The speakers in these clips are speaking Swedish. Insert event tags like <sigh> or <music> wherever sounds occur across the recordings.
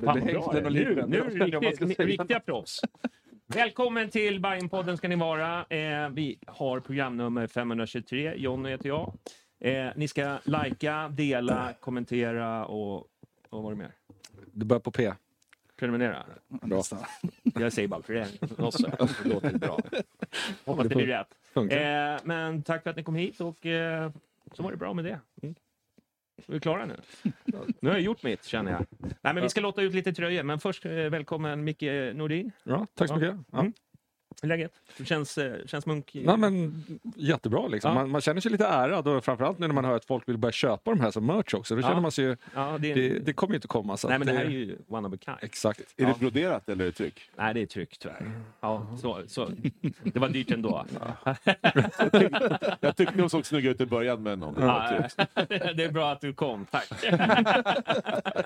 Det Fan, bra. hängden och Nu, liven. nu Jag är riktigt, riktiga proffs. Välkommen till Bajenpodden ska ni vara. Eh, vi har programnummer 523. Jonny heter jag. Eh, ni ska likea, dela, kommentera och, och vad var det mer? Det börjar på P. Prenumerera. Bra. Jag säger bara prenumerera. Det låter bra. Hoppas det blir rätt. Eh, men tack för att ni kom hit och eh, så var det bra med det. Mm. Är vi klara nu? Nu har jag gjort mitt känner jag. Nej, men vi ska låta ut lite tröjor. Men först eh, välkommen Micke Nordin. Ja, tack så mycket. Ja. Hur är läget? Känns, eh, känns munk... Ja, men, jättebra liksom. Ja. Man, man känner sig lite ärad och framförallt nu när man hör att folk vill börja köpa de här som merch också. Då Ja. känner man sig ju, ja, det, är- det, det kommer ju inte komma. Så Nej, men det här är ju one of a kind. Exakt. Är det broderat eller är det tryck? Nej, det är tryck tyvärr. Ja, så, så. Det var dyrt ändå. <laughs> Jag tyckte de såg snygga ut i början men om det Ja, <laughs> det är bra att du kom, tack. <laughs>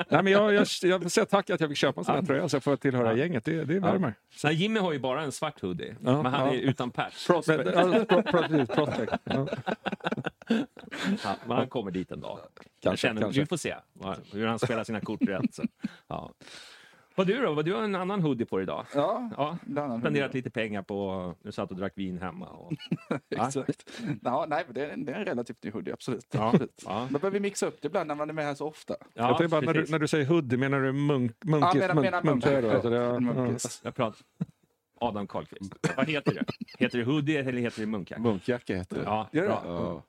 Nej, men jag, jag, jag säga tack att jag fick köpa en sån här tröja så jag får tillhöra Ja. gänget. Det, det värmer. Så här, Jimmy har ju bara en svart hoodie, Ja, men han ja. är utan patch. Men, ja, pro, pro, precis, prospect. Ja. Ja, men han kommer dit en dag. Kanske, känner, kanske. Vi får se hur han spelar sina kort rätt. Så. Ja. Vad du då? Vad Du har en annan hoodie på dig idag. Ja, Ja. Spenderat hoodie. lite pengar på... Du satt och drack vin hemma. Och... <laughs> Exakt. Ja, nej, det är, en, det är en relativt ny hoodie, absolut. Ja, absolut. ja. Man behöver mixa upp det ibland när man är med här så ofta. Ja, jag bara, när du, precis. när du säger hoodie, menar du munk, munkis, Ja, menar- munk, menar då? munk. Alltså det, ja, En ja. munkis. Jag pratar... Adam Karlqvist. Vad heter det? Heter det hoodie eller heter det munkjacka? Munkjacka heter det. Ja, Gör det? bra. Ja.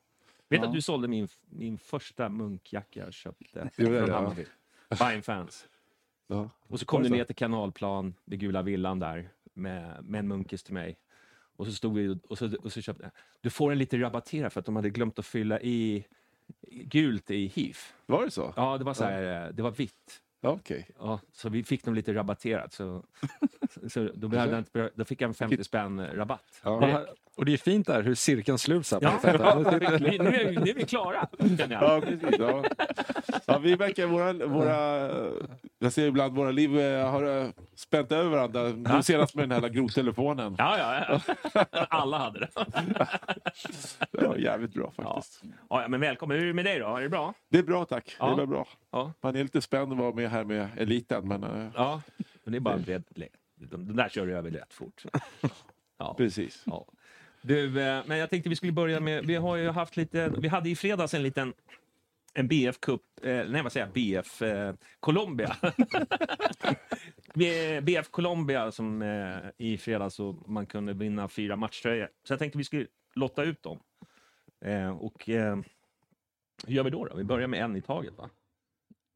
Vet Ja. att du sålde min, min första munkjacka jag köpte Gjorde från det, ja. Hammarby. Bayern fans. Ja. Och så kom du ner till Kanalplan, vid Gula Villan där, med, med en munkis till mig. Och så stod vi och så, och så köpte. Du får en lite rabatterad för att de hade glömt att fylla i gult i HIF. Var det så? Ja, det var så här, eh, det var vitt. Ja, Okej. Ja, så vi fick dem lite rabatterat. Så, så, då, behövde jag inte, då fick jag en 50 spänn rabatt. Ja. Och det är fint där hur cirkeln sluts här Ja, ja, vi, nu, är, vi- nu är vi klara. Ja, precis. Ja. Ja, vi verkar våra, våra, jag ser ibland våra liv eh, har eh, spänt över varandra. Nu senast med den här jävla grottelefonen. Ja, ja, ja. Alla hade det. Det var jävligt bra faktiskt. Ja, ja, men välkommen. Hur är det med dig då? Är det bra? Det är bra tack. Ja. Det är bra. Ja. Man är lite spänd att vara med här med eliten. Men, eh, Ja, men det är bara lätt. De, där kör du över rätt fort. <laughs> Ja. Precis. Ja. Du, eh, men jag tänkte vi skulle börja med, vi har ju haft lite, vi hade i fredags en liten en BF Cup, eh, nej vad säger jag, BF eh, Colombia. <laughs> BF Colombia som eh, i fredags så man kunde vinna fyra matchtröjor. Så jag tänkte vi skulle lotta ut dem. Eh, och hur gör vi då, då? Vi börjar med en i taget va?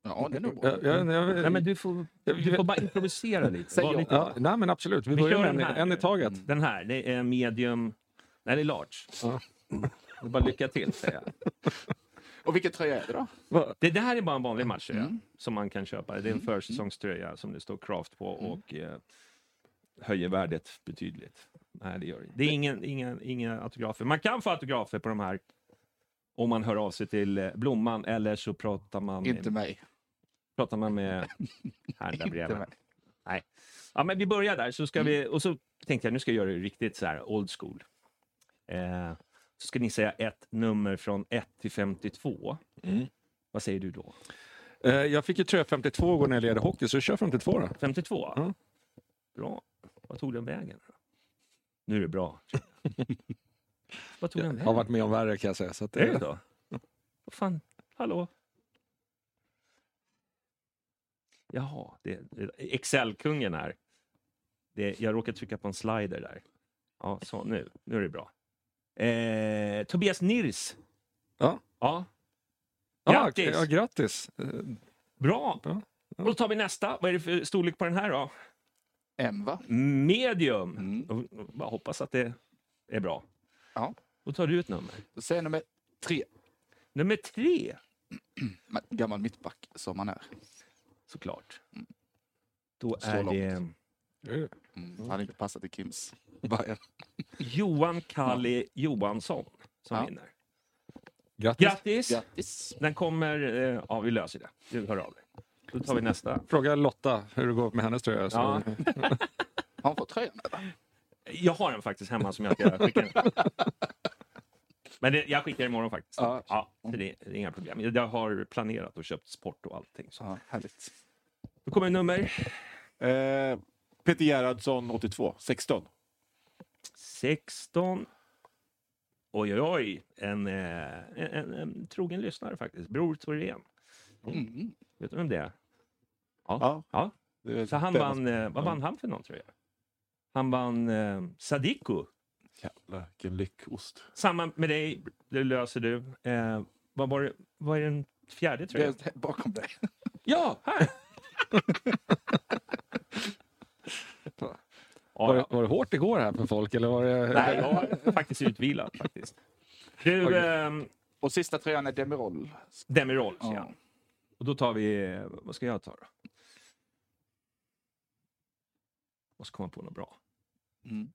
Ja, det är nog Nej men du får, du får bara improvisera lite. Säg lite ja, nej men absolut, vi Vi börjar med en, den här. en i taget. Den här, det är medium... Nej, det är large. Ja. Det är bara lycka till, säger jag. <laughs> Och vilken tröja är det då? Va- Det, det här är bara en vanlig matchtröja Mm. som man kan köpa. Det är en försäsongströja som det står Craft på och eh, höjer värdet betydligt. Nej, det gör det. Det är ingen, ingen, inga autografer. Man kan få autografer på de här om man hör av sig till eh, Blomman eller så pratar man Inte med, mig. pratar man med <laughs> här där Inte bredvid. mig. Nej. Ja, men vi börjar där. Så ska vi, och så tänkte jag nu ska jag göra det riktigt så här old school. Eh, så ska ni säga ett nummer från 1 till 52. Mm. Vad säger du då? Eh, Jag fick ju tröja 52 igår när jag lirade hockey, så jag kör 52 då. 52? Ja. Bra. Vad tog den vägen? Nu är det bra. <laughs> Vad tog Jag vägen? har varit med om värre kan jag säga. Så att Är det då? Vad fan, hallå? Jaha, det, det, Excel-kungen här. Det, jag råkade trycka på en slider där. Ja, så nu, nu är det bra. Eh, Tobias Nirs. Ja. Ja, Ja, Grattis! Ja, grattis! Bra. Ja, Och då tar vi nästa. Vad är det för storlek på den här då? M va? Medium. Mm. Bara hoppas att det är bra. Ja. Då tar du ett nummer. Då säger jag nummer tre. Nummer tre, <clears throat> Men Gammal mittback som man är. såklart. Då Så är långt. det Mm. Hade inte passat i Kims Bayern. <laughs> Johan Kalli Johansson som Ja. vinner. Grattis! Grattis! Grattis! Den kommer... eh, Ja, vi löser det. Du hör av dig. Då tar vi nästa. Fråga Lotta hur det går med hennes tröja. Så. Ja. <laughs> Har hon fått tröjan? eller? <laughs> Jag har den faktiskt hemma som jag ska skicka. Men det, jag skickar imorgon faktiskt. Ja. Ja, det, det är inga problem. Jag har planerat och köpt sport och allting. Så. Ja, härligt. Då kommer nummer Eh, Peter Gerhardsson, 82. 16. 16. Oj, oj, oj. En, eh, en, en, en trogen lyssnare faktiskt. Bror Thorén. Mm. Vet du vem det är? Ja. Ja. Är Så han vann, eh, vad vann han för någon tror jag? Han vann eh, Sadiku. Jävlar, vilken lyckost. Samma med dig, det löser du. Eh, vad, var det, vad är den fjärde tröjan? Det är bakom dig. <laughs> Ja, här! <laughs> Var, ja, det, var det hårt igår här för folk? Eller var det... Nej, jag är faktiskt utvilad faktiskt. Du, Oj. eh, Och sista tröjan är Demirol. Demirol, Ja. ja. Och då tar vi, vad ska jag ta då? Måste komma på något bra. Mm.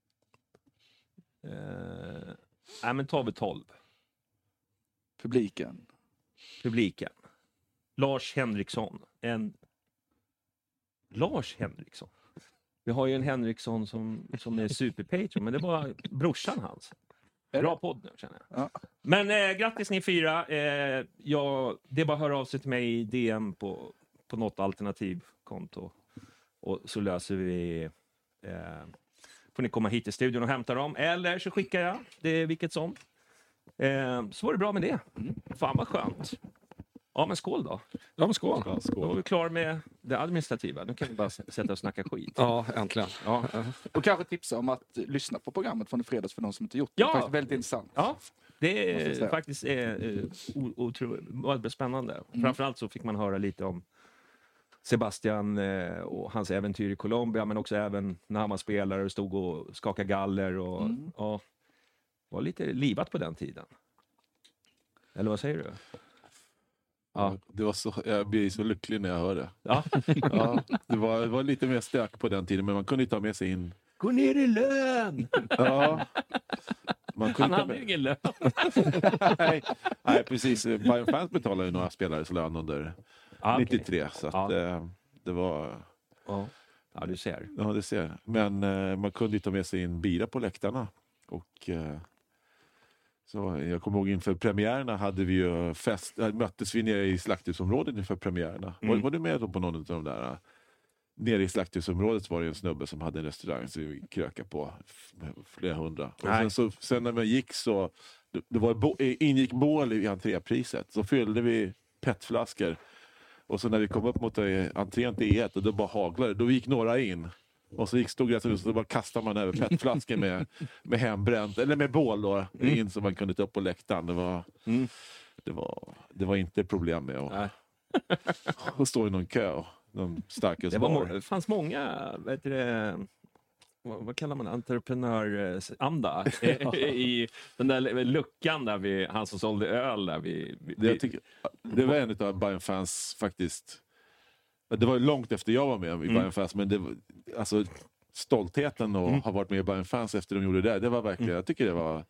Eh, nej, men tar vi 12. Publiken. Publiken. Lars Henriksson. En... Lars Henriksson? Vi har ju en Henriksson som, som är superpatron, men det var brorsan hans. Bra podd nu känner jag. Ja. Men eh, grattis ni fyra. Eh, jag, det är bara att höra av sig till mig i DM på, på något alternativkonto. Och så löser vi... Eh, får ni komma hit till studion och hämta dem. Eller så skickar jag. Det är vilket som. Eh, så var det bra med det. Fan vad skönt. Ja men skål då. Ja, men skål! Ja, Då är skål. vi klara med det administrativa. Nu kan vi bara sätta och snacka skit. Ja, äntligen. Ja. Och kanske tipsa om att lyssna på programmet från i fredags för de som inte gjort det. Ja. Det är faktiskt väldigt intressant. Ja, det är faktiskt är, eh, o- otro, väldigt spännande. Framförallt så fick man höra lite om Sebastian eh, och hans äventyr i Colombia, men också även när han var spelare och stod och skakade galler. Och, ja, var lite livat på den tiden. Eller vad säger du? Ja. Det var så, jag blir så lycklig när jag hör det. Ja. <laughs> Ja, det, var, det var lite mer stök på den tiden, men man kunde ta med sig in... Gå ner i lön! Ja. Man Han kunde ta hade med... ju ingen lön. <laughs> nej, nej, precis. Bayern Fans betalade ju några spelares lön under Okej. 93. Så att, Ja. eh, det var... Ja. ja, du ser. Ja, det ser. Men eh, man kunde ju ta med sig in bira på läktarna. Och, eh, så jag kommer ihåg inför premiärerna hade vi ju fest, äh, möttes vi nere i slakthusområdet inför premiärerna. Var, Mm. var du med då på någon av de där? Nere i slakthusområdet var det en snubbe som hade en restaurang som vi krökade på flera hundra. Och sen, så, sen när man gick så det, det var ingick mål i entrépriset. Så fyllde vi petflaskor och så när vi kom upp mot eh, entrén till E1 och då bara haglade. Då gick några in. Och så gick stod det och så bara kastade man över petflaskor med, med hembränt, eller med bål då, in så man kunde ta upp på läktaren. Det var, Mm. det var, det var inte problem med att, att <laughs> stå i någon kö. Någon Det var fanns många vet du, vad, kallar man entreprenöranda <laughs> i den där luckan där vi, han som sålde öl där vi, vi, Det, jag tycker, det var en av Bayern fans faktiskt. Det var långt efter jag var med i Bayern fans, men det, alltså, stoltheten att ha varit med i Bayern fans efter de gjorde det, det var verkligen, jag tycker det var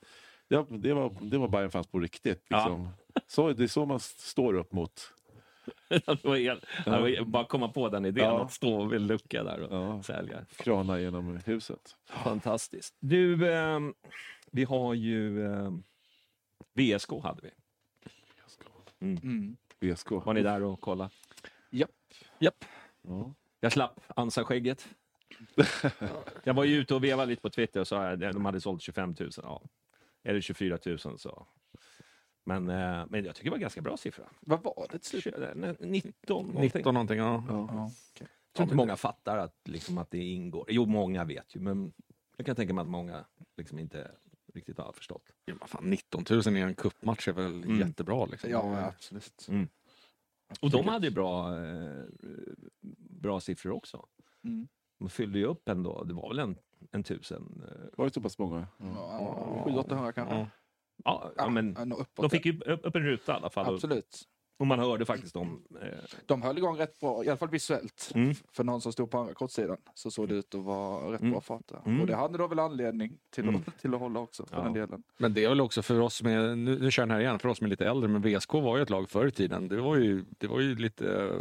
det var, det var, det var Bayern fans på riktigt. Ja. Liksom. Så, det är så man står upp mot. <laughs> det var helt, var bara komma på den idén Ja. att stå vid en lucka där och Ja. sälja. Krana genom huset. Fantastiskt. Du, ehm, vi har ju ehm, VSK hade vi. Mm. VSK. Var ni där och kolla? Japp. Japp. Ja. Jag slapp ansaskägget. <laughs> jag var ju ute och vevade lite på Twitter och sa att de hade sålt 25 000. Ja. Eller 24 000 så. Men, eh, men jag tycker det var ganska bra siffra. Vad var det till slut? 19 någonting. 19 någonting, ja. Ja. Jag tror inte många fattar att, liksom, att det ingår. Jo, många vet ju, men jag kan tänka mig att många liksom inte riktigt har förstått. Ja, men fan, 19 000 i en cupmatch är väl Mm. jättebra. Liksom. Ja, absolut. Och de hade ju bra, eh, bra siffror också. Mm. De fyllde ju upp ändå. Det var väl en, en tusen. eh, Var det så pass många? Ja. Ja, 700-800 kanske. Ja. Ja, men de fick ju upp, en ruta i alla fall. Absolut. och man hörde faktiskt om... Eh, De höll igång rätt bra, i alla fall visuellt. Mm. För någon som stod på andra kortsidan så såg det ut att vara rätt Mm. bra fart där. Mm. Och det hade då väl anledning till, Mm. att, <laughs> till att hålla också, för Ja. den delen. Men det är väl också för oss med, nu, nu kör jag den här igen, för oss som är lite äldre, men VSK var ju ett lag förr i tiden. Det var ju, det var ju lite eh,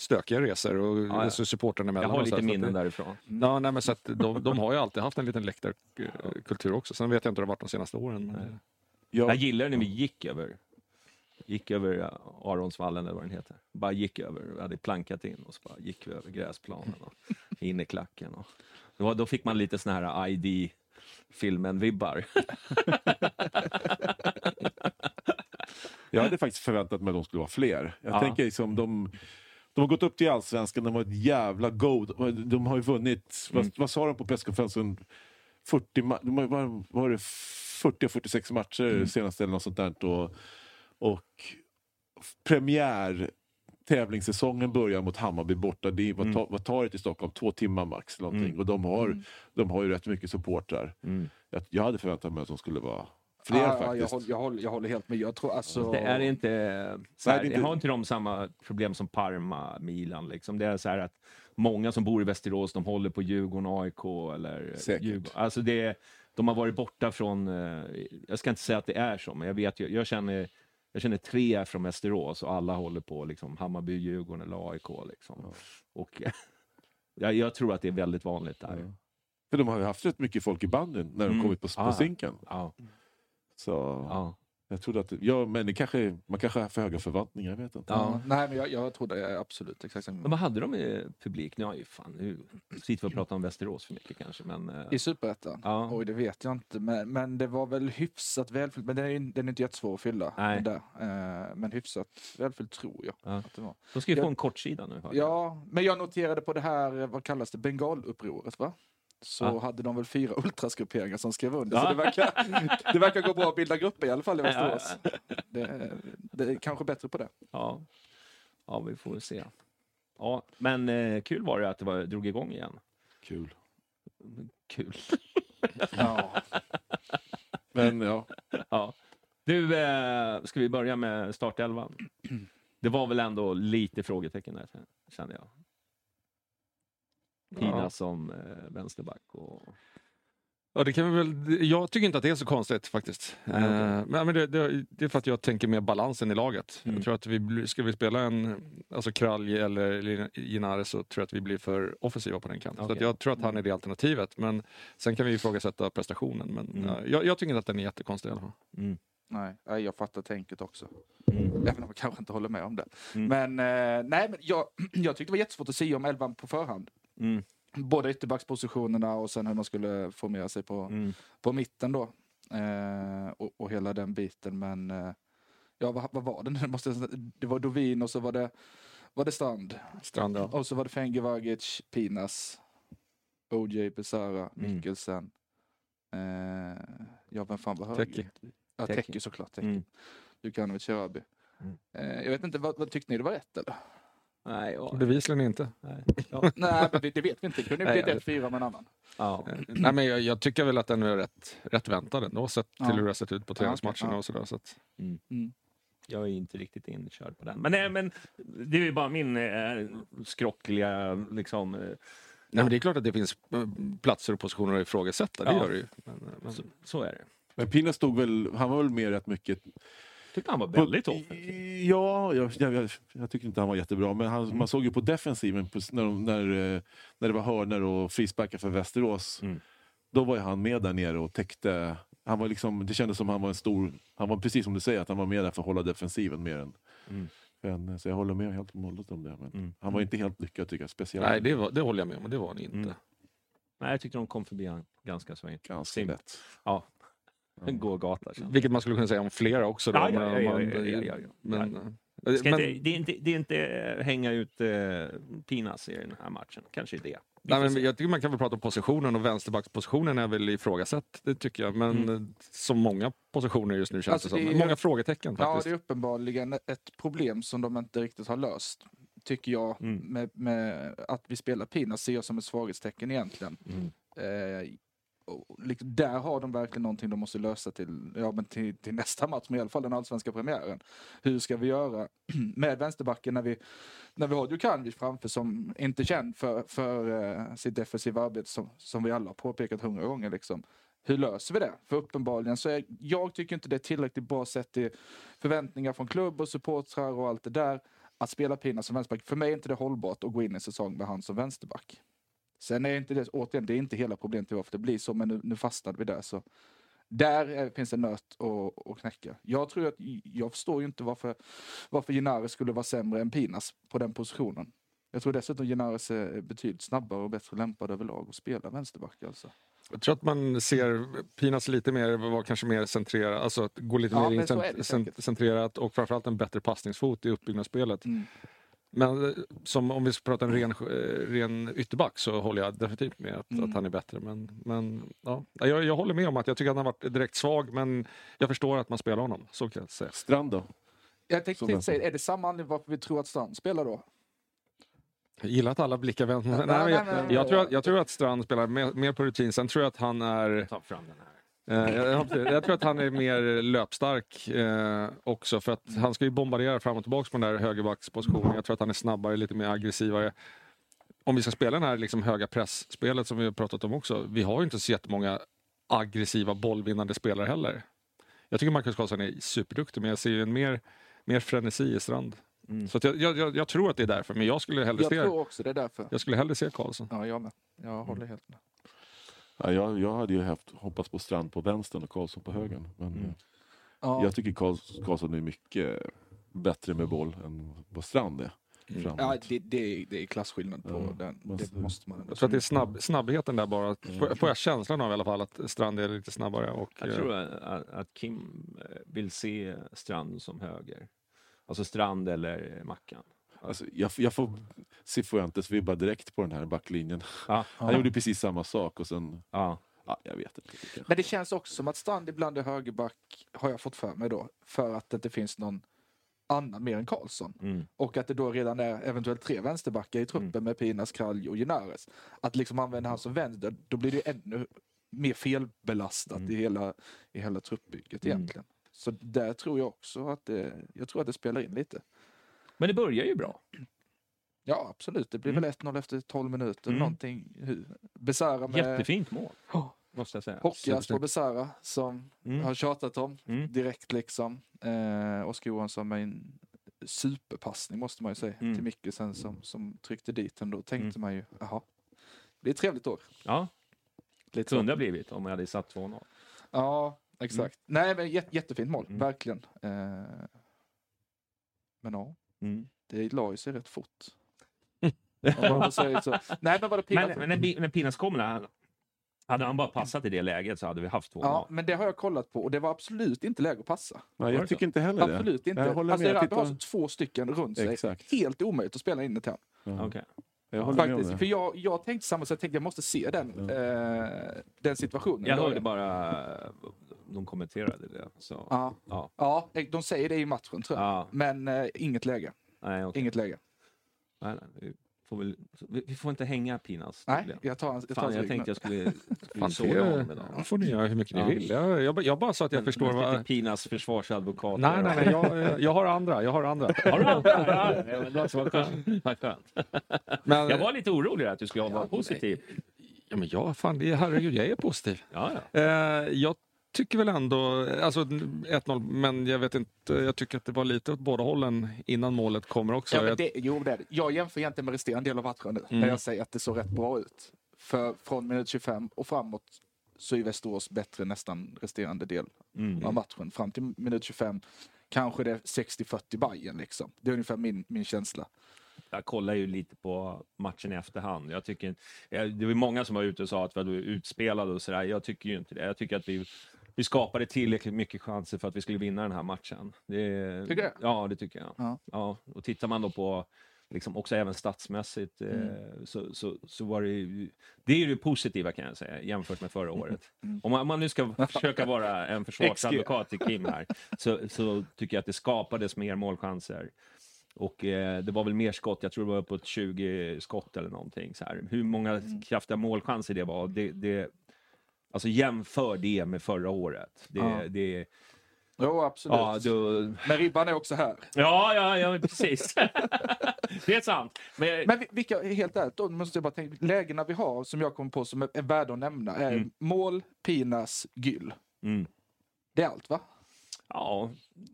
stökiga resor och Ja, ja. så supportrarna jag emellan. har och så lite här, så att minnen det, därifrån. Ja, nej, men så att de, de har ju alltid haft en liten läktarkultur också. Sen vet jag inte hur det har varit de senaste åren. Men, Nej. Ja. Jag gillar när vi gick över gick över Aronsvallen eller vad den heter. Bara gick över, vi hade plankat in och så bara gick vi över gräsplanen och in i klacken. Och, var, då fick man lite såna här ID-filmen-vibbar. <laughs> Jag hade faktiskt förväntat mig att de skulle vara fler. Jag Ja. tänker liksom, de, de har gått upp till Allsvenskan, de har ett jävla go. De- De har ju vunnit, Mm. vad, vad sa de på presskonferensen? 40, ma- de har, var det 40-46 matcher Mm. senast eller något sånt där. Och, och premiär tävlingssäsongen börjar mot Hammarby borta. Det är, vad, ta, vad tar det till Stockholm? Två timmar max. eller Någonting. Mm. Och de har, de har ju rätt mycket supportrar. Mm. Jag, jag hade förväntat mig att de skulle vara fler jag, faktiskt. håller, jag, håller, jag håller helt med. Jag tror alltså... Det är inte... Så här, Nej, det är inte- Har inte de samma problem som Parma, Milan? Liksom? Det är så här att många som bor i Västerås, de håller på Djurgården, AIK eller Säkert. Djurgården. Alltså det, de har varit borta från... eh, Jag ska inte säga att det är så, men jag vet ju, jag känner, jag känner tre från Västerås och alla håller på liksom, Hammarby, Djurgården eller AIK. Liksom. Och, <laughs> jag, jag tror att det är väldigt vanligt där. Ja. För de har ju haft rätt mycket folk i banden när de Mm. kommit på, på Ah. sinken. Ja, Så ja. Jag trodde att, ja men det kanske, man kanske har för höga förväntningar, jag vet inte. Ja. Nej, men jag, jag är absolut exakt Men samma. vad hade de i publik? Nu, ju fan, nu sitter vi och pratar om Västerås för mycket kanske, men... eh, I Superettan? Ja. Oj, det vet jag inte. Men, men det var väl hyfsat välfyllt. Men den är, den är inte jättesvår att fylla. Nej. Där. Eh, men hyfsat välfyllt tror jag Ja. att det var. De ska ju få Jag- en kortsida nu. Ja, men jag noterade på det här, vad kallas det, bengalupproret va? Så Ja. hade de väl fyra <laughs> ultrasgrupperingar som skrev under. Ja. Så det verkar, det verkar gå bra att bilda grupper i alla fall i Västerås. Ja, Det, det är kanske bättre på det. Ja, ja vi får se. Ja, men eh, kul var det att det var, drog igång igen. Kul. Kul. <laughs> Ja. Men ja, Ja. Du, eh, ska vi börja med startelvan? <clears throat> Det var väl ändå lite frågetecken där, kände jag. Pina Ja. som eh, vänsterback och... Ja, det kan vi väl, jag tycker inte att det är så konstigt faktiskt. Nej. Eh, men det, det, det är för att jag tänker mer balansen i laget. Mm. Jag tror att vi, blir- ska vi spela en alltså Kralj eller Ginares så tror jag att vi blir för offensiva på den kanten. Så Okej. att jag tror att han är det alternativet. Men sen kan vi ifrågasätta prestationen. Men Mm. ja, jag, jag tycker inte att den är jättekonstig i alla fall. Mm. Nej, jag fattar tänket också. Mm. Även om jag kanske inte håller med om det. Mm. Men, eh, nej, men jag, <clears throat> jag tyckte det var jättesvårt att se om elvan på förhand. Mm. Både ytterbackspositionerna och sen hur man skulle formera sig på, Mm. på mitten då. Eh, och, och hela den biten. Men eh, ja, vad, vad var det <laughs> nu? Det var Dovin och så var det, var det Strand. Strand, ja. Och så var det Fengivagic, Pinas, OJ, Besara, Mm. Mikkelsen. Eh, ja, vem fan var Teki. höger? Ja, Teki. Teki såklart. Teki. Mm. Djukanovic, Sherabi. Mm. Eh, jag vet inte, vad, vad tyckte ni det var rätt eller? Nej, ja. Bevisligen inte. Nej. Ja. Nej, men det, det vet vi inte. Det kunde bli vet. fyra med en annan. Ja. Eh, Nej, men jag, jag tycker väl att den är rätt, rätt väntad ändå, sett till Ja. hur det har sett ut på träningsmatcherna ja. och sådär. Så att, Mm. Jag är inte riktigt inkörd på den. Men, nej, men det är ju bara min eh, skrockliga liksom... Eh, Nej, men det är klart att det finns eh, platser och positioner att ifrågasätta, det gör det ju. Men, eh, men, så, så är det. Men Pina stod väl, han var väl med rätt mycket tyckte han var väldigt offensiv. Ja, jag, jag, jag, tycker inte han var jättebra. Men han, man såg ju på defensiven när, de- när, eh, när det var hörnor och frisparkar för Västerås. Mm. Då var ju han med där nere och täckte. Han var liksom, det kändes som han var en stor... Han var precis som du säger, att han var med där för att hålla defensiven mer än... Mm. än så jag håller med helt och hållet om det. Men Mm. Han var inte helt lyckad tycker jag. Speciellt. nej, det, var, det håller jag med om, det var han inte. Mm. Nej, jag tyckte de kom förbi han ganska så Ganska lätt. Ja. En gågata. känns det. Vilket man skulle kunna säga om flera också. Då, Ja, ja, men- ja, ja, ja, ja, ja, ja. Men, eh, inte, men, det, är inte, det är inte eh, hänga ut eh, Pinas i den här matchen. Kanske det. Nej, men jag tycker man kan väl prata om positionen och vänsterbackspositionen är väl ifrågasatt, det tycker jag. Men Mm. eh, som många positioner just nu känns Alltså, det som. det är- Många frågetecken Ja, faktiskt. det är uppenbarligen ett problem som de inte riktigt har löst. Tycker jag, Mm. med, med att vi spelar Pina ser jag som ett svaghetstecken egentligen. Mm. Eh, liksom, där har de verkligen någonting de måste lösa till, ja, men till, till nästa match, men i alla fall den allsvenska premiären. Hur ska vi göra <clears throat> med vänsterbacken när vi, när vi har Djukanovic framför som inte är känd för, för eh, sitt defensiva arbete som, som vi alla har påpekat hundra gånger. Liksom. Hur löser vi det? För uppenbarligen så är, jag tycker inte det är tillräckligt bra sett till förväntningar från klubb och supportrar och allt det där. Att spela Pina som vänsterback, för mig är inte det hållbart att gå in i säsong med han som vänsterback. Sen är inte det, återigen, det är inte hela problemet till varför det blir så, men nu, nu fastnade vi där. Så där är, finns en nöt att, knäcka. Jag tror att, jag förstår ju inte varför, varför Genares skulle vara sämre än Pinas på den positionen. Jag tror dessutom Genares är betydligt snabbare och bättre lämpad överlag att spela vänsterback alltså. Jag tror att man ser Pinas lite mer, var kanske mer centrerad, alltså att gå lite Ja, mer in cent- centrerat och framförallt en bättre passningsfot i uppbyggnadsspelet. Mm. Men eh, som om vi ska prata en ren, eh, ren ytterback så håller jag definitivt med att, Mm. att han är bättre. Men, men ja, jag, jag håller med om att jag tycker att han har varit direkt svag men jag förstår att man spelar honom. Så kan jag säga. Strand då? Jag tänkte säga, är det samma anledning varför vi tror att Strand spelar då? Jag gillar att alla blickar Nej, Nej, nej, jag, jag, tror att, jag tror att Strand spelar mer, mer på rutin. Sen tror jag att han är... Ta fram den här. Eh, jag, jag, jag tror att han är mer löpstark eh, också för att han ska ju bombardera fram och tillbaka på den där högerbackspositionen. Jag tror att han är snabbare, lite mer aggressivare. Om vi ska spela den här liksom höga pressspelet som vi har pratat om också. Vi har ju inte så jättemånga aggressiva bollvinnande spelare heller. Jag tycker Marcus Karlsson är superduktig men jag ser ju en mer, mer frenesi i Strand. Mm. Så jag, jag, jag, jag tror att det är därför men jag skulle hellre Jag se, tror också det är därför. jag skulle hellre se Karlsson. Ja, jag med. Jag håller helt med. Ja, jag, jag hade ju haft, hoppats på Strand på vänstern och Karlsson på högern. Men Mm. eh, Ja. jag tycker Karls, Karlsson är mycket bättre med boll än vad Strand är. Mm. Ja, det, det, är, det är klasskillnad på Ja, den. Det måste man ändå Jag tror att det är snabb, snabbheten där bara. Får, får jag känslan av i alla fall att Strand är lite snabbare. Och, Jag eh, tror att, att Kim eh, vill se Strand som höger. Alltså Strand eller Mackan. Alltså, jag, jag får Cifuentes vibbar direkt på den här backlinjen. Ja. <laughs> Han gjorde precis samma sak och sen... Ja. Ja, jag vet inte. Men det känns också som att Strand ibland är högerback, har jag fått för mig då, för att det inte finns någon annan mer än Karlsson. Mm. Och att det då redan är eventuellt tre vänsterbackar i truppen med Pinas, Kralj och Genares. Att liksom använda han som vänster, då blir det ännu mer felbelastat Mm. i, hela, i hela truppbygget Mm. egentligen. Så där tror jag också att det, jag tror att det spelar in lite. Men det börjar ju bra. Ja, absolut. Det blir Mm. väl 1-0 efter 12 minuter. Mm. Någonting. Besara med Jättefint mål, Ja. måste jag säga. Hockeyas på Besara som Mm. har tjatat om Mm. direkt liksom. Eh, Oskar Johansson med en superpassning måste man ju säga Mm. till Mikkelsen som, som tryckte dit den. Då tänkte man ju, jaha, det blir ett trevligt år. Ja, Lite kunde ha blivit om jag hade satt 2-0. Ja, exakt. Nej, men jätte, jättefint mål, Mm. verkligen. Eh, men ja, Mm. det la ju sig rätt fort. <laughs> Nej, men var? Men, men när, när Pinas kom, hade han bara passat i det läget så hade vi haft 2-0. Ja, men det har jag kollat på och det var absolut inte läge att passa. Nej, jag tycker inte heller det. Absolut inte. Jag håller alltså, med. Erabi har alltså två stycken runt sig. Exakt. Helt omöjligt att spela in det till honom. Okej. Jag håller med om Faktiskt. det. För jag, jag tänkte samma sak, jag tänkte jag måste se den, eh, den situationen. Jag hörde bara de kommenterade det. Så. Ja. Ja. ja, de säger det i matchen tror jag. Ja. Men eh, inget läge. Nej, okej. Inget läge. Nej, nej, vi får väl, vi, får inte hänga Pinas. Nej, jag tar hans jag tar Fan, jag tänkte jag skulle Fan, såga av med det får ni göra hur mycket ni vill. Jag, jag, jag bara så att jag förstår Jag ska vad... Pinas försvarsadvokat. Nej, nej, nej. Jag, jag har andra. Jag har andra. <laughs> Har du andra? <laughs> Ja, men det var så skönt. Vad skönt. Men, Jag var lite orolig att du skulle vara positiv. ja, men jag, fan, det är, herregud, jag är positiv. Ja, ja. Eh, jag tycker väl ändå, alltså 1-0, men jag vet inte, jag tycker att det var lite åt båda hållen innan målet kommer också. Ja, men det, jo, det. Jag jämför egentligen med resterande del av matchen nu, Mm. när jag säger att det såg rätt bra ut. För från minut 25 och framåt så är Västerås bättre nästan resterande del Mm. av matchen. Fram till minut 25 kanske det är 60-40 Bajen liksom. Det är ungefär min, min känsla. Jag kollar ju lite på matchen i efterhand. Jag tycker, det var många som var ute och sa att vi var utspelade och sådär. Jag tycker ju inte det. Jag tycker att vi, vi skapade tillräckligt mycket chanser för att vi skulle vinna den här matchen. Det, Tycker du? Ja, det tycker jag. Ja. Ja. och tittar man då på liksom också även statsmässigt Mm. eh, så, så, så var det ju, det är ju det positiva kan jag säga jämfört med förra året. Mm. Om man, om man nu ska <laughs> försöka vara en försvarsadvokat till Kim här så, så tycker jag att det skapades mer målchanser. Och eh, det var väl mer skott, jag tror det var uppåt 20 skott eller någonting. Så här. Hur många Mm. kraftiga målchanser det var, det, det, alltså jämför det med förra året. Det, Ja. det, Jo, absolut. ja, då, Men ribban är också här. ja, ja, ja, precis. <laughs> det är sant. Men, Men vi- vilka, helt ärligt, då måste jag bara tänka, lägena vi har som jag kommer på som är, är värda att nämna är Mm. mål, Pinas, Gyll. mm, Det är allt va? ja,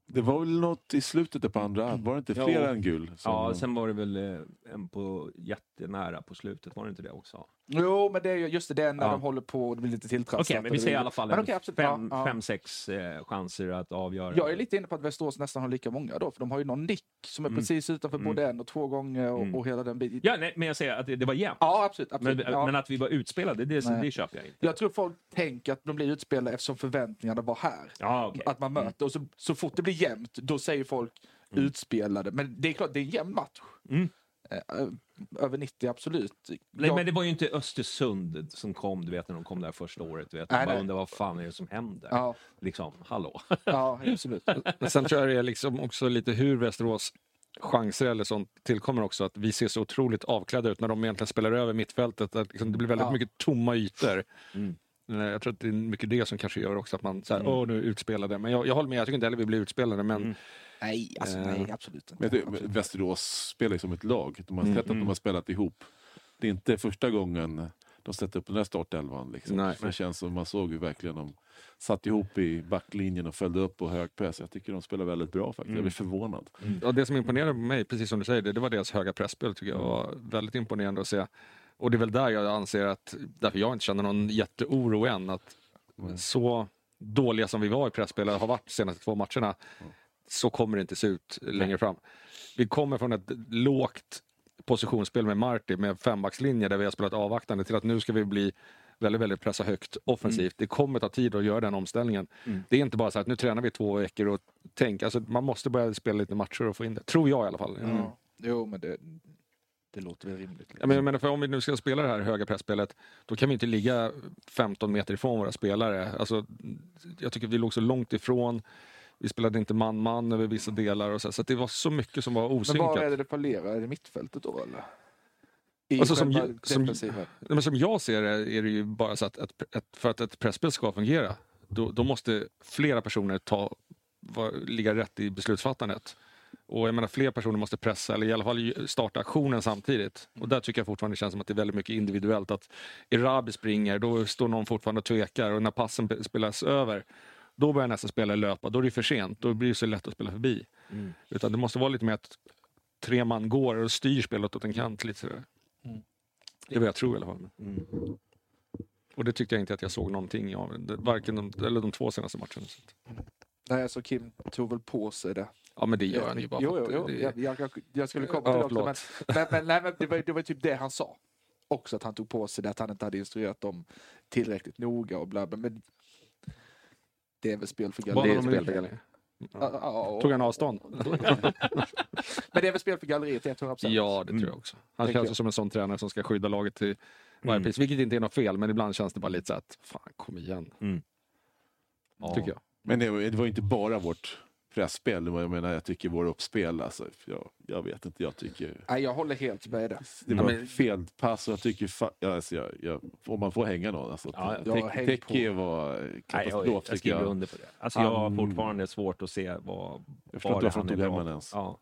Det var väl något i slutet på andra, var det inte fler än gul? som- ja, sen var det väl eh, en på jättenära på slutet, var det inte det också? Jo, men det är ju just det, det är när Ja. de håller på och det blir lite tilltrasslat. Okej, men och vi det säger i alla fall Men en okej, absolut. fem, Ja, fem, sex eh, chanser att avgöra. Jag är lite inne på att Västerås nästan har lika många då, för de har ju någon nick som är Mm. precis utanför Mm. både en och två gånger och, Mm. och hela den biten. Ja, nej, men jag säger att det, det var jämnt. Ja, absolut. absolut. Men, ja. men att vi var utspelade, det, Nej. det köper jag inte. Jag tror folk tänker att de blir utspelade eftersom förväntningarna var här. Ja, okej. Att man möter, och så, så fort det blir jämnt, då säger folk utspelade. Men det är klart, det är en jämn match. Mm. Eh, över 90, absolut. Nej, Jag- men det var ju inte Östersund som kom, du vet när de kom där första året. Du vet, Nej, man undrar vad fan är det som händer? Ja, Liksom, hallå? <laughs> ja, absolut. Men sen tror jag det är liksom också lite hur Västerås chanser eller sånt tillkommer också. Att vi ser så otroligt avklädda ut när de egentligen spelar över mittfältet. Att liksom det blir väldigt Ja. mycket tomma ytor. Mm. Jag tror att det är mycket det som kanske gör också att man säger Mm. åh nu utspelade. Men jag, jag håller med, jag tycker inte heller vi blir utspelade. Men Mm. Nej, alltså, Eh, nej, absolut inte. Men det, Absolut. Västerås spelar ju som ett lag. De har Mm, sett att mm. de har spelat ihop. Det är inte första gången de sätter upp den här startelvan. Liksom. Nej. Det känns som man såg ju verkligen de satt ihop i backlinjen och följde upp på hög press. Jag tycker de spelar väldigt bra faktiskt. Jag Mm. blir förvånad. Ja, det som imponerade på mig, precis som du säger, det, det var deras höga pressspel tycker jag var väldigt imponerande att se. Och det är väl där jag anser att, därför jag inte känner någon jätteoro än, att så dåliga som vi var i pressspelet har varit de senaste två matcherna, så kommer det inte se ut längre fram. Vi kommer från ett lågt positionsspel med Marti med fembackslinje där vi har spelat avvaktande till att nu ska vi bli väldigt, väldigt pressa högt offensivt. Det kommer ta tid att göra den omställningen. Mm. Det är inte bara så att nu tränar vi två veckor och tänk, alltså man måste börja spela lite matcher och få in det. Tror jag i alla fall. Ja. Jo, men det, det låter väl rimligt. Ja, men jag för om vi nu ska spela det här höga pressspelet, då kan vi inte ligga 15 meter ifrån våra spelare. Alltså, jag tycker vi låg så långt ifrån. Vi spelade inte man-man över vissa delar. Och så, så det var så mycket som var Men var osynkat. är det det fallerar? Är det mittfältet då eller? I Alltså, som ju- som- Men som jag ser det är det ju bara så att ett, ett, för att ett presspel ska fungera, då, då måste flera personer ta, var, ligga rätt i beslutsfattandet. Och jag menar fler personer måste pressa, eller i alla fall starta aktionen samtidigt. Och där tycker jag fortfarande det känns som att det är väldigt mycket individuellt. Att Erabi springer, då står någon fortfarande och tvekar. Och när passen pe- spelas över, då börjar nästa spelare löpa. Då är det för sent, då blir det så lätt att spela förbi. Mm. Utan det måste vara lite mer att tre man går och styr spelet åt en kant. Lite sådär. Mm. Det är vad jag tror i alla fall. Mm. Och det tyckte jag inte att jag såg någonting av. Varken de, eller de två senaste matcherna. Nej, alltså Kim tog väl på sig det. Ja men det gör han ju bara Jo, jo, jo. det- Jag, jag, jag, skulle komma till Ja, det också. Men, men, men, nej, men det, var, det var typ det han sa. Också att han tog på sig det, att han inte hade instruerat dem tillräckligt noga och bla bla. Men det är väl spel för Det är galleriet. spel för galleriet. Ja, Tog han avstånd? <laughs> Men det är väl spel för galleriet 100%. Ja, det tror jag också. Han känns ju som en sån tränare som ska skydda laget till varje Mm. pris. Vilket inte är något fel, men ibland känns det bara lite så att, fan kom igen. Mm. Ja. Tycker jag. Men det var, det var inte bara vårt pressspel. Jag menar, jag tycker våra uppspel, alltså, jag, jag vet inte, jag tycker... Nej, jag håller helt med det. Det var ja, fel pass och jag tycker... Fa- ja, alltså, jag, jag, om man får hänga någon. Alltså, Ja, jag Teki var Nej, katastrof jag, jag tycker skriver jag. under på det. Alltså, jag har Han- fortfarande svårt att se vad, Jag förstår inte det varför han de tog hem ens. Ja.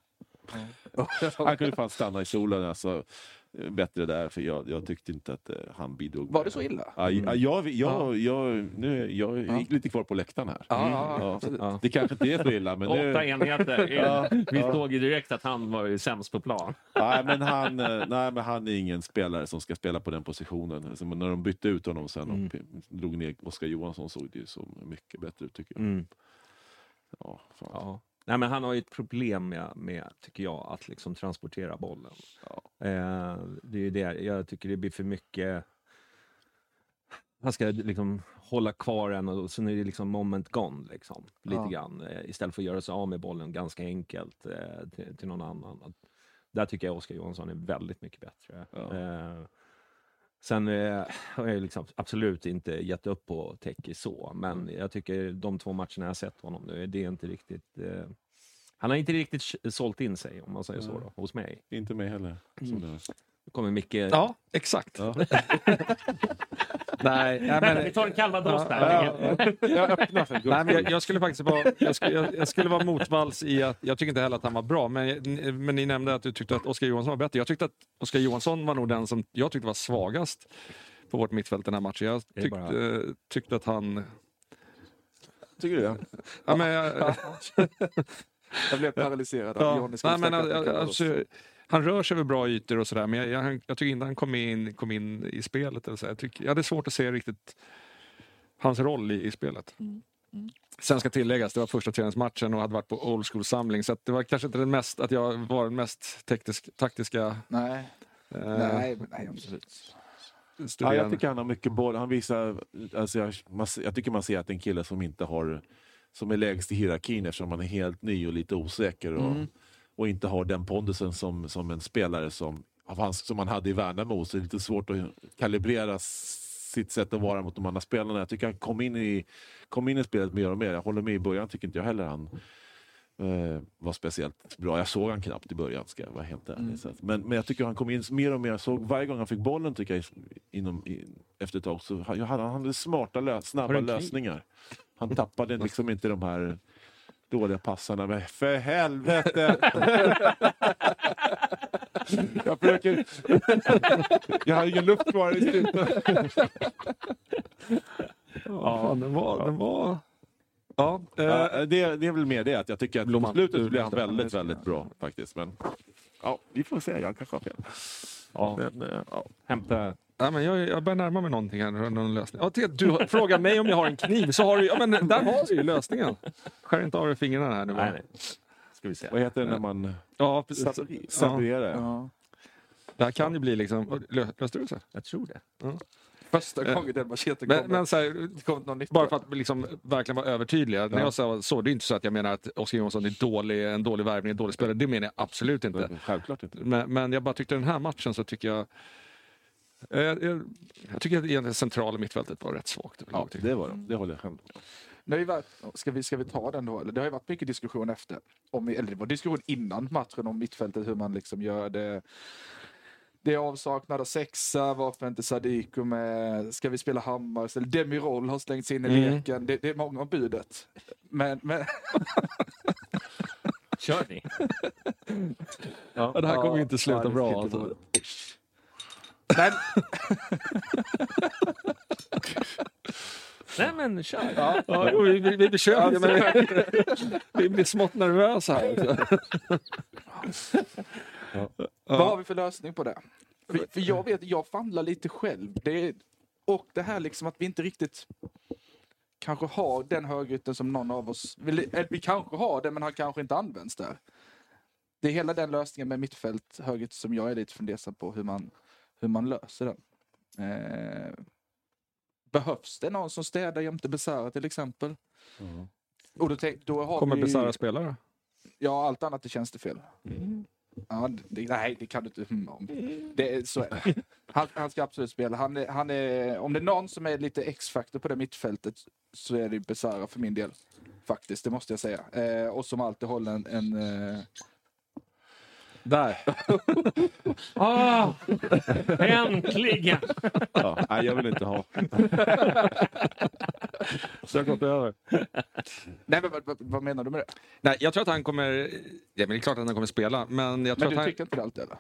<laughs> Han kunde fan stanna i solen. Alltså, bättre där, för jag, jag tyckte inte att eh, han bidrog. Var det så illa? Ja, ja, jag, jag, jag, nu, jag Ja. gick lite kvar på läktaren här. Ja, ja, Ja. Ja. Det kanske inte är så illa, men Åtta nu, enheter. <laughs> Ja, Vi ja. såg ju direkt att han var ju sämst på plan. nej, men han, eh, nej, men han är ingen spelare som ska spela på den positionen. Alltså, när de bytte ut honom sen och Mm. drog ner Oskar Johansson såg det ju så mycket bättre ut tycker jag. Mm. Ja, fan. Ja. Nej, men han har ju ett problem med, med tycker jag, att liksom transportera bollen. Ja. Eh, det är ju det. Jag tycker det blir för mycket... Han ska liksom hålla kvar den och sen är det liksom moment gone. Liksom, lite Ja. grann. Eh, istället för att göra sig av med bollen ganska enkelt eh, till, till någon annan. Där tycker jag Oskar Johansson är väldigt mycket bättre. Ja. Sen eh, har jag liksom absolut inte gett upp på Teki så, men Mm. jag tycker de två matcherna jag sett honom nu, det är inte riktigt... Eh, han har inte riktigt sålt in sig, om man säger så, då, hos mig. Inte mig heller. Som det är. Nu kommer Micke... Ja, exakt. Ja. <laughs> <laughs> Nej, nej, Men, men, vi tar en calvados Ja, öppnar för Nej, men jag, jag skulle faktiskt vara, jag skulle, jag, jag skulle vara motvalls i att, jag tycker inte heller att han var bra, men, men ni nämnde att du tyckte att Oskar Johansson var bättre. Jag tyckte att Oskar Johansson var nog den som jag tyckte var svagast på vårt mittfält den här matchen. Jag tyckte, bara- tyckte att han... Tycker du det? Ja, men, jag, <laughs> Jag blev paralyserad av ja, Johnny nej, men, Skogstacka. alltså, han rör sig över bra ytor och sådär, men jag, jag, jag tycker inte han kom in, kom in i spelet. Eller så. Jag, tycker, jag hade svårt att se riktigt hans roll i, i spelet. Sen ska tilläggas, det var första träningsmatchen och hade varit på old school-samling, så att det var kanske inte den mest, att jag var den mest teknisk, taktiska Nej, eh, nej, nej, absolut. Ja, jag tycker han har mycket boll. Han visar, alltså jag, man, jag tycker man ser att det är en kille som inte har som är lägst i hierarkin eftersom han är helt ny och lite osäker och, och inte har den pondusen som, som en spelare som, som man hade i Värnamo. Så det är lite svårt att kalibrera sitt sätt att vara mot de andra spelarna. Jag tycker han kom in i, kom in i spelet mer och mer. Jag håller med i början, tycker inte jag heller han eh, var speciellt bra. Jag såg han knappt i början, ska jag vara helt ärlig. Att, men, men jag tycker han kom in mer och mer. Jag såg varje gång han fick bollen, tycker jag, inom, i, efter ett tag, så han, han hade smarta, lö, snabba lösningar. Han tappade <laughs> liksom inte de här dåliga passarna. Men för helvete! <laughs> jag försöker... jag har ingen luft kvar i slutet. Ja, fan, den var... Den var... Ja, eh, Ja, det, det är väl mer det att jag tycker att Blomman. slutet blir han väldigt, väldigt bra faktiskt. Men ja, vi får se. Jag kanske har fel. Ja, Men, eh, ja. hämta... Ja, men jag, jag börjar närma mig någonting här. Någon lösning. Ja, titta, du frågar mig om jag har en kniv, så har du ja, men <laughs> där har du ju lösningen. Skär inte av dig fingrarna här nu. Nej, nej. Ska vi se. Vad heter det när man Ja, precis. Ja? Ja. det här kan ju bli liksom... Lö, löste du det? så? Jag tror det. Första Eh, gången den macheten Men, kom. men så här, det kom någon nytt. bara för att liksom verkligen vara övertydliga. När jag sa så, det är inte så att jag menar att Oskar Johansson är dålig, en dålig värvning, en dålig spelare. Det menar jag absolut inte. Självklart inte. Men, men jag bara tyckte den här matchen så tycker jag... eh, Jag, jag tycker att egentligen centrala mittfältet var rätt svagt. Ja, det var det. Det håller jag själv ju varit, ska, vi, ska vi ta den då? Det har ju varit mycket diskussion efter. Om, eller det var diskussion innan matchen om mittfältet, hur man liksom gör det. Det är avsaknad av sexa, varför inte Sadiku med? Ska vi spela Hammars? Eller Demirol har slängts in i Mm. leken. Det, det är många om budet. Men, men Kör ni? <laughs> Ja, det här kommer ju inte sluta bra. Alltså. Men, Nej, men kör. Ja, jo, vi, vi, vi försöker, men vi blir smått nervösa här. Vad har vi för lösning på det? För, för jag vet, jag famlar lite själv. Det och det här liksom att vi inte riktigt kanske har den högrytten som någon av oss... Vi, eller vi kanske har det, men har kanske inte använts där. Det är hela den lösningen med mittfält, högryt, som jag är lite fundersam på hur man, hur man löser den. Eh, behövs det någon som städar jämte Besara till exempel? Och då, tänk, då har Kommer vi, Besara spela då? Ja, allt annat är tjänstefel. Ja, det, nej, det kan du inte humma om. Det, så är det. Han, han ska absolut spela. Han är, han är, om det är någon som är lite X-faktor på det mittfältet så är det Besara för min del. faktiskt, det måste jag säga. Eh, och som alltid håller en... en eh... Där! <laughs> Ah, äntligen! Ja, nej, jag vill inte ha. Så jag gått över. Nej, men, vad, vad, menar du med det? Nej, jag tror att han kommer... Ja, men det är klart att han kommer spela, men jag tror Men du att han... tycker inte det alltid eller?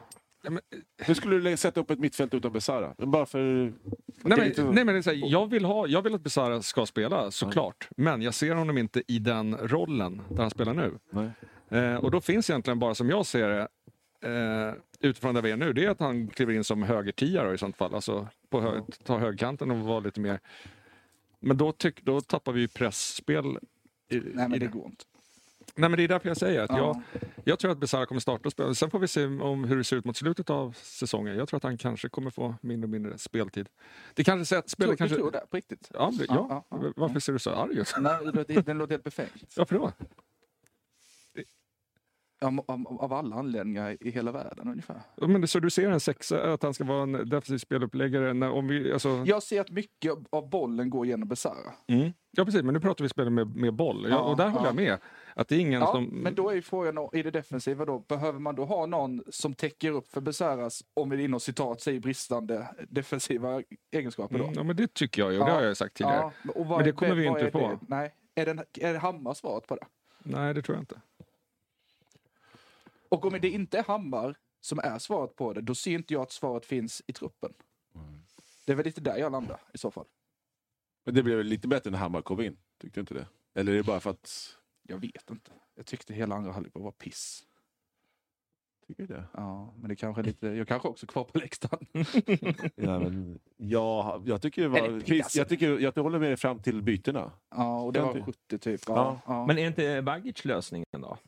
Hur skulle du sätta upp ett mittfält utan Besara? Bara för... Nej men, lite- nej, men det är så här, jag, vill ha, jag vill att Besara ska spela, såklart. Men jag ser honom inte i den rollen där han spelar nu. Nej. Eh, och då finns egentligen bara, som jag ser det, eh, utifrån där vi är nu, det är att han kliver in som högertia då, i sånt fall. Alltså på hö ta högerkanten och vara lite mer... Men då, tyck, då tappar vi ju pressspel. I, Nej, men i det går inte. Nej, men det är därför jag säger att Ja. jag, jag tror att Besara kommer starta och spela. Sen får vi se om hur det ser ut mot slutet av säsongen. Jag tror att han kanske kommer få mindre och mindre speltid. Det kanske säger att spelet kanske... Du tror det på riktigt? Ja, det- Ja, ja. Varför ser du så arg ut? Nej, det låter- den låter helt befängt. Varför då? Av, av, av alla anledningar i hela världen ungefär. Ja, Men så du ser en sexa, att han ska vara en defensiv speluppläggare? När, om vi, alltså, Jag ser att mycket av- bollen går genom Besara. mm. ja, precis. Men nu pratar vi spel med, med boll. Ja, Ja, och där håller ja. jag med. Att det är ingen Ja, som... men då är ju frågan i det defensiva då, behöver man då ha någon som täcker upp för Besaras, om vi inom citat säger bristande defensiva egenskaper då? Mm, ja, men det tycker jag ju. och Det Ja. har jag sagt tidigare. Ja, vad Men det kommer vi inte få. det? Nej. Är det, är det Hammar svaret på det? Nej, det tror jag inte. Och om det inte är Hammar som är svaret på det, då ser inte jag att svaret finns i truppen. Det är väl lite där jag landar i så fall. Men det blev väl lite bättre när Hammar kom in? Tyckte du inte det? Eller är det bara för att... Jag vet inte. Jag tyckte hela andra halvlek var piss. Tycker du det? Ja, men det kanske är lite, jag kanske också är kvar på läktaren. <laughs> Ja, men, ja, jag tycker det var... Eller, Chris, alltså- jag, tycker, jag håller med dig fram till bytena. Ja, och det var 70 typ. Ja, ja. Men är inte Bagic lösningen då?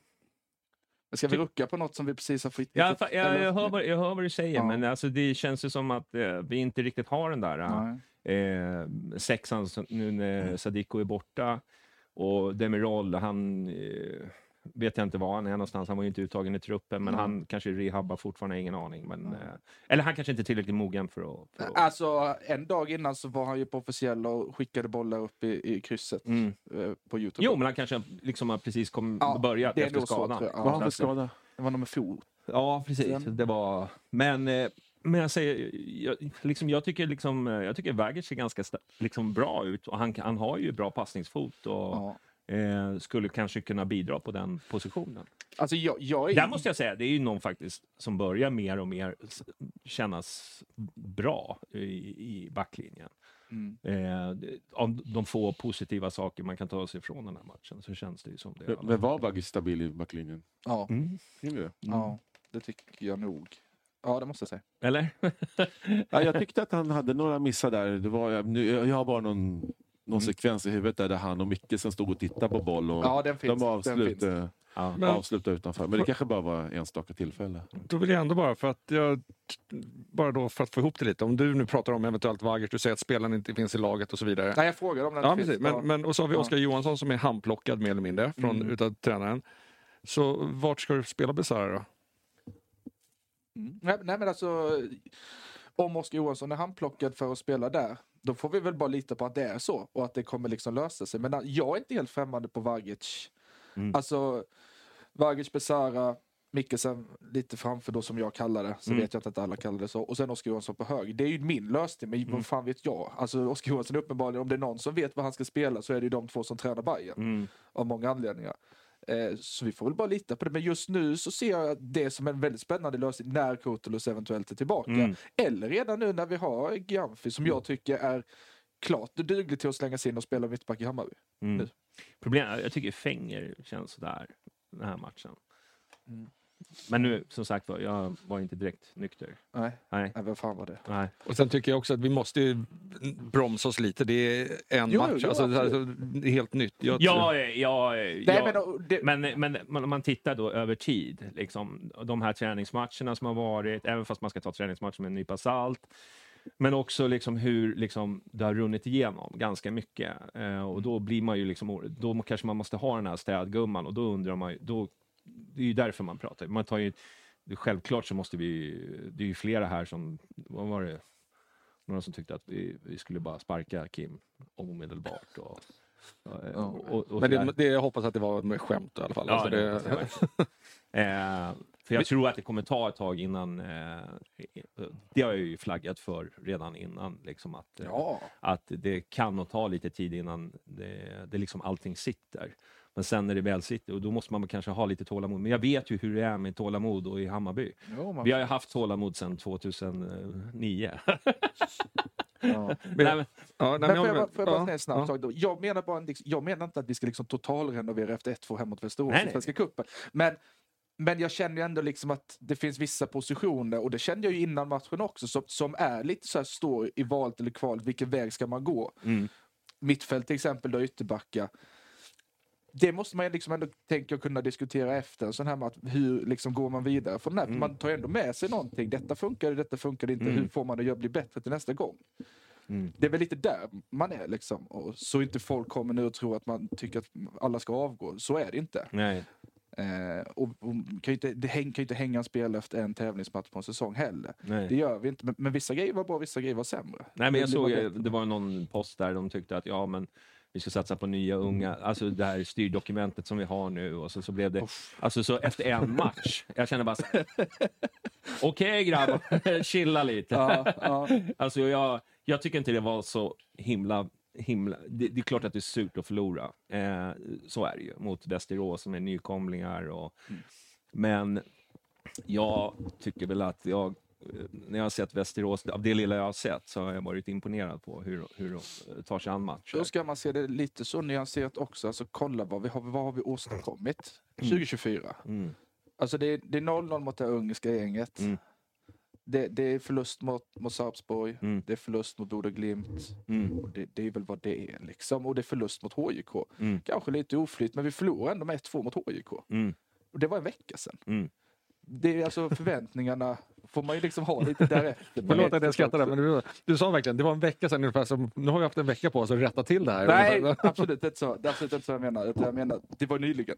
Ska vi rucka på något som vi precis har fått? Ja, jag, eller- jag, hör, vad, jag hör vad du säger, Ja. men alltså, det känns ju som att eh, vi inte riktigt har den där Nej. eh, sexan nu när Sadiko är borta. Och Demirol, han eh, vet jag inte var han är någonstans. Han var ju inte uttagen i truppen, men Nej. han kanske rehabbar fortfarande, ingen aning. Men, eh, eller han kanske inte är tillräckligt mogen för att... För att Alltså, en dag innan så var han ju på officiell och skickade bollar upp i, i krysset mm. eh, på Youtube. Jo, men han kanske liksom har precis kom, Ja, börjat efter skadan. Vad har han för skada? Det var nog med fot. Ja, precis. Sen- Det var... Men, eh, men jag säger, jag, liksom, jag tycker, liksom, eh, jag tycker Vagic ser ganska liksom, bra ut och han, han har ju bra passningsfot och Ja. Eh, skulle kanske kunna bidra på den positionen. Alltså, jag, jag är... Där måste jag säga, det är ju någon faktiskt som börjar mer och mer kännas bra i, i backlinjen. Mm. Eh, av de få positiva saker man kan ta sig från den här matchen så känns det ju som det. Men var Baggis stabil i backlinjen? Ja, Mm. Det? ja, det tycker jag nog. Ja, det måste jag säga. Eller? <laughs> Ja, jag tyckte att han hade några missar där. Det var, nu, jag har bara någon, någon sekvens i huvudet där, där han och Micke som stod och tittade på boll. Och Ja, den finns. de den avslut, finns. eh, ja. Men- avslutade utanför. Men det kanske bara var enstaka tillfälle. Då vill jag ändå bara för att jag bara då för att få ihop det lite. Om du nu pratar om eventuellt Vagic, du säger att spelaren inte finns i laget och så vidare. Nej, jag frågade om den Ja, finns. Men, Ja. men, och så har vi Ja. Oskar Johansson som är handplockad mer eller mindre från, Mm. utav tränaren. Så vart ska du spela Besara då? Mm. Nej, nej, men alltså, om Oskar Johansson är handplockad för att spela där, då får vi väl bara lita på att det är så och att det kommer liksom lösa sig. Men äh, jag är inte helt främmande på Vagic. Mm. Alltså, Vagic, Besara, Mikkelsen lite framför då som jag kallar det. Så Mm. vet jag inte att alla kallar det så. Och sen Oskar Johansson på hög. Det är ju min lösning, men Mm. vad fan vet jag? Alltså Oskar Johansson uppenbarligen, om det är någon som vet vad han ska spela så är det ju de två som tränar Bayern Mm. av många anledningar. Eh, så vi får väl bara lita på det. Men just nu så ser jag det som en väldigt spännande lösning när Kurtulus eventuellt är tillbaka. Mm. Eller redan nu när vi har Giamfi som jag tycker är klart duglig till att slängas in och spela mittback i Hammarby. Mm. Nu. Problemet, jag tycker Fenger känns sådär den här matchen. Mm. Men nu, som sagt var, jag var inte direkt nykter. Nej, Nej, nej vad fan var det? nej. Och sen tycker jag också att vi måste ju bromsa oss lite. Det är en Jo, match, jo, alltså, absolut. det är helt nytt. Jag, Ja, ja, Nej, ja. men, och det, Men, men, men om man tittar då över tid, liksom, de här träningsmatcherna som har varit, även fast man ska ta träningsmatcher med en nypa salt, men också liksom hur liksom det har runnit igenom ganska mycket. Eh, och då blir man ju liksom, då kanske man måste ha den här städgumman och då undrar man ju, då, det är ju därför man pratar. Man tar ju, det- självklart så måste vi, det är ju flera här som, vad var det, några som tyckte att vi, vi skulle bara sparka Kim omedelbart. Och, Eh, och, och Men det, det, jag hoppas att det var med skämt i alla fall. Ja, Alltså, det, det, <laughs> eh, för jag tror att det kommer ta ett tag innan... Eh, det har jag ju flaggat för redan innan. Liksom att, eh, Ja. att det kan nog ta lite tid innan det, det liksom allting sitter. Men sen när det väl sitter, och då måste man kanske ha lite tålamod. Men jag vet ju hur det är med tålamod och i Hammarby. Jo, man- Vi har ju haft tålamod sedan 2009. Ja. <laughs> Nej, men, ja, nej, Men men får jag, bara- jag- får jag bara ja, säga snabbt ja. sak då? Jag menar, bara, en- jag menar inte att vi ska liksom totalrenovera efter 1-2 hemma mot Västerås i. Svenska cupen. Men, men jag känner ju ändå liksom att det finns vissa positioner, och det kände jag ju innan matchen också, som, som är lite så här, står i valet eller kvalet, vilken väg ska man gå? mm, Mittfält till exempel, då ytterbacka. Det måste man liksom ändå tänka kunna diskutera efter en sån här match. Hur liksom går man vidare från här? För Man tar ändå med sig någonting. Detta funkar, detta funkar inte. Mm. Hur får man det att bli bättre till nästa gång? mm. Det är väl lite där man är liksom. Och så inte folk kommer nu och tror att man tycker att alla ska avgå. Så är det inte. Nej. Eh, och, och kan inte det häng, kan ju inte hänga en spel efter en tävlingsmatch på en säsong heller. Nej. Det gör vi inte. Men, men vissa grejer var bra, vissa grejer var sämre. Nej, men jag Det såg, det var någon post där de tyckte att ja, men vi ska satsa på nya unga, alltså det här styrdokumentet som vi har nu och så, så blev det, alltså så efter en match, jag känner bara <laughs> okej grabbar, <laughs> chilla lite. Ja, ja. Alltså jag, jag tycker inte det var så himla, himla det, det är klart att det är surt att förlora, eh, så är det ju, mot Västerås som är nykomlingar och, men jag tycker väl att jag när jag har sett Västerås, av det lilla jag har sett, så har jag varit imponerad på hur, hur de tar sig an matcher. Då ska man se det lite så nyanserat också. Alltså kolla vad vi har, vad har vi åstadkommit Mm. 2024. Mm. Alltså det är, det är 0-0 mot det ungerska gänget. Mm. Det, det är förlust mot, mot Sarpsborg. Mm. Det är förlust mot Boda Glimt. Mm. Och det, det är väl vad det är liksom. Och det är förlust mot HJK. Mm. Kanske lite oflyt, men vi förlorar ändå med 1-2 mot HJK. Mm. Och det var en vecka sedan. Det är alltså förväntningarna får man ju liksom ha lite därefter. Förlåt att jag skrattar men du, du sa verkligen, det var en vecka sedan ungefär, som, nu har vi haft en vecka på oss att rätta till det här. Nej, absolut inte så. Det är absolut inte så jag menar. Jag menar, det var nyligen.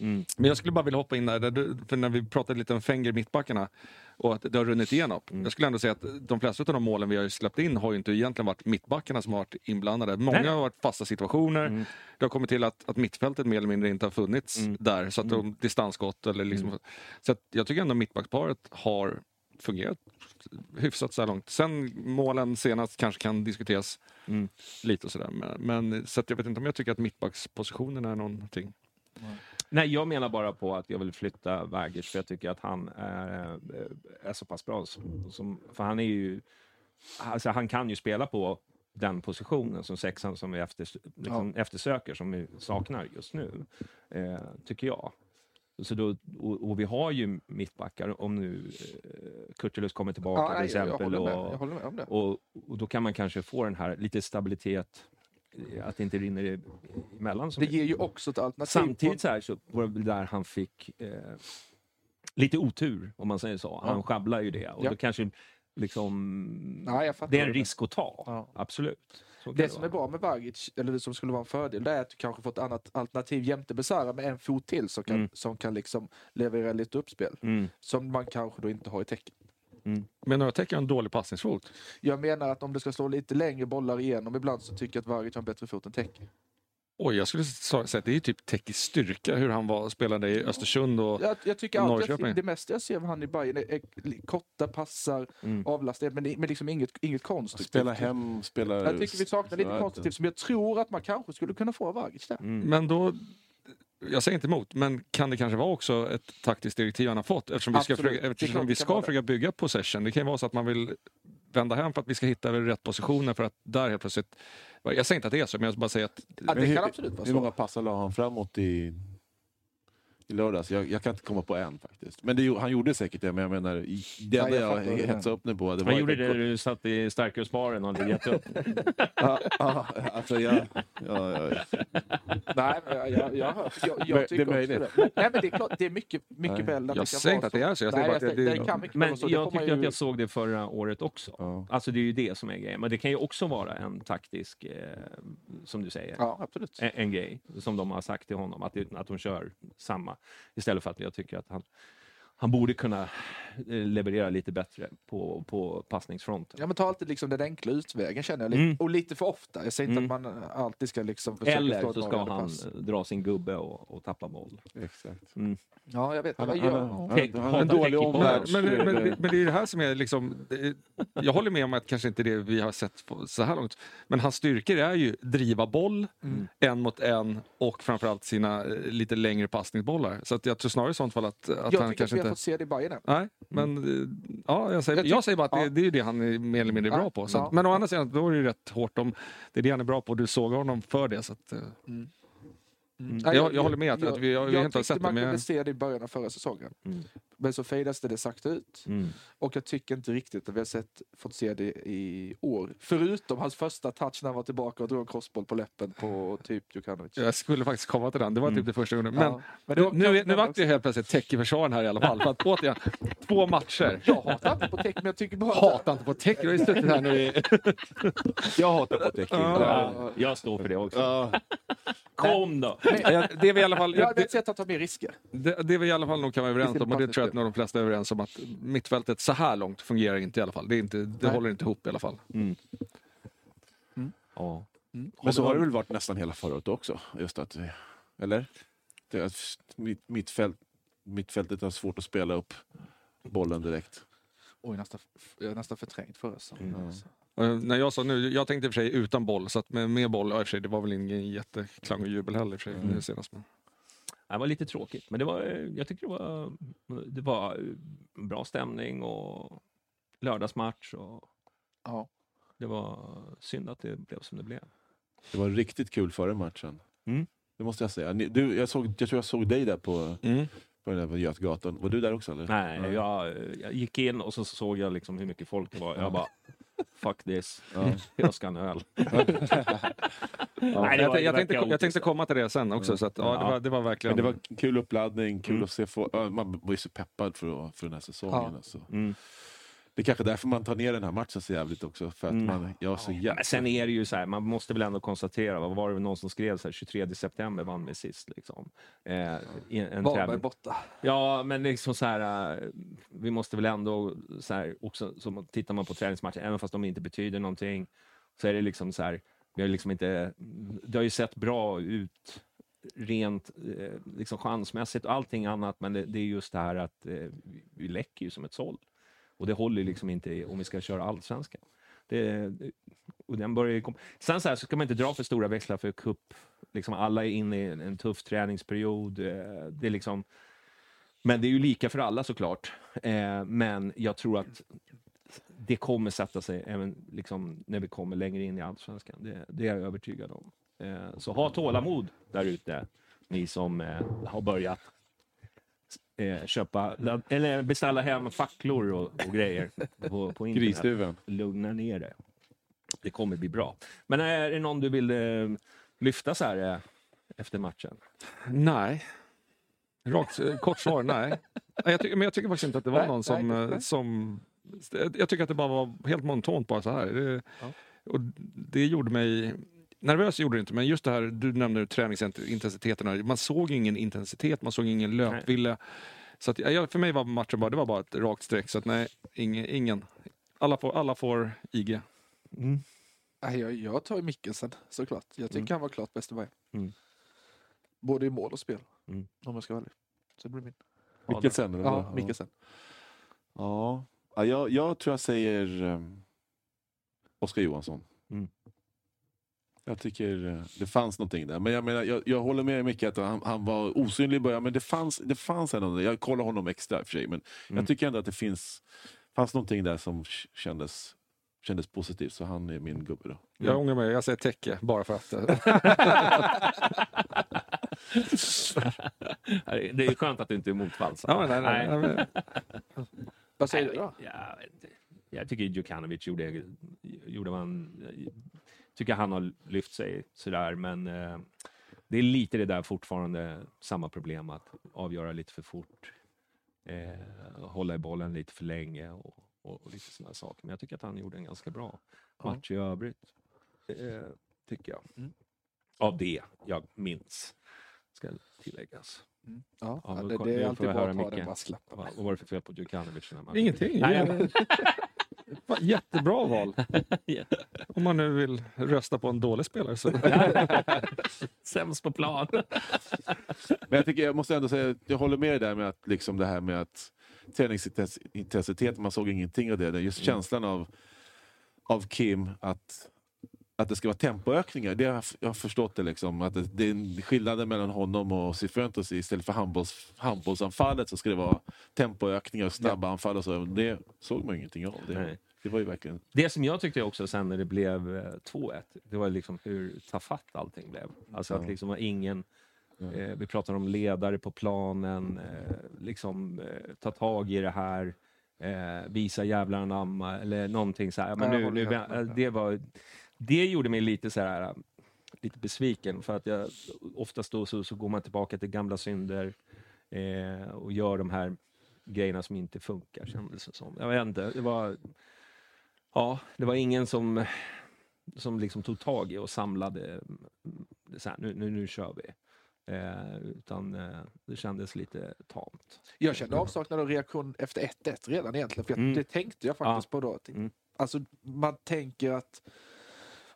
Mm. Men jag skulle bara vilja hoppa in där, du, för när vi pratade lite om Fenger mittbackarna och att det har runnit igenom. Mm. Jag skulle ändå säga att de flesta av de målen vi har släppt in har ju inte egentligen varit mittbackarna som har varit inblandade. Många Nej. har varit fasta situationer. Mm. Det har kommit till att, att mittfältet mer eller mindre inte har funnits Mm. där. Så att de, distansskott eller liksom, Så att jag tycker ändå mittbacksparet har fungerat hyfsat så här långt. Sen målen senast kanske kan diskuteras Mm. lite och sådär. Men, men så att jag vet inte om jag tycker att mittbackspositionen är någonting. Nej, jag menar bara på att jag vill flytta Vagic för jag tycker att han är, är så pass bra. Som, som, för han är ju... Alltså han kan ju spela på den positionen som sexan som vi efter, liksom eftersöker, som vi saknar just nu, eh, tycker jag. Så då, och, och vi har ju mittbackar, om nu eh, Kurtulus kommer tillbaka till nej, jag, jag, exempel. och, jag om det. och, och då kan man kanske få den här lite stabilitet, eh, att det inte rinner emellan. Det ger ju också ett alternativ. Samtidigt så, här, så var det där han fick eh, lite otur, om man säger så. Han Ja. sjabblar ju det. Och Ja. då kanske liksom... Ja, det är en det. risk att ta, Ja. absolut. Kan Det som är bra med Vagic, eller det som skulle vara en fördel, det är att du kanske får ett annat alternativ jämte Besara med en fot till som kan, Mm. som kan liksom leverera lite uppspel. Mm. Som man kanske då inte har i tecken. Men några tecken en dålig passningsfot. Jag menar att om det ska slå lite längre bollar igenom ibland så tycker jag att Vagic har en bättre fot än Teke. Oj, jag skulle säga att det är ju typ Tekis styrka hur han var, spelade i Östersund och Jag, jag tycker Norrköping. att det mesta jag ser av han i Bayern är, är korta passar, Mm. avlastning, men, men liksom inget, inget konstruktivt. Spela hem, spela... Jag tycker vi saknar lite konstruktivt som jag tror att man kanske skulle kunna få av Vagic där. Mm. Men då, jag säger inte emot, men kan det kanske vara också ett taktiskt direktiv han har fått? Eftersom vi ska, Absolut. försöka, eftersom vi det kan ska försöka bygga possession. Det kan ju vara så att man vill vända hem för att vi ska hitta rätt positioner för att där helt plötsligt... Jag säger inte att det är så, men jag bara säger att Ja, det kan absolut vara Hur många så. passar la han framåt i, i lördags? Jag, jag kan inte komma på en faktiskt. Men det, han gjorde säkert det, men jag menar, det Ja, enda jag jag, hetsade upp mig på... Det var Han gjorde det när du satt i starkölsbaren och hade gett upp. <laughs> Ja, ja, alltså jag... Ja, ja, ja. Nej, men jag, jag, jag, jag, Det- jag det tycker är också det. Nej, men det är klart, det är mycket, mycket väl att Jag säger inte att det är så, jag säger bara att jag det- det- det kan Men jag ju- att jag såg det förra året också. Ja. Alltså det är ju det som är grejen. Men det kan ju också vara en taktisk, eh, som du säger, Ja, absolut. en, en grej som de har sagt till honom, att, att de kör samma. Istället för att jag tycker att han han borde kunna eh, leverera lite bättre på, på passningsfronten. Ja men ta alltid liksom den enkla utvägen känner jag. Mm. Och lite för ofta. Jag säger inte Mm. att man alltid ska liksom försöka Eller så ska han pass. dra sin gubbe och, och tappa boll. Exakt. Ja jag vet. Han, Vad han, gör han, han, har en dålig i Men, men, men, det är det här som är liksom... är- Jag håller med om att kanske inte det vi har sett på så här långt. Men hans styrkor är ju driva boll, en mot en och framförallt sina eh, lite längre passningsbollar. Så att jag tror snarare i sånt fall att, att han kanske har inte... fått se det i Bayern än. Nej, men eh, ja, jag, säger, Jag jag, säger bara att det, ja. det är ju det han är mer eller mindre bra på. Att- Men å andra sidan, då är det ju rätt hårt om det är det han är bra på och du såg honom för det. Så att, eh, Mm. Jag- jag håller med att- att vi- jag- vi jag inte har sett man det, kunde se det i början av förra säsongen. Mm. Men så fejdas det sakta ut. Mm. Och jag tycker inte riktigt att vi har sett, fått se det i år. Förutom hans första touch när han var tillbaka och drog en crossboll på läppen på typ Djukanovic. jag skulle faktiskt komma till den, det var Mm. typ det första gången. Men Ja. Men det var nu, nu, nu vart det helt plötsligt tech i försvaren här i alla fall. För att återigen, två matcher. Jag hatar inte på tech, men jag tycker bara att- Hatar inte på tech, jag har ju suttit här nu i... <laughs> Jag hatar på tecken. Ja, jag står för det också. Ja. Kom då! Ja, Det vi i alla fall... Jag hade Det, ett sätt att ta mer risker. det, det vi i alla fall nog kan vara överens är om, och det tror jag passningsspel. nog de flesta är överens om, att mittfältet så här långt fungerar inte i alla fall. Det, är inte, det Nej. håller inte ihop i alla fall. Mm. Mm. Ja. Men så har det väl varit nästan hela förra året också? Just att, eller? Det är att mitt, mittfält, mittfältet har svårt att spela upp bollen direkt. Oj, nästan, jag är nästan förträngt förra säsongen. Mm. Alltså. När jag sa nu, jag tänkte i och för sig utan boll, så att med, med boll, ja, i och för sig, det var väl ingen jätteklang och jubel heller i och för sig, Mm. senast. Men. Det var lite tråkigt, men det var, jag tycker det var, det var eh, bra stämning och lördagsmatch. Och Ja. det var synd att det blev som det blev. Det var riktigt kul före matchen. Mm. Det måste jag säga. Du, jag, såg, jag tror jag såg dig där på, på den där på Götgatan. Var du där också? Eller? Nej, jag, jag gick in och så såg jag liksom hur mycket folk det var. Jag bara, fuck this. Ja. Jag ska ha en öl. <laughs> Nej, det jag, tänkte, jag kaotiskt. tänkte komma till det sen också, så att, ja, det, var, det var verkligen... Men det var kul uppladdning, kul Mm. att se. Få, ja, man var ju så peppad för, för den här säsongen. Ja. Alltså. Mm. Det är kanske därför man tar ner den här matchen så jävligt också. För att Mm. man, jag var så jävla... Men sen är det ju så här, man måste väl ändå konstatera, vad var det någon som skrev så här, 23 september vann vi sist liksom. Eh, en Varberg borta. Ja, men liksom så här, eh, vi måste väl ändå, så här, också, så tittar man på träningsmatcher, även fast de inte betyder någonting, så är det liksom så här, vi har liksom inte, det har ju sett bra ut rent eh, liksom chansmässigt och allting annat, men det, det är just det här att eh, vi- vi läcker ju som ett såll. Och det håller ju liksom inte om vi ska köra allsvenskan. Det, och den börjar kom... Sen så, här, så ska man inte dra för stora växlar för cup. Liksom alla är inne i en, tuff träningsperiod. Eh, det är liksom... Men det är ju lika för alla såklart. Eh, men jag tror att det kommer sätta sig även liksom, när vi kommer längre in i allsvenskan. Det, det är jag övertygad om. Eh, så ha tålamod där ute, ni som har börjat eh, köpa, eller beställa hem facklor och, och grejer på, på internet. Grisduven. Lugna ner det. Det kommer bli bra. Men är det någon du vill eh, lyfta så här eh, efter matchen? Nej. Rakt, eh, kort svar, nej. Nej, Jag tycker, men jag tycker faktiskt inte att det var Nej, någon som... nej, eh, nej. som jag tycker att det bara var helt monotont bara så här. Det, Ja. och det gjorde mig... Nervös gjorde det inte, men just det här, du nämnde träningsintensiteten. Man såg ingen intensitet, man såg ingen löpvilja. Så att, ja, för mig var matchen bara, det var bara ett rakt streck. Så att nej, ingen. ingen. Alla, får, alla får IG. Nej, jag, jag tar ju Mikkelsen såklart. Jag tycker Mm. han var klart bäst i Bayern. Mm. Både i mål och spel. Mm. Om jag ska vara ärlig. Så det blir min. Mikkelsen? eller Ja? Mikkelsen. Ja, ja jag, jag tror jag säger um, Oskar Johansson. Mm. Jag tycker eh, det fanns någonting där. Men jag, menar, jag, jag håller med Micke att han, han var osynlig i början, men det fanns, det fanns ändå, jag kollar honom extra i och för sig, men Mm. jag tycker ändå att det finns, fanns någonting där som kändes, kändes positivt, så han är min gubbe då. Jag ångrar mig, jag säger Täcke bara för att... eh, <laughs> det är skönt att du inte är motvalls. ja, nej, nej, nej, nej. <laughs> Vad säger du då? Jag, jag tycker Djukanovic gjorde, gjorde man, tycker han har lyft sig sådär, men eh, det är lite det där fortfarande, samma problem att avgöra lite för fort, eh, hålla i bollen lite för länge och, och, och lite sådana saker. Men jag tycker att han gjorde en ganska bra match i övrigt, eh, tycker jag. Mm. Av det jag minns, ska tilläggas. Ja, Ja, det, det är alltid bra att ha den brasklappen. Vad var det för fel på Djukanovic? Ingenting. Nej. <laughs> Jättebra val. Om man nu vill rösta på en dålig spelare. Så. <laughs> Sämst på plan. Men jag, tycker, jag måste ändå säga, att jag håller med dig där med att liksom det här med att träningsintensitet, man såg ingenting av det. Just känslan av, av Kim att, att det ska vara tempoökningar. Det har jag, förstått det liksom. Att det, det är en skillnaden mellan honom och Cifuentes. Istället för handbolls, handbollsanfallet så ska det vara tempoökningar och snabba anfall och så. Det såg man ingenting av. Det, Nej. det var ju verkligen... Det som jag tyckte också sen när det blev eh, 2-1, det var liksom hur tafatt allting blev. Alltså att Ja. liksom var ingen... Eh, vi pratar om ledare på planen, eh, liksom eh, ta tag i det här, eh, visa jävlar anamma eller någonting så här. Men Ja, nu, nu, eh, det, var, det gjorde mig lite så här, eh, lite besviken för att jag oftast då så, så går man tillbaka till gamla synder eh, och gör de här grejerna som inte funkar. Kändes det som. Jag vet inte, det var... Ja, det var ingen som, som liksom tog tag i och samlade. mm, Så här, nu, nu, nu kör vi. Eh, utan eh, det kändes lite tamt. Jag kände avsaknad av reaktion efter 1-1 redan egentligen. För jag, Mm. det tänkte jag faktiskt på då. Mm. Alltså man tänker att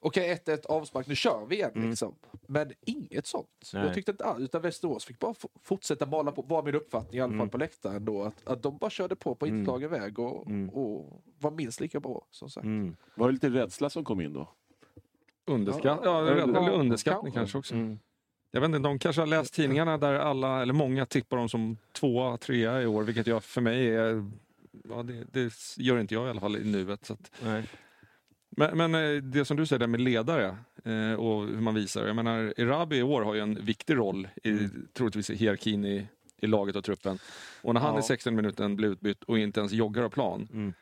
okej 1-1 avspark, nu kör vi igen Mm. liksom. Men inget sånt. Nej. Jag tyckte inte alls, utan Västerås fick bara fortsätta mala på, var min uppfattning i alla fall Mm. på läktaren då. Att, att de bara körde på på Mm. inslagen väg och, Mm. och var minst lika bra som sagt. Mm. Var det lite rädsla som kom in då? Underskatt, ja, Ja, eller underskattning kanske. kanske också. Mm. Jag vet inte, de kanske har läst tidningarna där alla, eller många tippar dem som tvåa, trea i år, vilket jag för mig är... Ja, det, det gör inte jag i alla fall i nuet. Så att, Nej. Men, men eh, det som du säger där med ledare eh, och hur man visar. Jag menar, Erabi i år har ju en viktig roll i, troligtvis i hierarkin i, i laget och truppen. Och när han Ja. i 16 minuten blir utbytt och inte ens joggar av plan. Mm.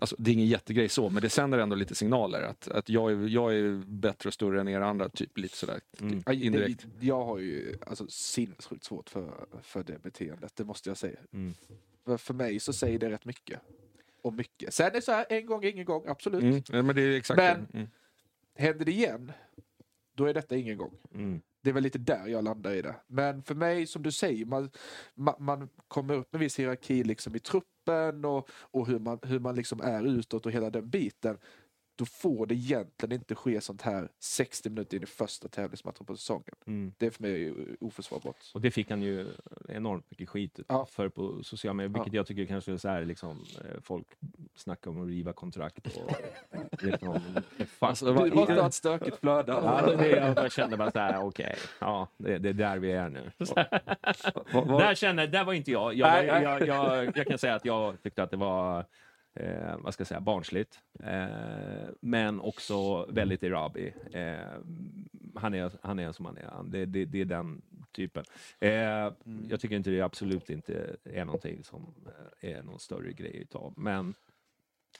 Alltså, det är ingen jättegrej så, men det sänder ändå lite signaler. Att, att jag, är, jag är bättre och större än er andra, typ lite sådär Mm. Ja, det- indirekt. Jag har ju alltså, sinnessjukt svårt för, för det beteendet, det måste jag säga. Mm. För, för mig så säger det rätt mycket. Och mycket. Sen är det så här, en gång, ingen gång, absolut. Mm, ja, men det är exakt Men- det. Mm. Händer det igen, då är detta ingen gång. Mm. Det är väl lite där jag landar i det. Men för mig, som du säger, man, man, man kommer upp med viss hierarki liksom i truppen och, och hur man, hur man liksom är utåt och hela den biten. Då får det egentligen inte ske sånt här 60 minuter in i första tävlingsmatchen på säsongen. Mm. Det är för mig oförsvarbart. Och det fick han ju enormt mycket skit Ja. för på sociala medier, vilket jag tycker kanske är så här, liksom, eh, folk snackar om att riva kontrakt och <laughs> liksom, fast, Du måste ha ett stökigt flöde. Ja, det, jag bara kände bara så här, okej, ja, det, det är där vi är nu. <laughs> Där kände, där var inte jag. Jag, Nej, jag, nej. jag, jag. jag kan säga att jag tyckte att det var, eh, vad ska jag säga, barnsligt. Eh, men också väldigt Erabi. Eh, han, är, han är som han är. Han- Det, det, det är den typen. Eh, Jag tycker inte det absolut inte är någonting som eh, är någon större grej utav. Men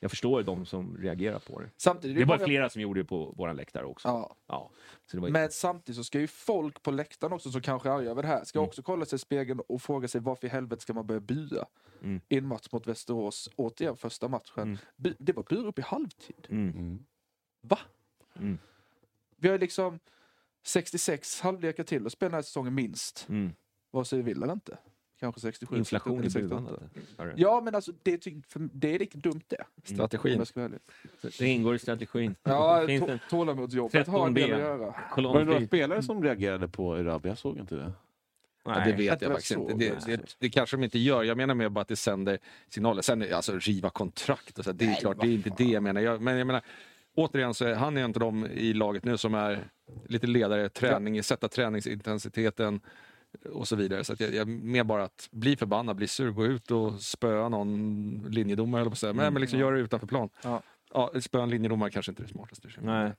jag förstår de som reagerar på det. Samtidigt, Det var många- flera som gjorde det på våran läktare också. Ja. Ja, så det var, Men samtidigt så ska ju folk på läktaren också som kanske är arga över det här, ska Mm. också kolla sig i spegeln och fråga sig varför i helvete ska man börja bua Mm. i en match mot Västerås, återigen första matchen. Mm. Bu- Det var bur upp i halvtid. mm, Va? mm, Vi har liksom 66 halvlekar till och spelar den här säsongen minst. mm. Vad säger vi eller inte? Kanske 67. Inflation i 68. buandet. Hörru. Ja men alltså det, ty- för- det är lite dumt det. Om Strategin. Det ingår i strategin. Ja, tålamodsjobbet har en 13B. del att göra. Var det några spelare som reagerade på Erabi? Jag såg inte det. Ja, det Nej. vet jag faktiskt inte. Det, det, det kanske de inte gör. Jag menar mer bara att det sänder signaler. Sen alltså riva kontrakt och så, det är Nej, klart, det är inte det jag menar. Jag, men jag menar, återigen så är han är inte de i laget nu som är lite ledare, träning, sätta träningsintensiteten och så vidare. Så att jag, jag mer bara att bli förbannad, bli sur, gå ut och spöa någon linjedomare eller på att säga. Men, men liksom gör det utanför plan. Ja. Ja, spöa en linjedomare kanske inte är det smartaste. Nej.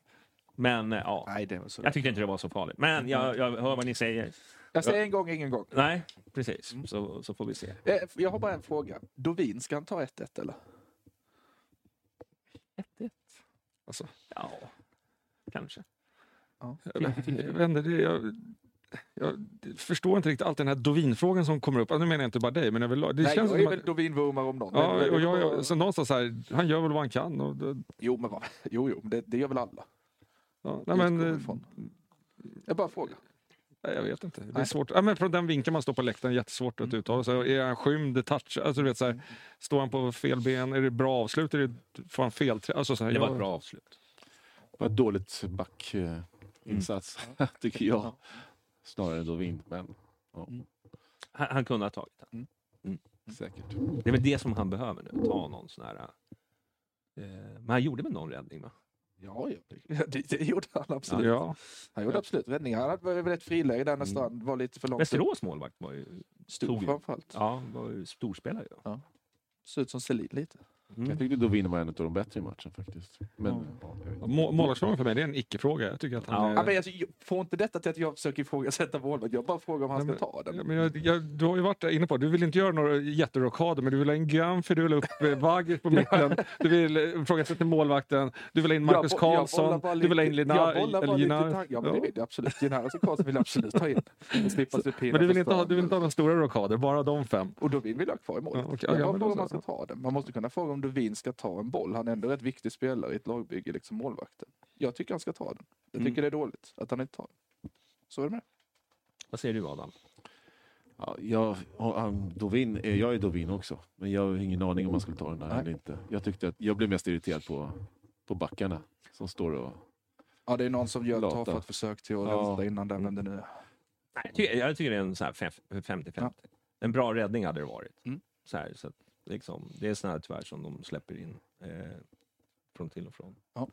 Men eh, ja, Nej, det var så. jag tyckte inte det var så farligt. Men jag, jag hör vad ni säger. Jag säger en gång, ingen gång. Nej, precis. Så, så får vi se. Eh, Jag har bara en fråga. Dovin, ska han ta 1-1 eller? Alltså, Ja, kanske. Ja. Jag det, jag, jag förstår inte riktigt allt den här Dovin-frågan som kommer upp. Nu menar jag inte bara dig, men överlag. Det Nej, känns jag som är att, väl Dovin-vurmare om någon. Ja, och jag, jag, <laughs> så någonstans här, han gör väl vad han kan. Och, det- Jo, men vad? <laughs> Jo, jo, det, det gör väl alla. ja, nej, men, eh. Jag bara frågar. Nej, jag vet inte. Det är Nej. svårt. Ja, men från den vinkeln man står på läktaren, jättesvårt att uttala sig. Är han skymd, touch, alltså, du vet, så här, står han på fel ben, är det bra avslut, är det, får han fel... Alltså, så här, Det var jag- ett bra avslut. Det var ett dåligt backinsats, <laughs> tycker jag. Snarare än Dovin, men Han, han kunde ha tagit den. säkert. Det är väl det som han behöver nu, ta någon sån här... Eh, men han gjorde väl någon räddning va? Ja, ja. Det, det gjorde han absolut. Ja. Han gjorde absolut räddningar. Han hade väl ett friläge där nästan Mm. var lite för långt. Västerås målvakt var ju Stor tog framförallt. Ja, var ju storspelare. Ja. Ser ut som Selin lite. Mm. Jag tyckte Dovin var en av de bättre i matchen faktiskt. Men, ja. Må- Målvaktsfrågan för mig, det är en icke-fråga. Jag tycker att han Ja. är... Ja, men alltså, jag får inte detta till att jag försöker ifrågasätta målvakt. Jag bara frågar om han Nej, ska ta den. Ja, men jag, jag, du har ju varit inne på, du vill inte göra några jätterockader, men du vill ha in Guanfer, du vill ha upp eh, Wagner på mitten, du vill eh, ifrågasätta målvakten, du vill ha in Marcus Karlsson, du vill ha in Linar. Jag bollar bara lite Linar- Ja, men det Ja. vill jag absolut. Linares och Karlsson vill jag absolut ta in. Men du vill, inte ha, du vill inte ha några stora rockader, bara de fem. Och då vill vi ha kvar i mål. Ja, okej. Jag Ja, bara frågar då om man så. ska ta den. Man måste kunna fråga om Dovin ska ta en boll. Han är ändå rätt viktig spelare i ett lagbygge, liksom målvakten. Jag tycker han ska ta den. Jag tycker Mm. det är dåligt att han inte tar den. Så är det med. Vad säger du Adam? Ja, jag, Dovin, jag är Dovin också, men jag har ingen aning om man skulle ta den där Nej. eller inte. Jag, tyckte att, jag blev mest irriterad på, på backarna som står och... Ja, det är någon som gör ett tafatt försök till att Ja. vänta innan där, men det nu är. Nej, jag, tycker, jag tycker det är en sån här fem- 50-50. En bra räddning hade det varit. Mm. Så här, så att, liksom, det är såna här tyvärr som de släpper in eh, från till och från. Ja.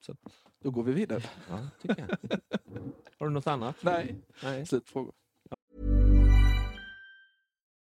Så att, Då går vi vidare. ja, tycker jag. <laughs> Har du något annat? Nej, Nej. slutfrågor.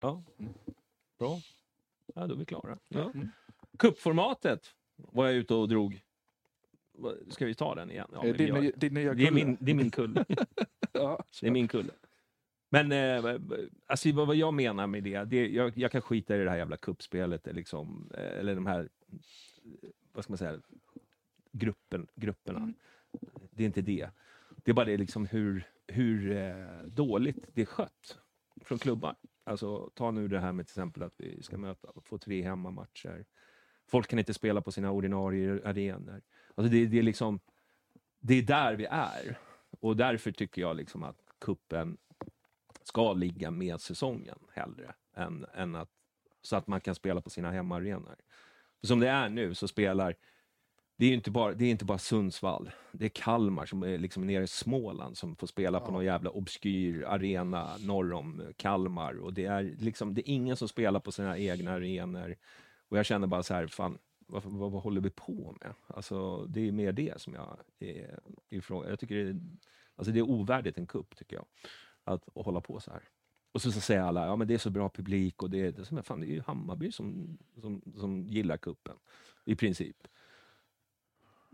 Ja. Bra. Ja, då är vi klara. Ja. Kuppformatet var jag ute och drog. Ska vi ta den igen? Ja, Eh, din, gör nya- det. nya det, är min, det är min kulle. <laughs> Ja, Det är min kulle. Men eh, alltså, vad jag menar med det, det jag, jag kan skita i det här jävla kuppspelet eller liksom, eh, eller de här, vad ska man säga, gruppen, grupperna. Det är inte det. Det är bara det liksom hur, hur eh, dåligt det är skött från klubbar. Alltså ta nu det här med till exempel att vi ska möta, få tre hemmamatcher. Folk kan inte spela på sina ordinarie arenor. Alltså det, det är liksom, det är där vi är. Och därför tycker jag liksom att kuppen ska ligga med säsongen hellre än, än att, så att man kan spela på sina hemmaarenor. Som det är nu så spelar, det är inte bara, det är inte bara Sundsvall, det är Kalmar som är liksom nere i Småland som får spela på någon jävla obskyr arena norr om Kalmar och det är liksom, det är ingen som spelar på sina egna arenor. Och jag känner bara så här, fan, vad, vad, vad håller vi på med? Alltså, det är mer det som jag är ifrån. Jag tycker det är, alltså det är ovärdigt en kupp tycker jag. Att, att hålla på så här. Och så, så säger alla, ja men det är så bra publik och det, är- det, är fan, det är ju Hammarby som, som, som gillar kuppen i princip.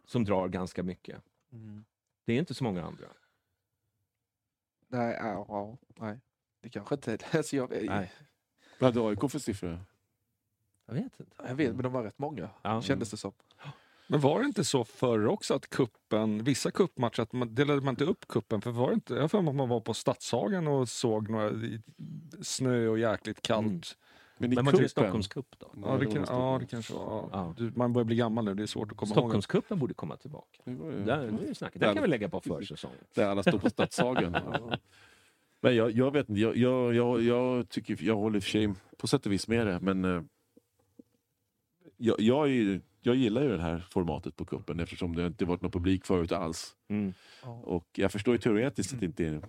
Som drar ganska mycket. Det är inte så många andra. Nej, ja, ja, nej. Det kanske inte... <laughs> Alltså jag, Nej. Vad hade AIK för siffror? Jag vet inte. jag vet, men de var rätt många. Ja. Kändes det som. Men var det inte så förr också att kuppen, vissa kuppmatcher, att man delade man inte upp kuppen? För var det inte, jag har för mig att man var på Stadshagen och såg några snö och jäkligt kallt. Mm. Men Men var inte det cupen- Stockholmscup då? Ja, det, kan, ja, det kanske var. Ja. Du, man börjar bli gammal nu, det är svårt att komma ihåg. Stockholmscupen borde komma tillbaka. Det var ju- Där, nu är det snacket. Där kan vi lägga på försäsongen. <laughs> Där alla står på Stadshagen. <laughs> Men jag, jag vet inte, jag, jag, jag, jag, tycker, jag håller i och för sig på sätt och vis med det, men eh, jag, jag, är, jag gillar ju det här formatet på kuppen eftersom det inte varit någon publik förut alls. Mm. Och jag förstår ju teoretiskt att det inte är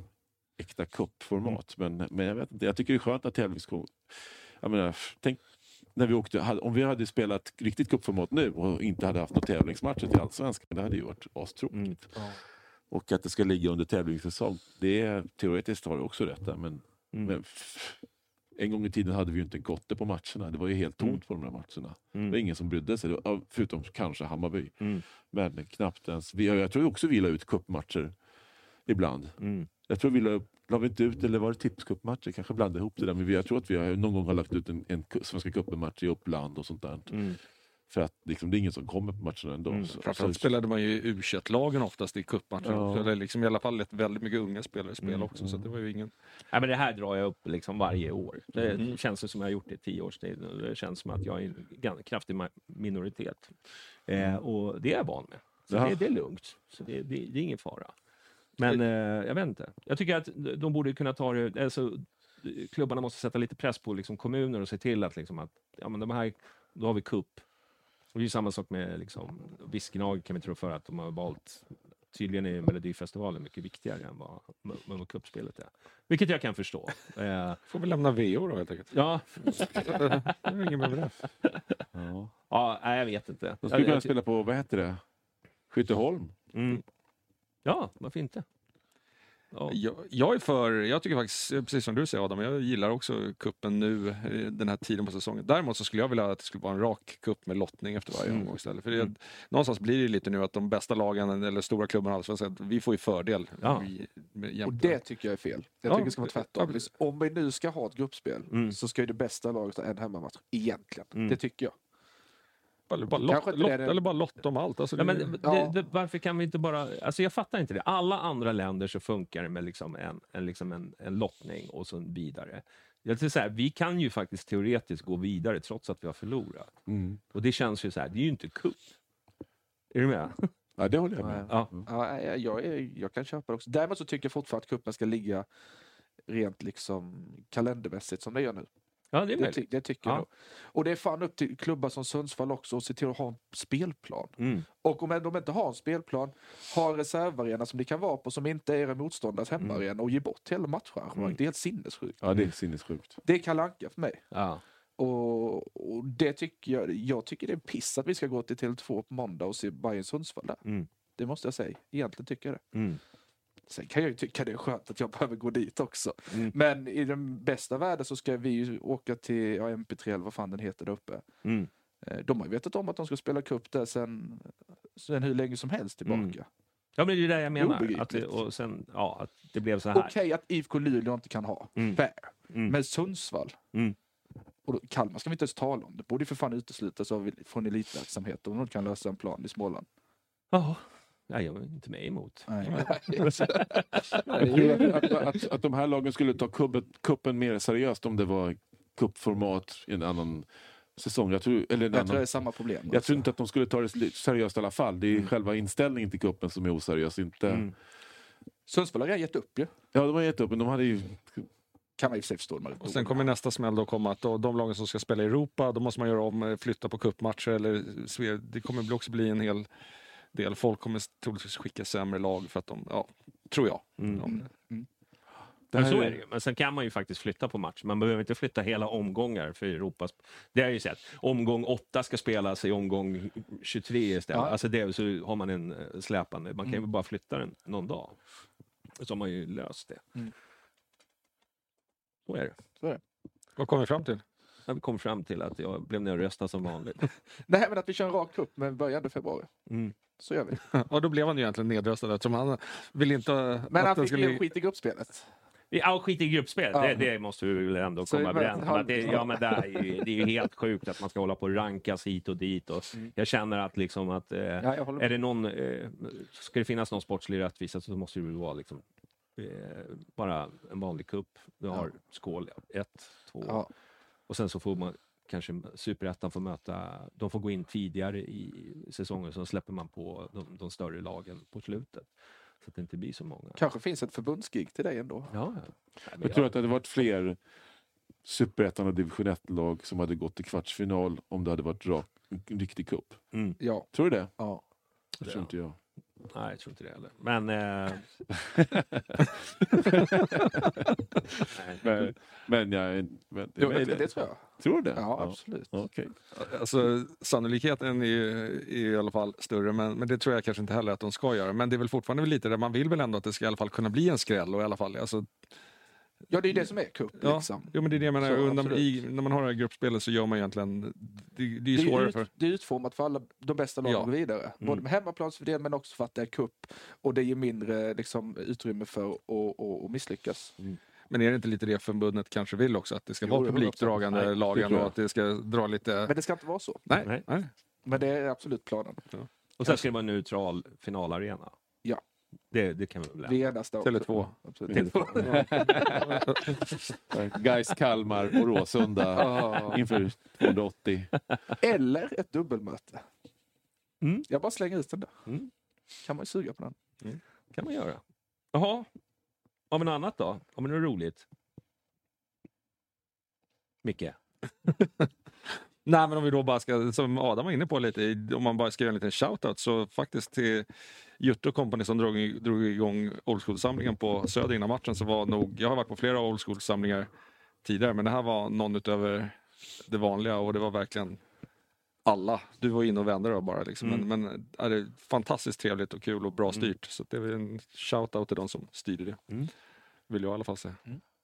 äkta cupformat, men, men jag vet inte, jag tycker det är skönt att tävlingskon... Jag menar, tänk när vi åkte, om vi hade spelat riktigt cupformat nu och inte hade haft några tävlingsmatcher till Allsvenskan, det hade ju varit astråkigt. Mm. Och att det ska ligga under tävlingssäsong, det är, teoretiskt har du också rätt där, men, Mm. men en gång i tiden hade vi ju inte en kotte på matcherna. Det var ju helt tomt Mm. på de här matcherna. Mm. Det var ingen som brydde sig, var- förutom kanske Hammarby. Mm. Men knappt ens. Vi, jag tror också vi la ut cupmatcher ibland. Mm. Jag tror vi la, la vi inte ut, eller var det tipscupmatcher? Kanske blandade ihop det där. Men vi, jag tror att vi har, någon gång har lagt ut en, en Svenska cupen-match i Uppland och sånt där. Mm. För att liksom, det är ingen som kommer på matcherna ändå. Mm. Så, Framförallt så, spelade man ju u lagen oftast i cupmatcher. Ja. Eller liksom i alla fall ett väldigt mycket unga spelare spel Mm. också. Så det var ju ingen... Nej, men det här drar jag upp liksom varje år. Det Mm. känns det som jag har gjort det i tio års tid. Det känns som att jag är en kraftig minoritet. Eh, och det är jag van med. Så det, det är lugnt. Så det, det, det är ingen fara. Men eh, jag vet inte. Jag tycker att de borde kunna ta det... Alltså, klubbarna måste sätta lite press på liksom, kommuner och se till att, liksom, att ja, men de här, då har vi kupp. Och det är ju samma sak med liksom, Viskenag kan vi tro för att de har valt Tydligen är Melodifestivalen mycket viktigare än vad, vad kuppspelet är. Vilket jag kan förstå. <laughs> Eh, Får vi lämna VO då helt enkelt. ja, <laughs> det är inget med det. ja. ja, nej, jag vet inte. De skulle Jag- kunna spela på, vad heter det? Skytteholm? Mm. Ja, varför inte? Ja. Jag, jag är för, jag tycker faktiskt, eh, precis som du säger Adam, jag gillar också kuppen nu, eh, den här tiden på säsongen. Däremot så skulle jag vilja att det skulle vara en rak kupp med lottning efter varje Mm. omgång istället. För det, någonstans blir det lite nu att de bästa lagen, eller stora klubbarna i Allsvenskan, vi får ju fördel. Ja. Vi, med Och det tycker jag är fel. Jag Ja, tycker det ska vara tvärtom. Om vi nu ska ha ett gruppspel Mm. så ska ju det bästa laget ha en hemmamatch, egentligen. Mm. Det tycker jag. Eller bara, Kanske lott, eller bara lotta om allt. Alltså, Ja, men, det, Ja. det, varför kan vi inte bara... Alltså jag fattar inte det. Alla andra länder så funkar det med liksom en, en, liksom en, en lottning och så vidare. Jag så här, vi kan ju faktiskt teoretiskt gå vidare trots att vi har förlorat. Mm. Och det känns ju så här, det är ju inte cup. Är du med? Ja, det håller jag med. Ja. Ja, jag, jag, jag kan köpa det också. Däremot så tycker jag fortfarande att cupen ska ligga rent liksom kalendermässigt som det gör nu. Ja, det är Det, ty, det tycker Ja. jag. Och det är fan upp till klubbar som Sundsvall också att se till att ha en spelplan. Mm. Och om de inte har en spelplan, ha en reservarena som det kan vara på som inte är en motståndares hemmaarena och ge bort hela matcharrangemanget. Mm. Det är helt sinnessjukt. Ja, det är sinnessjukt. Det är Kalle för mig. Ja. Och, och det tycker jag, jag tycker det är piss att vi ska gå till Tele2 på måndag och se Bayern Sundsvall där. Mm. Det måste jag säga. Egentligen tycker jag det. Sen kan jag ju tycka det är skönt att jag <laughs> behöver gå dit också. Mm. Men i den bästa världen så ska vi ju åka till ja, MP3 eller vad fan den heter där uppe. Mm. Eh, De har ju vetat om att de ska spela cup där sen, sen hur länge som helst tillbaka. Mm. Ja, men det är det jag menar. Att det, och sen, ja, att det blev så här. Okej att IFK Luleå inte kan ha, Mm. fair. Mm. Men Sundsvall, Mm. och då, Kalmar ska vi inte ens tala om. Det borde ju för fan uteslutas från elitverksamhet om de inte kan lösa en plan i Småland. Ja, nej, jag är inte med emot. <laughs> Att, att, att, de här lagen skulle ta kuppen, kuppen mer seriöst om det var kuppformat i en annan säsong. Jag tror, eller Jag annan, tror det är samma problem. jag tror inte att de skulle ta det seriöst i alla fall. Det är själva inställningen till kuppen som är oseriös. Inte... Mm. Sundsvall har redan gett upp ju. Ja, de har gett upp, men de hade ju... Kan man i och för sig förstå. Och sen kommer nästa smäll då komma att då, de lagen som ska spela i Europa, då måste man göra om, eh, flytta på cupmatcher eller sve- det kommer också bli en hel del. Folk kommer troligtvis skicka sämre lag för att de, ja, tror jag. Mm. Om- Det Men så är det ju. Men sen kan man ju faktiskt flytta på match. Man behöver inte flytta hela omgångar för Europas... Det har jag ju sett. Omgång 8 ska spelas i omgång 23 istället. Ja. Alltså det, så har man en eh, släpande. Man kan ju bara flytta den någon dag. Så har man ju löst det. Mm. Så är det. Vad kom vi fram till? Jag vi kom fram till att jag blev ner och röstade som vanligt. <laughs> Nej men att vi kör en rak cup med början i februari. Mm. Så gör vi. <laughs> Ja, då blev han ju egentligen nedröstad eftersom han vill inte Men att han fick skulle... ju skit i gruppspelet. Ja, skit i gruppspel. Ja. Det, det måste vi väl ändå Så komma överens om. Det, ja, men det, är ju, det är ju helt sjukt att man ska hålla på och rankas hit och dit. Och Jag känner att, liksom att eh, Ja, är det någon, eh, ska det finnas någon sportslig rättvisa så måste det väl vara liksom, eh, bara en vanlig kupp. Du har skål ett, två Ja. och sen så får man kanske superettan får möta, de får gå in tidigare i säsongen så släpper man på de, de större lagen på slutet. Så att det inte blir så många. Kanske finns ett förbundsgig till dig ändå. Ja, ja. Nej, men Jag tror att det hade varit fler superettan och division 1-lag som hade gått till kvartsfinal om det hade varit rak, en riktig cup. Mm. Ja. Tror du det? ja. Det tror inte jag. Nej, jag tror inte det heller. Men... Eh. <laughs> Men, men jag... Men, Jo, men, det, det tror jag. Tror du det? Ja, absolut. Okej. Alltså, sannolikheten är ju är i alla fall större, men, men det tror jag kanske inte heller att de ska göra. Men det är väl fortfarande lite där man vill väl ändå att det ska i alla fall kunna bli en skräll. Och i alla fall, alltså, Ja, det är ju det som är cup. ja, Liksom. jo, men det är det jag menar. Så, absolut. i, när man har det här gruppspelet så gör man egentligen... Det, det är Det ju är, svårare ut, för... det är utformat för alla de bästa lagen Ja. att gå vidare. Både med hemmaplansfördel men också för att det är cup. Och det ger mindre liksom, utrymme för att, att, att misslyckas. Men är det inte lite det förbundet kanske vill också? Att det ska Jo, vara 100%. publikdragande Nej, det lagen och att det ska dra lite... Men det ska inte vara så. nej, Nej. Men det är absolut planen. Och sen ska det vara en neutral finalarena. Det, det kan vi väl är nästa Tele2. Absolut. Gais, <laughs> Kalmar och Råsunda <laughs> inför 280. Eller ett dubbelmöte. Mm. Jag bara slänger ut den där. Mm. Kan man ju suga på den. kan man göra. Jaha. Har vi något annat då? Har vi något roligt? Micke? <laughs> Nej, men om vi då bara ska, som Adam var inne på lite, om man bara ska göra en liten shoutout så faktiskt till Jutte company som drog, drog igång Old School-samlingen på Söder innan matchen så var nog, jag har varit på flera Old School-samlingar tidigare, men det här var någon utöver det vanliga och det var verkligen alla. Du var inne och vände då bara liksom. Mm. Men, men är det fantastiskt trevligt och kul och bra styrt. Så det är en shout-out till de som styrde det. Mm. Vill jag i alla fall säga.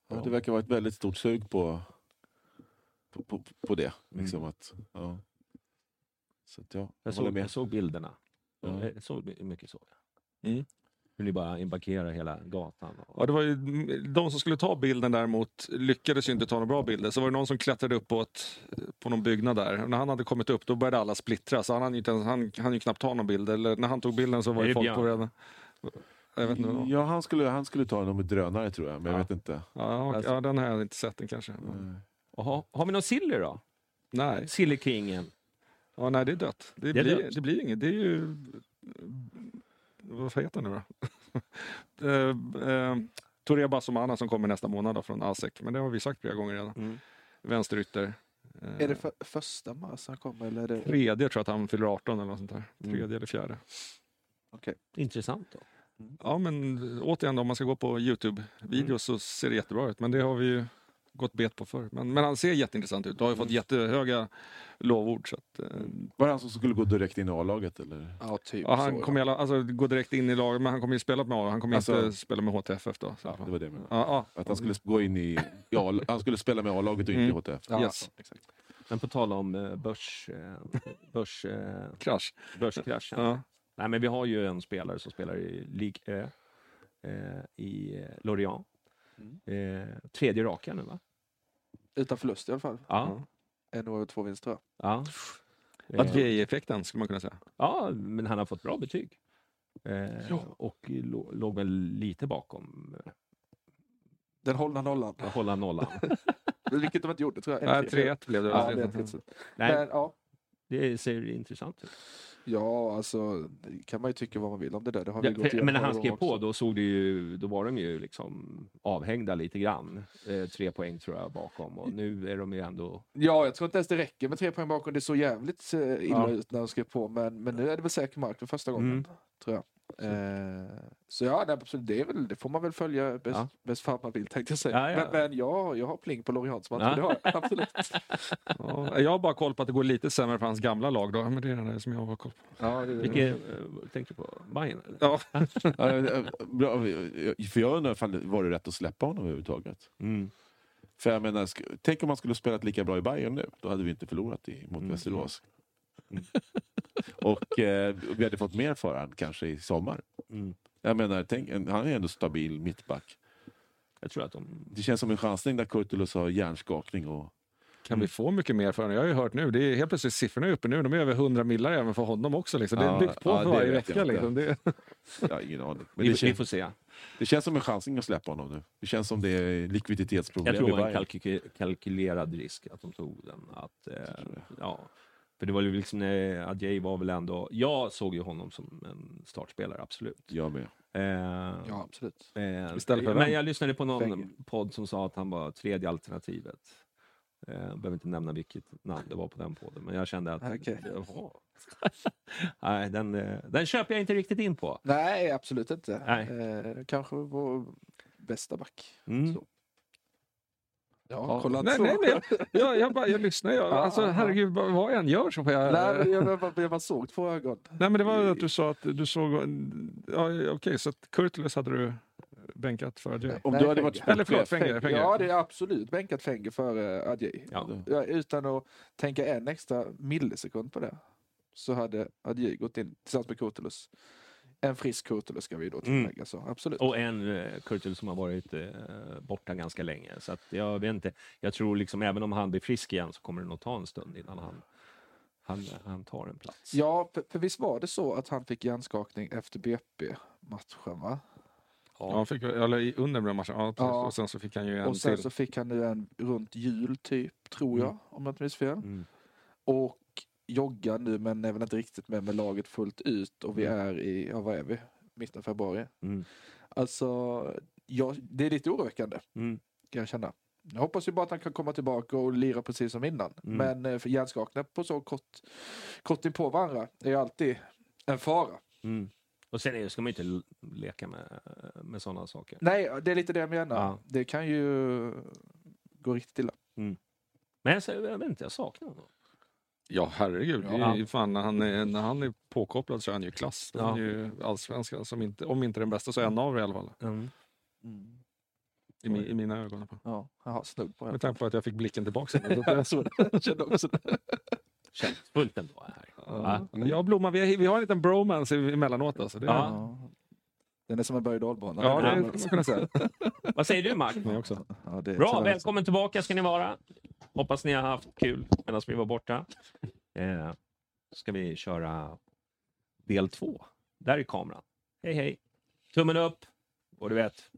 Ja, det verkar vara ett väldigt stort sug på, på, på, på det. Liksom att, ja. Så att, ja, jag, Jag såg, med. jag såg bilderna. Jag såg mycket så. Mm. Hur ni bara embarkerar hela gatan. Och... Ja, det var ju, de som skulle ta bilden däremot lyckades ju inte ta några bra bilder. Så var det någon som klättrade upp på, ett, på någon byggnad där. Och när han hade kommit upp då började alla splittra. Så han hann ju, inte ens, han, han ju knappt ta någon bild. Eller när han tog bilden så var ju det folk Björn? på redan. Jag vet inte. Ja, han skulle, han skulle ta den med drönare tror jag, men jag Ja. vet inte. Ja, ja, den har jag inte sett den kanske. Jaha. Har vi någon silly då? Nej. Sillykingen. Ja, nej, det är dött. Det, Det är blir, dött. det blir inget. Det är ju... Vad heter han nu då? uh, <laughs> uh, Torea Bassomana som kommer nästa månad då från ASEC. Men det har vi sagt flera gånger redan. Mm. Vänsterytter. Eh, Är det för, första mars han kommer? Eller är det... Tredje tror jag att han fyller 18 eller något sånt där. Mm. Tredje eller fjärde. Okej. Intressant då. Ja men återigen då, om man ska gå på Youtube-videos så ser det jättebra ut. Men det har vi ju gått bet på förr. Men, men han ser jätteintressant ut och har ju fått jättehöga lovord. Så att, eh, Var det han som skulle gå direkt in i A-laget eller? Ja, typ ja, han så. kommer alla, alltså, gå direkt in i laget, men han kommer ju spela med A, han kommer Alltså- inte spela med HTFF då. Så. Ja, det var det menade. Ja, ja. Att han skulle gå in i, i A, han skulle spela med A-laget och inte i Mm. HTF. Ja, Yes. exakt. Men på tal om eh, börs, eh, börs, eh, Krasch. börskraschen. Ja. Nej, men vi har ju en spelare som spelar i Ligue Ö eh, i eh, Lorient. Eh, tredje raka nu va? Utan förlust i alla fall. Ja. En och två vinster tror Ja. Att Eh, Gay-effekten skulle man kunna säga. ja, men han har fått bra betyg. Eh, och lå- låg väl lite bakom eh, Den hållna nollan. att hålla nollan. <laughs> Vilket de inte gjorde tror jag. Nej, 3-1 blev det. Ja, det Nej, Men ja, det ser intressant ut. Ja, alltså det kan man ju tycka vad man vill om det där. Det har vi Ja, gått för, men när han skrev på då, såg det ju, då var de ju liksom avhängda lite grann. Eh, tre poäng tror jag bakom och nu är de ju ändå... Ja, jag tror inte ens det räcker med tre poäng bakom. Det såg jävligt eh, illa Ja. ut när de skrev på. Men, men nu är det väl säker mark för första gången. Mm. Tror jag. Eh, så ja, nej, absolut, det, är väl, det får man väl följa bäst, Ja. bäst fan man vill tänkte jag säga. Ja, ja. Men, men jag, jag har pling på Lorient som Ja. det har jag. <laughs> Absolut. Ja, jag har bara koll på att det går lite sämre för hans gamla lag då. Men det är det som jag har koll på. Ja, det, Vilket eh, tänkte du på? Bayern? <laughs> Ja. För jag undrar ifall det var det rätt att släppa honom överhuvudtaget. Mm. För jag menar, tänk om man skulle spelat lika bra i Bayern nu. Då hade vi inte förlorat i, mot Mm. Västerås. <laughs> Och eh, vi hade fått mer för han kanske i sommar. Mm. Jag menar, tänk, han är ändå stabil mittback. Jag tror att de... Det känns som en chansning där Kurtulus har hjärnskakning. Och... Kan vi få mycket mer för honom? Jag har ju hört nu, det är helt plötsligt siffrorna är uppe nu, de är över 100 millar även för honom också. Liksom. Det är Ja, byggt på ja, för varje vecka. inte. Liksom. Det, Jag har ingen aning. Men Vi, det, vi känns, får se. det känns som en chansning att släppa honom nu. Det känns som det är likviditetsproblem Jag tror det var en kalky- kalkylerad risk att de tog den. Att, eh, ja. För det var ju liksom, eh, Adjei var väl ändå, jag såg ju honom som en startspelare, absolut. Jag med. Eh, Ja, absolut. eh, Istället för men jag lyssnade på någon Fenger. podd som sa att han var tredje alternativet. Eh, Jag behöver inte nämna vilket namn det var på den podden, men jag kände att... Okej. <laughs> Jaha. Nej, den, eh, den köper jag inte riktigt in på. Nej, absolut inte. Nej. Eh, kanske vår bästa back. Mm. Så. Ja, kolla nej, så. nej, men jag, jag, bara, jag lyssnar. Jag, Ja, alltså, ja. herregud, vad vad jag än gör så får jag... Nej, men jag, jag, jag bara såg två ögon. Nej, men det var att du sa att du såg... Ja, Okej, så att Kurtulus hade du bänkat för Adjei. Om Nej, du hade varit. Eller förlåt, Fenger. Fenger. Ja, det är absolut bänkat Fenger före Adjei. Ja. Ja, utan att tänka en extra millisekund på det så hade Adjei gått in tillsammans med Kurtulus. En frisk Kurtulus ska vi då Mm. tillägga. Så, absolut. Och en eh, Kurtul som har varit eh, borta ganska länge. Så att jag vet inte. Jag tror liksom även om han blir frisk igen så kommer det nog ta en stund innan han, han, han tar en plats. Ja, för, för visst var det så att han fick hjärnskakning efter BP-matchen va? Ja, han fick, eller under den matchen. Ja. Ja. Och sen så fick han ju en Och sen till. så fick han nu en runt jul typ, tror jag, om jag inte minns fel. Mm. Och joggar nu men är väl inte riktigt med med laget fullt ut och vi Mm. är i, ja vad är vi? Mitten av februari. Mm. Alltså, ja, det är lite oroväckande Mm. kan jag känna. Jag hoppas ju bara att han kan komma tillbaka och lira precis som innan. Mm. Men eh, hjärnskakningar på så kort, kort in på varandra är ju alltid en fara. Mm. Och sen ska man ju inte leka med, med sådana saker. Nej, det är lite det jag menar. Ja. Det kan ju gå riktigt illa. Men jag, jag vet inte, jag saknar honom. Ja, herregud. Det är Ja. ju Fan, när, han är, när han är påkopplad så är han ju klass. Det är Ja. ju allsvenskan, som inte, om inte den bästa så en av det i alla fall. Mm. I, mi, i mina ögon. Ja, jag har snudd på Med tanke på att jag fick blicken tillbaka. Jag. <laughs> Jag kände också det. Kärleksfullt ändå här. Ja. Jag och Blomman, vi har, vi har en liten bromance emellanåt. Alltså. Det, Ja. Ja. Den är som en berg och dalbana. ja, det Ja. man kunna säga. Vad säger du Mark? Mig också. Ja, det är Bra, välkommen tillbaka ska ni vara. Hoppas ni har haft kul medan vi var borta. Eh, ska vi köra del två. Där är kameran. Hej hej! Tummen upp! Och du vet,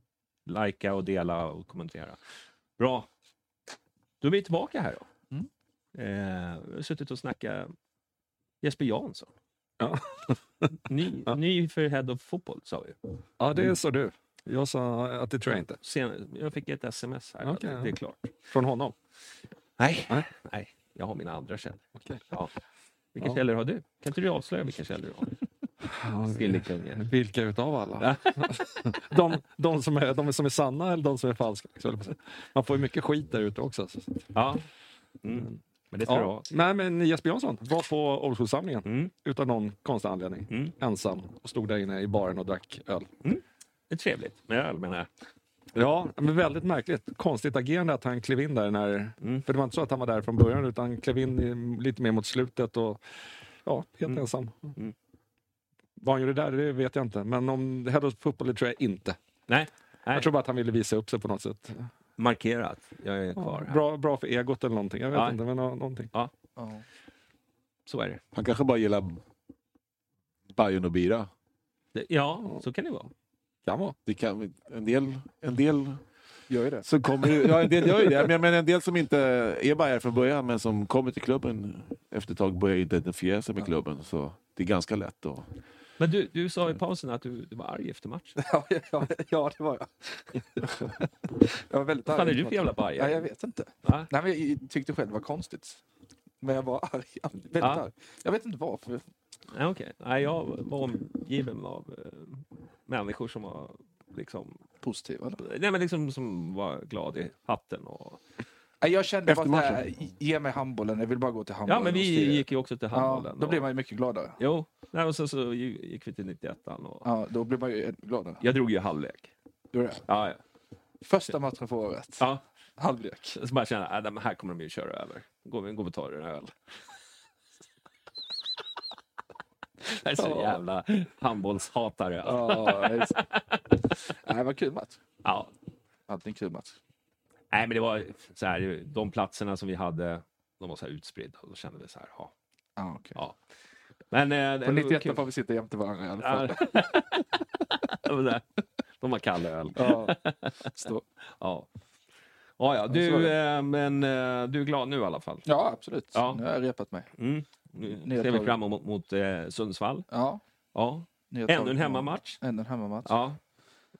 likea och dela och kommentera. Bra! Då är vi tillbaka här då. Mm. Eh, vi har suttit och snackat Jesper Jansson. Ja. <laughs> Ny, Ja. ny för Head of Football sa vi. Ja, det sa du. Jag sa att det tror jag inte. Sen, jag fick ett sms här. Okej, det är klart. Från honom? Nej, Nej. nej, jag har mina andra källor. Okej. Ja. Vilka Ja. källor har du? Kan inte du avslöja vilka källor du har? Sillikungen. Vilka utav alla? <laughs> de, de, som är, de som är sanna eller de som är falska? Man får ju mycket skit där ute också. Så. Ja. Mm. Men det ska Ja. Nej, men Jesper Jansson var på Old School-samlingen Mm. utan någon konstig anledning. Mm. Ensam och stod där inne i baren och drack öl. Det är trevligt med öl menar jag. Ja, men väldigt märkligt. Konstigt agerande att han klev in där när... Mm. För det var inte så att han var där från början utan han klev in lite mer mot slutet och ja, helt Mm. ensam. Mm. Vad han gjorde där, det vet jag inte. Men om Head of Football, tror jag inte. Nej, nej. Jag tror bara att han ville visa upp sig på något sätt. markerat. Jag är kvar här. Bra, bra för egot eller någonting. Jag vet Ja. inte, men nå- någonting. Ja. Så är det. Han kanske bara gillar Bajen och bira. det. Ja, så kan det vara. Kan vara. Det kan, en del, en del Gör ju det. som kommer, ja, en del gör ju det, men, men en del som inte är Bajer från början men som kommer till klubben efter ett tag börjar identifiera sig med klubben. Så det är ganska lätt att... Men du, du sa i pausen att du, du var arg efter matchen. <laughs> Ja, ja, ja, det var jag. <laughs> jag var väldigt Vad fan är arg. du för jävla bajare? Ja, jag vet inte. Va? Nej, men jag tyckte själv det var konstigt. Men jag var arg. <laughs> Väldigt Ja. arg. Jag vet inte varför. Nej, okej. Nej, jag var omgiven av eh, människor som var liksom, Positiva. eller? nej, men liksom som var glad i hatten. Och... Nej, Jag kände Efter bara nej, ge mig handbollen. Jag vill bara gå till handbollen. Ja, men vi gick ju också till handbollen. Ja, då blir och- man ju mycket gladare. Jo, nej, och så, så gick vi till 91 och Ja, då blir man ju gladare. jag drog ju halvlek. Då är det. Ja, ja. Första matchen för året. ja. Halvlek. Så bara känna, äh, här kommer de ju köra över. Går vi, går vi och tar en öl. <laughs> Jag är så Ja. jävla handbollshatare. det så. Nej, det var en kul match. Ja. Alltid en kul match. Nej, men det var så här, de platserna som vi hade, de var så här utspridda och då kände vi så här, ja. Ah, okay. ja. Men, eh, det På var 91 kul. får vi sitta jämte varandra i alla fall. <laughs> Det. De har kall öl. Ja. <laughs> Stå. Ja. Ja, ja. Du, eh, men eh, du är glad nu i alla fall? Ja, absolut. Ja. Nu har jag repat mig. Mm. Nu ser vi fram emot mot, eh, Sundsvall. Ja. Ja. Ännu en hemmamatch. Ännu en hemmamatch. Ja.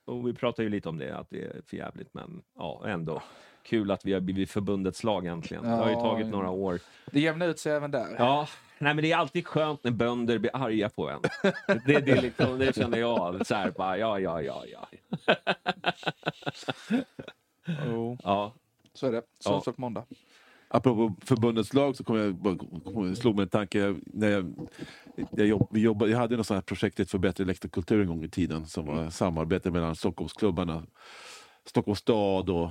Och vi pratar ju lite om det, att det är för jävligt, men ja, ändå. Kul att vi har blivit förbundets lag äntligen. Det har ju Ja, tagit ja. några år. Det jämnar ut sig även där. Ja, nej men det är alltid skönt när bönder blir arga på en. Det, det, liksom, det känner jag. Så här, bara, ja, ja, ja, ja. Jo. Ja. Så är det. Sundsvall på måndag. Apropå förbundets lag så kom jag, kom- slog mig en tanke. När jag, jag, jobb, vi jobbade, jag hade något sånt här projektet för bättre läktarkultur en gång i tiden som var samarbete mellan Stockholmsklubbarna, Stockholms stad och,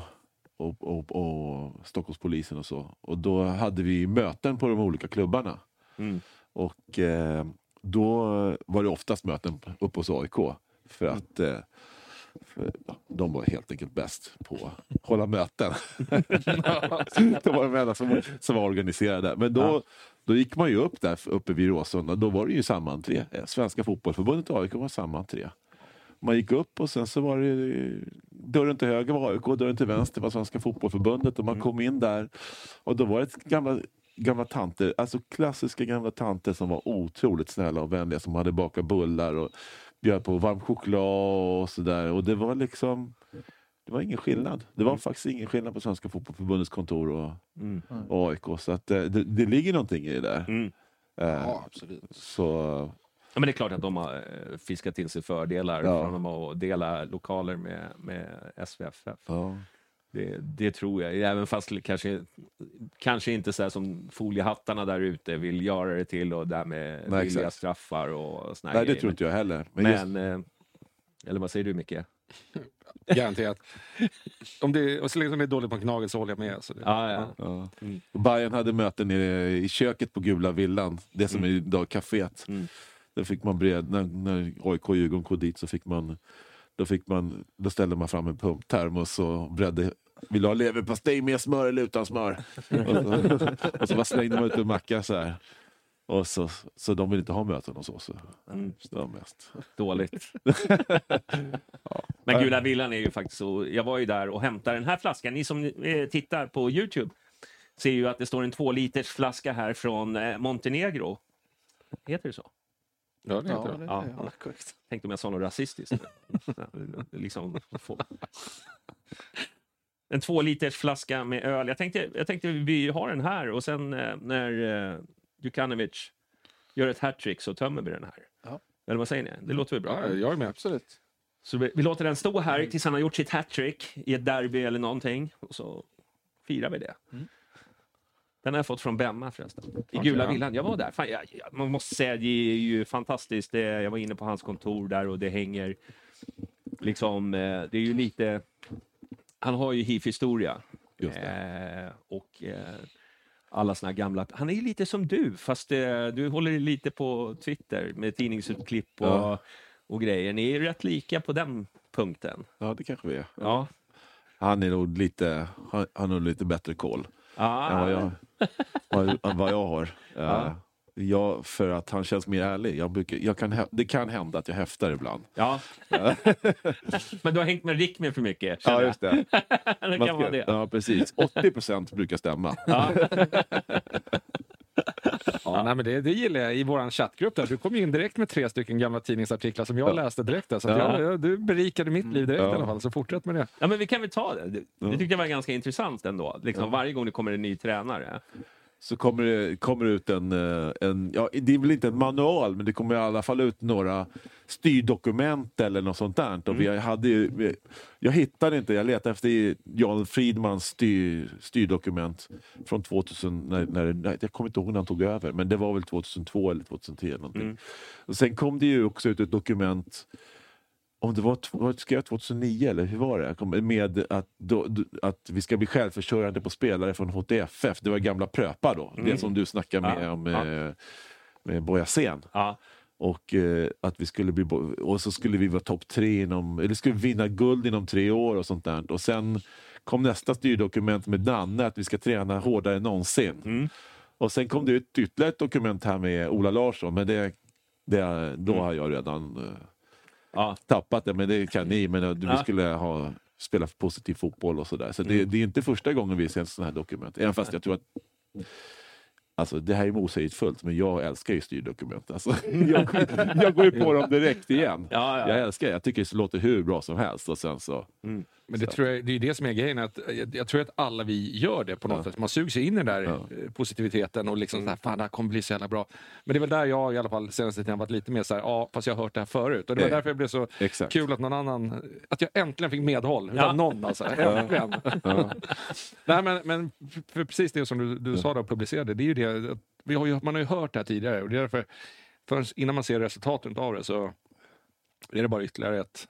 och, och, och Stockholmspolisen och så. Och då hade vi möten på de olika klubbarna. Mm. Och eh, då var det oftast möten uppe hos AIK. För att eh, de var helt enkelt bäst på att hålla möten. <laughs> de var de enda som, som var organiserade. Men då, då gick man ju upp där uppe vid Råsunda. Då var det ju samma entré. Svenska fotbollförbundet och AIK var samma entré. Man gick upp och sen så var det dörren till höger var AIK, dörren till vänster var Svenska fotbollförbundet och man kom in där och då var det gamla, gamla tanter, alltså klassiska gamla tanter som var otroligt snälla och vänliga som hade bakat bullar och bjöd på varm choklad och sådär och det var liksom det var ingen skillnad. Det var faktiskt ingen skillnad på Svenska fotbollförbundets kontor och, Mm. och AIK så att eh, det, det ligger någonting i det där. Mm. Eh, Ja, absolut. Så Ja, men det är klart att de har eh, fiskat till sig fördelar Ja. från att dela lokaler med, med SVFF. ja. Det, det tror jag, även fast det kanske, kanske inte så här som foliehattarna där ute vill göra det till och därmed Nej, billiga exakt. straffar och såna Nej det grejer. tror inte jag heller. Men, Men, just, eh, eller vad säger du Micke? <laughs> Garanterat. Om det, och så länge som det är dåligt på Knaget så håller jag med. Så det, Ja, ja. ja. Mm. Bayern hade möten nere i köket på Gula Villan, det som är idag kaféet. Mm. Där fick man bred, när, när AIK och Djurgården kom dit så fick man, då, fick man, då ställde man fram en pumptermos och bredde vill du ha leverpastej med smör eller utan smör? och, <laughs> så, och så bara slängde man ut en macka så här. Och så, så de vill inte ha möten hos oss. Mm. Så mest. Dåligt. <laughs> Men Gula Villan är ju faktiskt så. Jag var ju där och hämtade den här flaskan. Ni som eh, tittar på Youtube ser ju att det står en två liters flaska här från eh, Montenegro. Heter det så? Ja, det Ja, heter det. det, Ja. ja. Tänkte om jag sa något rasistiskt. <laughs> liksom, få- en två liters flaska med öl. Jag tänkte, jag tänkte vi har den här och sen eh, när eh, Djukanovic gör ett hattrick så tömmer vi den här. Ja. Eller vad säger ni? Det låter väl bra? Ja, jag är med. Absolut. Så vi, vi låter den stå här tills han har gjort sitt hattrick i ett derby eller någonting. Och så firar vi det. Den har jag fått från Bemma förresten. I Gula ja. Villan. Jag var där. Fan, jag, jag, man måste säga, det är ju fantastiskt. Det, jag var inne på hans kontor där och det hänger liksom, eh, det är ju lite, han har ju hiv-historia. Eh, och eh, alla såna gamla, han är ju lite som du, fast eh, du håller lite på Twitter med tidningsutklipp och, Ja. och grejer. Ni är rätt lika på den punkten. Ja det kanske vi är. Ja. Han är nog lite, han, han har lite bättre koll. Ah, än vad jag, vad, vad jag har. Ja. Jag, för att han känns mer ärlig. Jag brukar, jag kan, det kan hända att jag häftar ibland. Ja. <laughs> Men du har hängt med Rick med för mycket? Ja, just det. <laughs> det kan vara det. ja, precis. 80 procent brukar stämma. <laughs> Ja. Ja, nej, men det, det gillar jag i vår chattgrupp. Där. Du kom in direkt med tre stycken gamla tidningsartiklar som jag Ja. läste direkt. Där, så att Ja. jag, du berikade mitt liv direkt Ja. i alla fall, så fortsätt med det. Ja, men vi kan väl ta det. Det, det tyckte jag var ganska intressant ändå. Liksom, Varje gång det kommer en ny tränare. Så kommer det kommer ut en, eh, en, ja, det är väl inte en manual, men det kommer i alla fall ut några styrdokument eller något sånt där. Och vi hade ju, jag hittade inte, jag letade efter Jan Fridmans styr, styrdokument från 2000, när, när, jag kommer inte ihåg när han tog över, men det var väl 2002 eller 2010 eller någonting. Mm. Och sen kom det ju också ut ett dokument om det var, det skrevet 2009 eller hur var det? Med att, då, att vi ska bli självförsörjande på spelare från HTFF. Det var gamla Pröpa då. Det som du snackade med Ja, om ja. med, Bojasen. Ja. Och, eh, att vi skulle bli, och så skulle vi vara topp tre inom, eller skulle vi vinna guld inom tre år och sånt där. Och sen kom nästa styrdokument med Danne att vi ska träna hårdare än någonsin. Och sen kom det ut ytterligare ett dokument här med Ola Larsson, men det, det, då har jag redan eh, tappat det. Men det kan ni, men eh, vi Ja. skulle ha spela positiv fotboll och sådär. Så det, det är inte första gången vi ser sådana här dokument. Även fast jag tror att Alltså det här är motsägelsefullt, men jag älskar ju styrdokument. Alltså, jag, jag går ju på dem direkt igen. Ja, ja. Jag älskar det. Jag tycker det låter hur bra som helst. Och sen så, Men det, Så. tror jag, det är det som är grejen. Att jag, jag tror att alla vi gör det på något sätt. Man suger sig in i den där eh, positiviteten och liksom så här, fan det här kommer bli så jävla bra. Men det är väl där jag i alla fall senaste tiden varit lite mer så här, ja fast jag har hört det här förut. Och det var Eh, därför jag blev så exakt. kul att någon annan, att jag äntligen fick medhåll utav Ja. någon alltså. Ja. Äntligen. Ja. Nej men, men för- precis det som du, du sa då och publicerade, det är ju det, att vi har ju, man har ju hört det här tidigare och det är därför, innan man ser resultatet av det så är det bara ytterligare ett,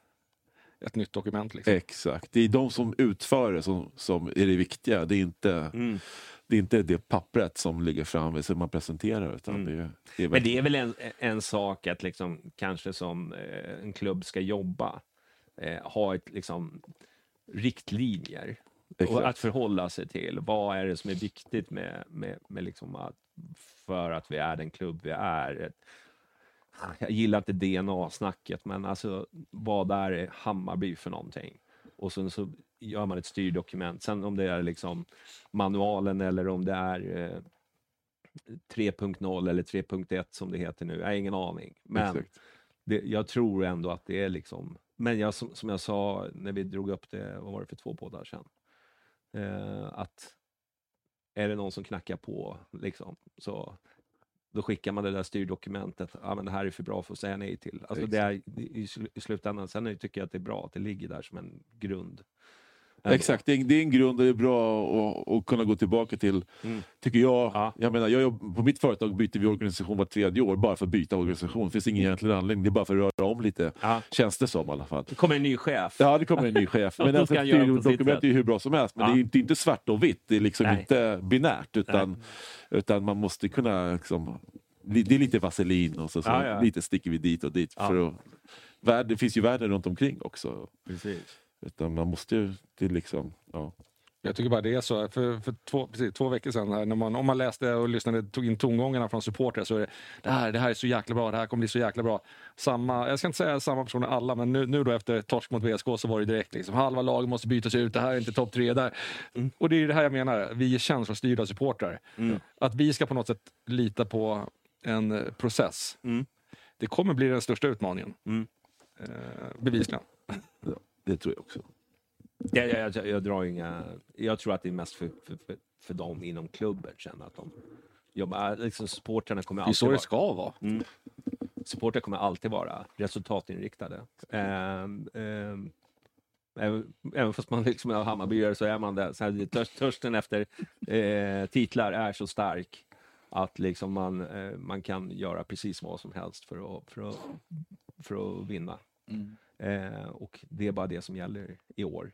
ett nytt dokument. Liksom. Exakt. Det är de som utför det som, som är det viktiga. Det är inte, Mm. det, är inte det pappret som ligger framme som man presenterar. Utan det, är- det är Men det är väl en, en sak att liksom, kanske som eh, en klubb ska jobba, eh, ha ett liksom riktlinjer Exakt. och att förhålla sig till. Vad är det som är viktigt med, med, med liksom att, för att vi är den klubb vi är? Ett, jag gillar inte DNA-snacket, men alltså vad är Hammarby för någonting? Och sen så gör man ett styrdokument. Sen om det är liksom manualen eller om det är eh, 3.0 eller 3.1 som det heter nu. Jag har ingen aning. Men det, jag tror ändå att det är liksom... Men jag, som, som jag sa när vi drog upp det, vad var det för två poddar sedan? Eh, att är det någon som knackar på, liksom, så då skickar man det där styrdokumentet. Ja, men det här är för bra för att säga nej till. Alltså det är, i, I slutändan, sen tycker jag att det är bra att det ligger där som en grund. Exakt, det är, det är en grund och det är bra att, kunna gå tillbaka till, Mm. tycker jag. Jag menar, jag jobb, på mitt företag byter vi organisation var tredje år bara för att byta organisation. Det finns ingen egentlig anledning, det är bara för att röra om lite. Känns det som i alla fall. Det kommer en ny chef. Ja, det kommer en ny chef. <laughs> Men alltså, sätt. är ju hur bra som helst. Men Ja. det är inte, inte svart och vitt. Det är liksom Nej. inte binärt. Utan, utan man måste kunna... Liksom, li- det är lite vaselin och så, så Ja, ja. lite sticker vi dit och dit. Ja. För att, det finns ju världen runt omkring också. Precis. Utan man måste ju... Det liksom, ja. Jag tycker bara det är så. För, för två, precis, två veckor sedan, här, när man, om man läste och lyssnade, tog in tongångarna från supportrar så är det det här, det här är så jäkla bra, det här kommer bli så jäkla bra. Samma, jag ska inte säga samma personer alla, men nu, nu då efter torsk mot VSK så var det direkt liksom, halva laget måste bytas ut, det här är inte topp tre där. Och det är det här jag menar, vi är känslostyrda supportrar. Att vi ska på något sätt lita på en eh, process. Det kommer bli den största utmaningen. Eh, bevisligen. Det tror jag också. Jag, jag, jag, jag drar inga... Jag tror att det är mest för, för, för, för dem inom klubben känner att de jobbar. Liksom supportrarna kommer Det är alltid så det vara... ska vara. Mm. Supportrar kommer alltid vara resultatinriktade. Ehm, ehm, även, även fast man liksom är Hammarbyare så är man det. Så här, törst, törsten efter eh, titlar är så stark att liksom man, eh, man kan göra precis vad som helst för att, för att, för att vinna. Mm. Eh, och det är bara det som gäller i år.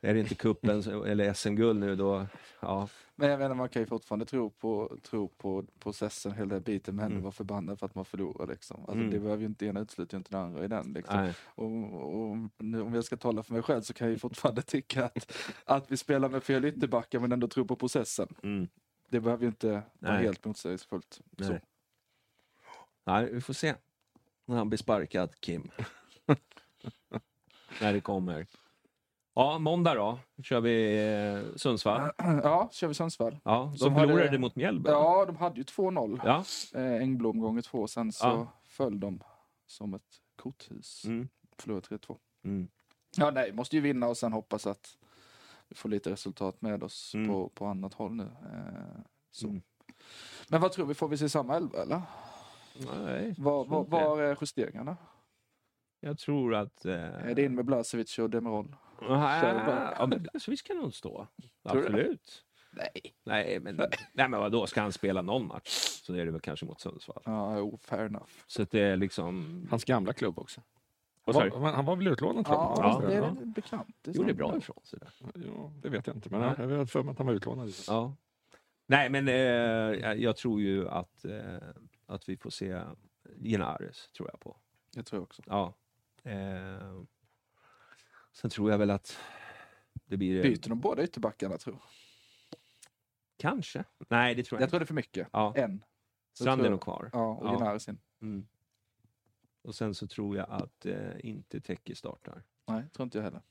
Är det inte kuppen <laughs> eller SM-guld nu då, ja. Men jag menar, man kan ju fortfarande tro på, tro på processen, hela den biten, men Mm. vara förbannad för att man förlorar. Liksom. Alltså, Mm. Det behöver ju inte ena utesluta ju inte den andra i den. Liksom. Och, och, nu, om jag ska tala för mig själv så kan jag ju fortfarande <laughs> tycka att, att vi spelar med fel ytterbackar men ändå tror på processen. Mm. Det behöver ju inte vara Nej. helt motsägelsefullt. Nej. Nej, vi får se. När han blir sparkad, Kim. <laughs> När det kommer. Ja, måndag då kör vi eh, Sundsvall. <clears throat> Ja, kör vi Sundsvall. Ja, de Som förlorade hade- mot Mjällby. Ja, de hade ju 2-0. Ja. Eh, Engblom gånger två, sen så Ja. föll de som ett korthus. Mm. Förlorade 3-2. Mm. Ja, nej, måste ju vinna och sen hoppas att vi får lite resultat med oss Mm. på, på annat håll nu. Eh, så. Mm. Men vad tror vi, får vi se samma elva eller? Nej, Var, jag tror var, inte det. var är justeringarna? Jag tror att... Eh... Är det in med Blasevic och Demirol? Ja, men Blasevic kan nog stå. Absolut. Nej. Nej, men, nej, men vadå, ska han spela någon match så är det väl kanske mot Sundsvall. Ja, jo, fair enough. Så att det är liksom... Hans gamla klubb också. Vad Han var, han var väl utlånad tror jag? Ja, Ja, det är ja. bekant. Det Gjorde bra ifrån sig. Ja, det vet jag inte, men Nej. jag har för mig att han var utlånad. Ja. Nej, men eh, jag- jag tror ju att, eh, att vi får se Genares tror jag på. Det tror jag också. Ja. Eh, sen tror jag väl att det blir... Byter de båda ytterbackarna tror? Kanske. Nej, det tror jag, Jag tror det är för mycket. Ja. En. Så Strand tror är nog kvar. Ja, och in. Mm. Och sen så tror jag att eh, inte Teki startar. Nej, tror inte jag heller.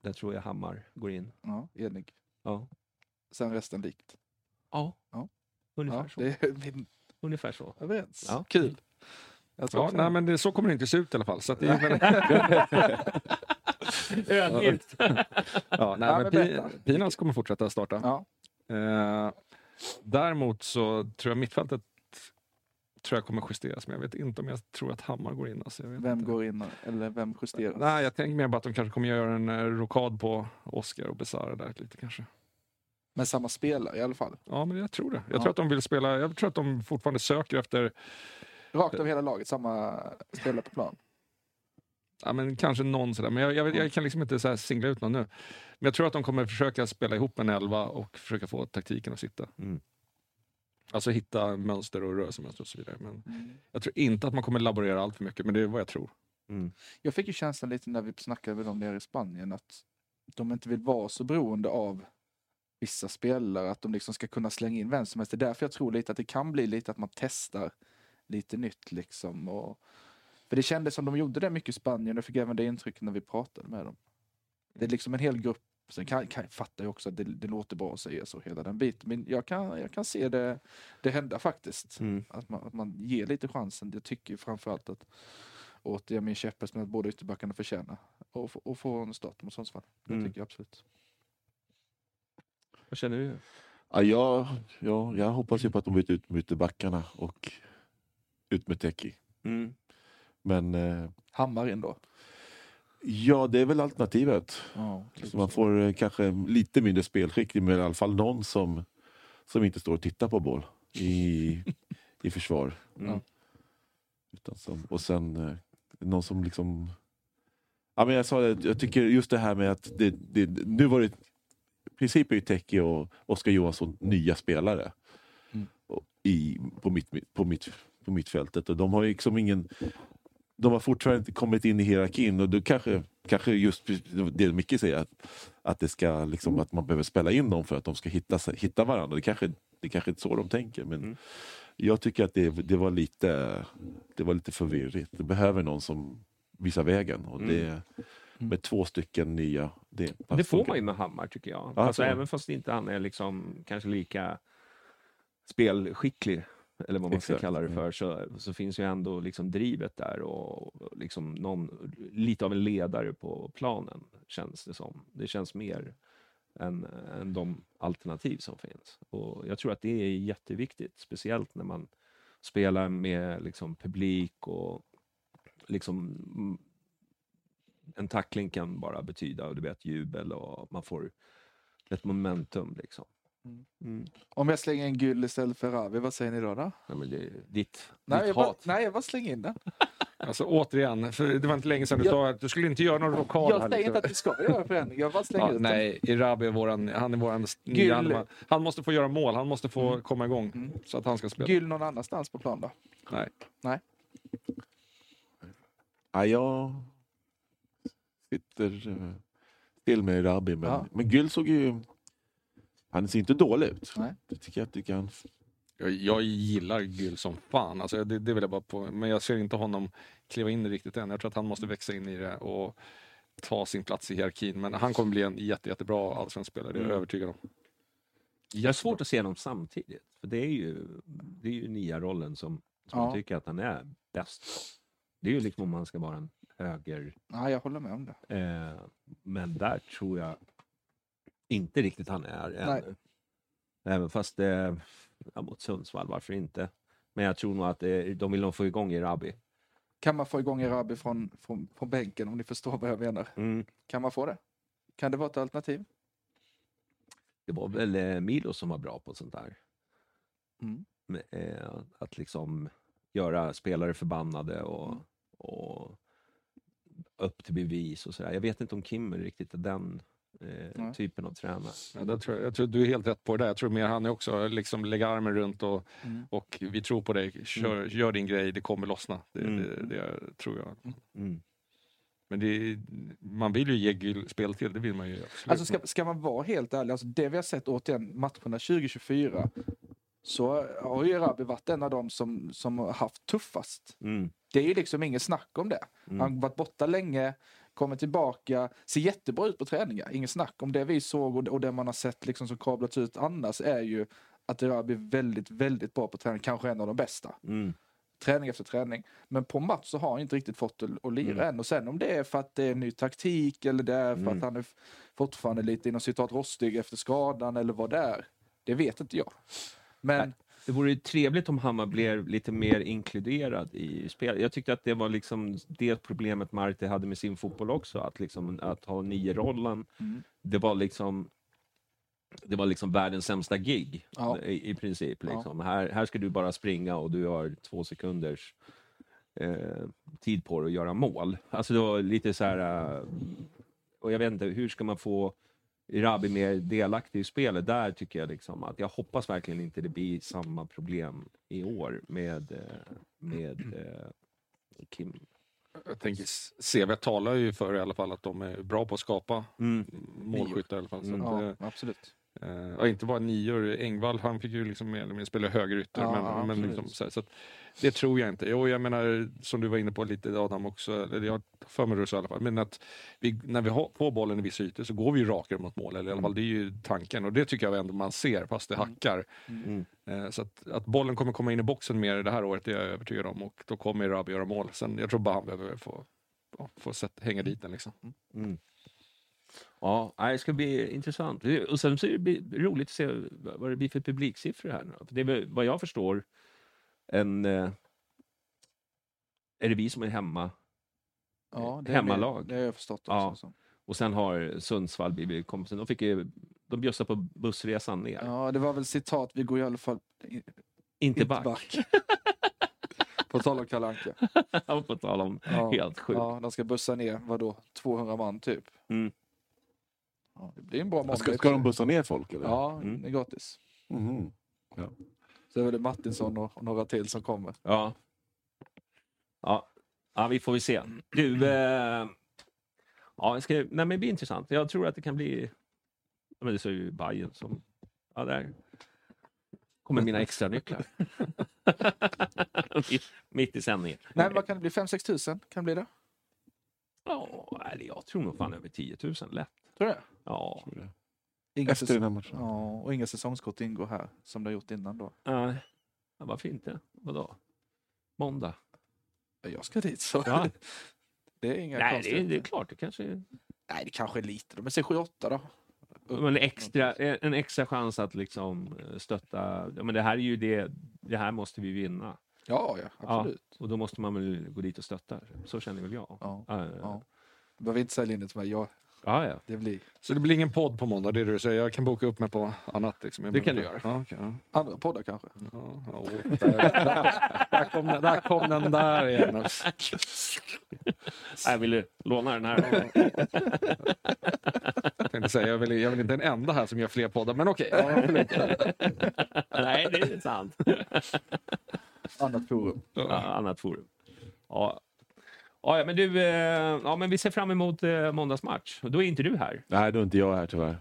Där tror jag Hammar går in. Ja, enig. Ja. Sen resten likt. Ja. Ja. Ungefär Ja, så. det är min Ungefär så. överens. Ja. Kul. Jag tror Ja, nej, men det, så kommer det inte se ut i alla fall. Så att det är väl... <laughs> Ödmjukt. ja, nej, men. Pinas kommer fortsätta starta. Ja. Eh, däremot så tror jag mittfältet tror jag kommer justeras, men jag vet inte om jag tror att Hammar går in. Alltså, jag vet Vem inte. går in eller vem justeras? Nej, jag tänker mer bara att de kanske kommer göra en eh, rokad på Oscar och Besara där lite kanske. Men samma spelare i alla fall. Ja, men jag tror det. Jag Ja. tror att de vill spela, jag tror att de fortfarande söker efter, Rakt av hela laget, samma spelare på plan. ja men kanske någon sådär, men jag, jag, jag kan liksom inte så här singla ut någon nu. Men jag tror att de kommer försöka spela ihop en elva och försöka få taktiken att sitta. Mm. Alltså hitta mönster och rörelsemönster och så vidare. Men Mm. jag tror inte att man kommer laborera allt för mycket, men det är vad jag tror. Mm. Jag fick ju känslan lite när vi snackade med dem nere i Spanien att de inte vill vara så beroende av vissa spelare, att de liksom ska kunna slänga in vem som helst. Det är därför jag tror lite att det kan bli lite att man testar lite nytt liksom. Och, för det kändes som de gjorde det mycket i Spanien, jag fick även det intrycket när vi pratade med dem. Det är liksom en hel grupp, sen kan, kan, fattar jag också att det, det låter bra att säga så, hela den biten. Men jag kan, jag kan se det, det hända faktiskt. Mm. Att, man, att man ger lite chansen. Jag tycker framförallt att återigen min käpphäst med att båda ytterbackarna förtjänar och, få- och få en start mot Sundsvall. Det Mm. tycker jag absolut. Vad känner du? Ja, jag, ja, jag hoppas ju på att de byter ut ytterbackarna och ut med Teki. Mm. Men eh, Hammar in då. ja, det är väl alternativet. Ja, Så man får eh, kanske lite mindre spelskick, men i alla fall någon som, som inte står och tittar på boll i, i försvar. Mm. Utan som, och sen eh, någon som liksom... Ja, men jag sa det, jag tycker just det här med att det, det, nu var det... I princip är ju Teki och Oskar Johansson nya spelare Mm. i, på, mitt, på, mitt, på mittfältet. Och de har liksom ingen... De har fortfarande inte kommit in i hierarkin och då kanske, kanske just det Micke säger, att, att, det ska, liksom, att man behöver spela in dem för att de ska hitta, hitta varandra. Det kanske, det kanske inte är så de tänker. Men Mm. jag tycker att det, det, var lite, det var lite förvirrigt. Det behöver någon som visar vägen. Och det, med två stycken nya... Det, Det får man ju med Hammar tycker jag. Ja, alltså, så. även fast inte han är liksom kanske lika spelskicklig, eller vad man ska kalla det mm. för, så, så finns ju ändå liksom drivet där och och liksom någon, lite av en ledare på planen, känns det som. Det känns mer än, än de alternativ som finns. Och jag tror att det är jätteviktigt, speciellt när man spelar med liksom publik och liksom en tackling kan bara betyda du vet, jubel och man får ett momentum. Liksom. Mm. Mm. Om jag slänger en gul istället för Ravi, vad säger ni då? då? Ja, men det är ditt, Nej, ditt jag bara, hat. nej, jag bara slänger in den. <laughs> Alltså återigen, för det var inte länge sedan du Jag- sa att du skulle inte göra någon rokad Jag säger liksom. inte att vi ska göra förändring, jag bara slänger Ja, ut den. nej, Irabi är våran, han är våran nya han, måste få göra mål, han måste få komma igång Mm. så att han ska spela. Gul någon annanstans på plan då? Nej. Nej. Ja, jag sitter eh, still med Rabi, men, Ja. men Gyll såg ju... Han ser inte dålig ut. Nej. Det tycker jag, tycker han... Jag, jag gillar Gyll som fan, alltså, det, det vill jag bara på, men jag ser inte honom kliva in riktigt än. Jag tror att han måste växa in i det och ta sin plats i hierarkin. Men han kommer bli en jätte, jättebra allsvensk spelare, det är jag Mm. övertygad om. Jag har svårt att se dem samtidigt. För det är ju, det är ju nya rollen som, som Ja. jag tycker att han är bäst på. Det är ju liksom om man ska vara en höger... Nej, jag håller med om det. Eh, men där tror jag inte riktigt han är Nej. ännu. Även fast det... Ja, mot Sundsvall, varför inte? Men jag tror nog att det, de vill nog få igång Erabi. Kan man få igång Erabi från, från, från bänken om ni förstår vad jag menar? Mm. Kan man få det? Kan det vara ett alternativ? Det var väl eh, Milo som var bra på sånt där. Mm. Med, eh, att liksom göra spelare förbannade och, och upp till bevis och sådär. Jag vet inte om Kim riktigt är den eh, typen av tränare. Ja, det tror jag, jag tror du är helt rätt på det där. Jag tror mer han är också, liksom lägga armen runt och, Mm. och vi tror på dig. Kör, gör din grej, det kommer lossna. Det, Mm. det, det tror jag. Mm. Men det, är- man vill ju ge Gül spel till, det vill man ju absolut. Alltså ska, ska man vara helt ärlig, alltså det vi har sett återigen matcherna 2024 så har ju Erabi varit en av dem som, som har haft tuffast. Mm. Det är ju liksom inget snack om det. Mm. Han har varit borta länge, kommer tillbaka, ser jättebra ut på träningar. Inget snack om det vi såg och, och det man har sett liksom som kablats ut annars är ju att Erabi är väldigt, väldigt bra på träning. Kanske en av de bästa. Mm. Träning efter träning. Men på match så har han inte riktigt fått det att lira än. Och sen om det är för att det är en ny taktik eller det är för Mm. att han är fortfarande lite inom citat rostig efter skadan eller vad det är. Det vet inte jag. Men Det vore ju trevligt om Hammar blev lite mer inkluderad i spel. Jag tyckte att det var liksom det problemet Marte hade med sin fotboll också, att, liksom, att ha nio-rollen. Mm. Det var liksom det var liksom världens sämsta gig Ja. i, i princip. Ja. Liksom. Här, här ska du bara springa och du har två sekunders eh, tid på dig att göra mål. Alltså det var lite så här... eh, och jag vet inte, hur ska man få Rabi mer delaktig i spelet? Där tycker jag liksom att jag hoppas verkligen inte det blir samma problem i år med, eh, med <clears throat> eh, Kim. Jag tänker, CV talar ju för i alla fall att de är bra på att skapa Mm. målskyttar i alla fall. Så Mm. att, ja, eh, absolut. Och inte bara nior, Engvall han fick ju liksom mer eller mindre spela högerytter. Ja, men, ja, men liksom, så, här, så att, det tror jag inte. Jo, jag menar som du var inne på lite Adam också, eller jag för mig det så i alla fall. Men att vi, när vi har på bollen i vissa ytor så går vi ju rakare mot mål. Eller i alla fall det är ju tanken. Och det tycker jag ändå man ser fast det hackar. Mm. Eh, så att, att bollen kommer komma in i boxen mer det här året det är jag övertygad om. Och då kommer Rabi göra mål. Sen, jag tror bara han behöver få, ja, få sätt, hänga dit den liksom. Mm. Ja, det ska bli intressant. Och sen så är det roligt att se vad det blir för publiksiffror här. det är vad jag förstår en... Eh, är det vi som är hemma? Ja, det Hemmalag. Det har jag förstått också. Ja. så. Och sen har Sundsvall blivit kompisen. De, fick ju, de bjussade på bussresan ner. Ja, det var väl citat, vi går i alla fall i- Inte back. <laughs> På tal om Kalle Anka. på tal om Ja. helt sjukt. Ja, de ska bussa ner, vadå, 200 man typ. Mm. Ja, det blir en bra måndag. Ska, ska de bussa ner folk eller? Ja, Mm. det är gratis. Mhm. Så är det Martinsson och, och några till som kommer. Ja. Ja. ja, vi får väl se. Du, eh, ja, ska, nej, men det blir intressant. Jag tror att det kan bli... Ja, men det är ju Bajen som... Ja, där kommer mina extra nycklar. <laughs> mitt, i sändningen. Nej, vad kan det bli? 5-6 tusen? Kan det bli det? Ja, eller jag tror nog fan över 10 000 lätt. Tror du det? Ja. Inga Efter den här matchen. Ja, och inga säsongskort ingår här som det har gjort innan då. Nej. Ja, varför inte? Vadå? Måndag? Jag ska dit så. Ja. <laughs> Det är inga Nej, det är, det är klart. Det kanske är Nej, det kanske är lite då. Men säg 7-8 då. Men extra, en extra chans att liksom eh, stötta. Ja, men det här är ju det. Det här måste vi vinna. Ja, ja, absolut. och då måste man väl gå dit och stötta. Så känner väl jag. Ja, Ja, ja. Behöver inte sälja in det till mig. Jag, ja. ja. det blir Så det blir ingen podd på måndag, det är det du säger. Jag kan boka upp mig på annat. Liksom. Jag Det kan du göra. Okej, ja. andra poddar kanske. Ja, ja, där, där, där, kom den, där kom den där igen. Jag ville låna den här. Jag tänkte säga, jag väl, jag väl inte den enda här som gör fler poddar, men okej. Ja, förlåt. Nej, det är sant. Annat forum. Ja, annat forum. Ja. Ja, men du, eh, ja, men vi ser fram emot eh, måndagsmatch. Då är inte du här. Nej, då är inte jag här tyvärr.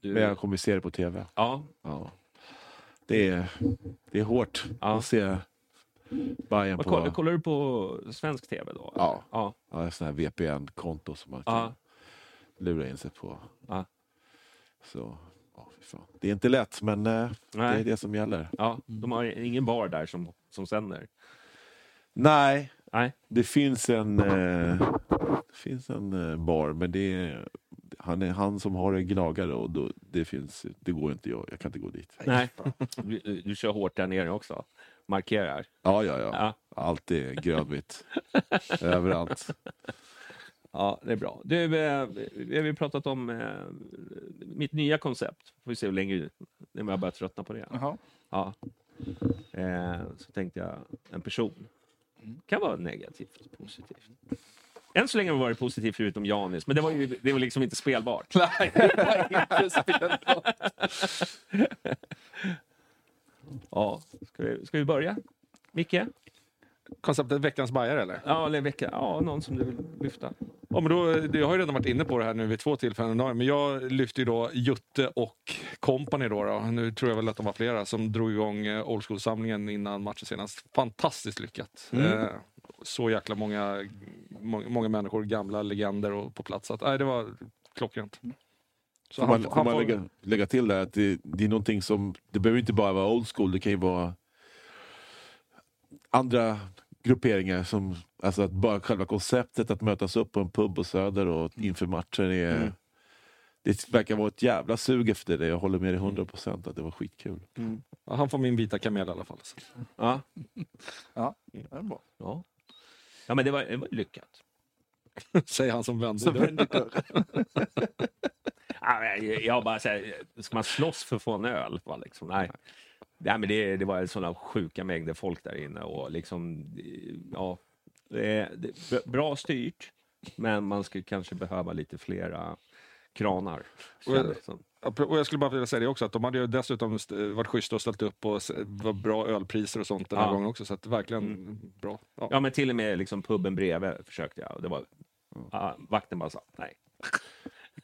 Du, Men jag kommer se det på tv. ja, Ja. Det, är, det är hårt Ja. att se Bayern vad på kollar, kollar du på svensk tv då? Ja. ja. ja, sån här VPN-konto som man kan Ja. lura in sig på. Ja. Så, ja. Det är inte lätt, men eh, det Nej. är det som gäller. ja. De har ingen bar där som, som sänder. Nej, Nej. det finns en, eh, det finns en eh, bar, men det är han, är han som har en gnagare och då, det, finns, det går inte jag. Jag kan inte gå dit. Nej. <laughs> Du, du kör hårt där nere också. Markerar. Ja, ja, ja. Ja. Allt är grönvitt. <laughs> Överallt. Ja, det är bra. Du, eh, vi har ju pratat om eh, mitt nya koncept. Får vi se hur länge när jag börjar tröttna på det. Jaha. Ja. Eh, så tänkte jag, en person. Kan vara negativt, positivt. Än så länge har det varit positivt förutom Janis, men det var ju det var liksom inte spelbart. <laughs> Nej, det var inte spelbart. ja, ska vi, ska vi börja? Micke? Konceptet veckans bajare eller? Ja, eller vecka. Ja, någon som du vill lyfta. Ja, men då, jag har ju redan varit inne på det här nu vid två tillfällen men jag lyfter ju då Jutte och company då, då. Nu tror jag väl att de var flera som drog igång eh, Old School-samlingen innan matchen senast. Fantastiskt lyckat. Mm. Eh, så jäkla många, må, många människor, gamla legender och på plats. Så Att, nej, det var klockrent. Så Får man, han- får han man lägga, lägga till där att det, det är någonting som, det behöver inte bara vara old school, det kan ju vara andra grupperingar som, alltså att bara själva konceptet att mötas upp på en pub på Söder och inför matcher är, Mm. det verkar vara ett jävla sug efter det. Jag håller med dig 100% att det var skitkul. Ja, han får min vita kamel i alla fall. Så. Ja. Ja, det är bra. Ja, ja men det var, det var lyckat. <laughs> Säger han som vände dörren. <laughs> jag bara säger, ska man slåss för att få en öl? Va, Liksom? Nej. Nej, men det, det var sådana sjuka mängder folk där inne och liksom, ja, det det bra styrt, men man skulle kanske behöva lite flera kranar. Och jag- Och skulle bara vilja säga det också, att de hade ju dessutom varit schyssta och ställt upp och var bra ölpriser och sånt den här Ja. gången också. Så att verkligen bra. Ja. Ja, men till och med liksom puben bredvid försökte jag och det var, ja, vakten bara sa nej.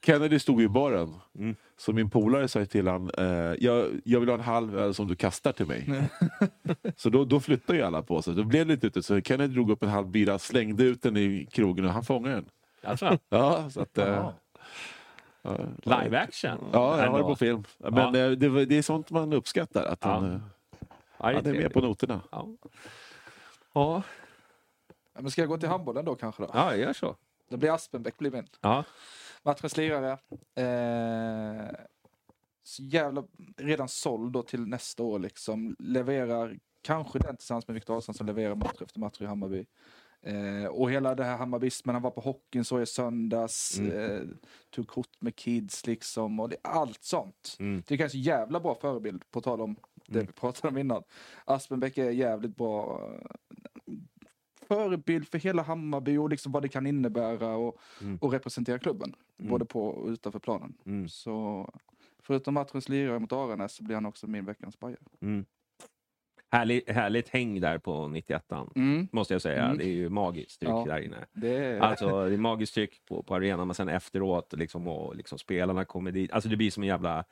Kennedy stod ju i baren, Mm. så min polare sa till han, eh, jag, jag vill ha en halv öl som du kastar till mig. <laughs> så då, då flyttade ju alla på sig. Då blev det lite ute, så Kennedy drog upp en halv bira, slängde ut den i krogen och han fångade den. Alltså, <laughs> Ja, så att... Eh, ja, live action? Ja, jag har det på film. Men eh, det, var- det är sånt man uppskattar, att Ja. han, eh, Ja, han är med på noterna. Ja. Ja. Ja, men ska jag gå till handbollen då kanske? Då? ja, gör så. Det blir Aspenbäck blir min. Ja. Matchens lirare. Eh, så jävla redan såld då till nästa år liksom. Levererar kanske den tillsammans med Viktor Ahlsson som leverar match efter match i Hammarby. Eh, och hela det här Hammarbismen, han var på hockeyn så i söndags. Eh, tog kort med kids liksom och det, allt sånt. Mm. Det är kanske jävla bra förebild på tal om det vi pratade om innan. Aspenbäck är jävligt bra förebild för hela Hammarby och liksom vad det kan innebära och, Mm. och representera klubben. Mm. Både på och utanför planen. Mm. Så förutom matchens lirare mot Aranäs så blir han också min veckans bajare. Mm. Härligt, härligt häng där på 91 Mm. måste jag säga. Mm. Det är ju magiskt tryck Ja. där inne. Det är... Alltså, det är magiskt tryck på, på arenan, men sen efteråt, liksom, och liksom, spelarna kommer dit. Alltså det blir som en jävla...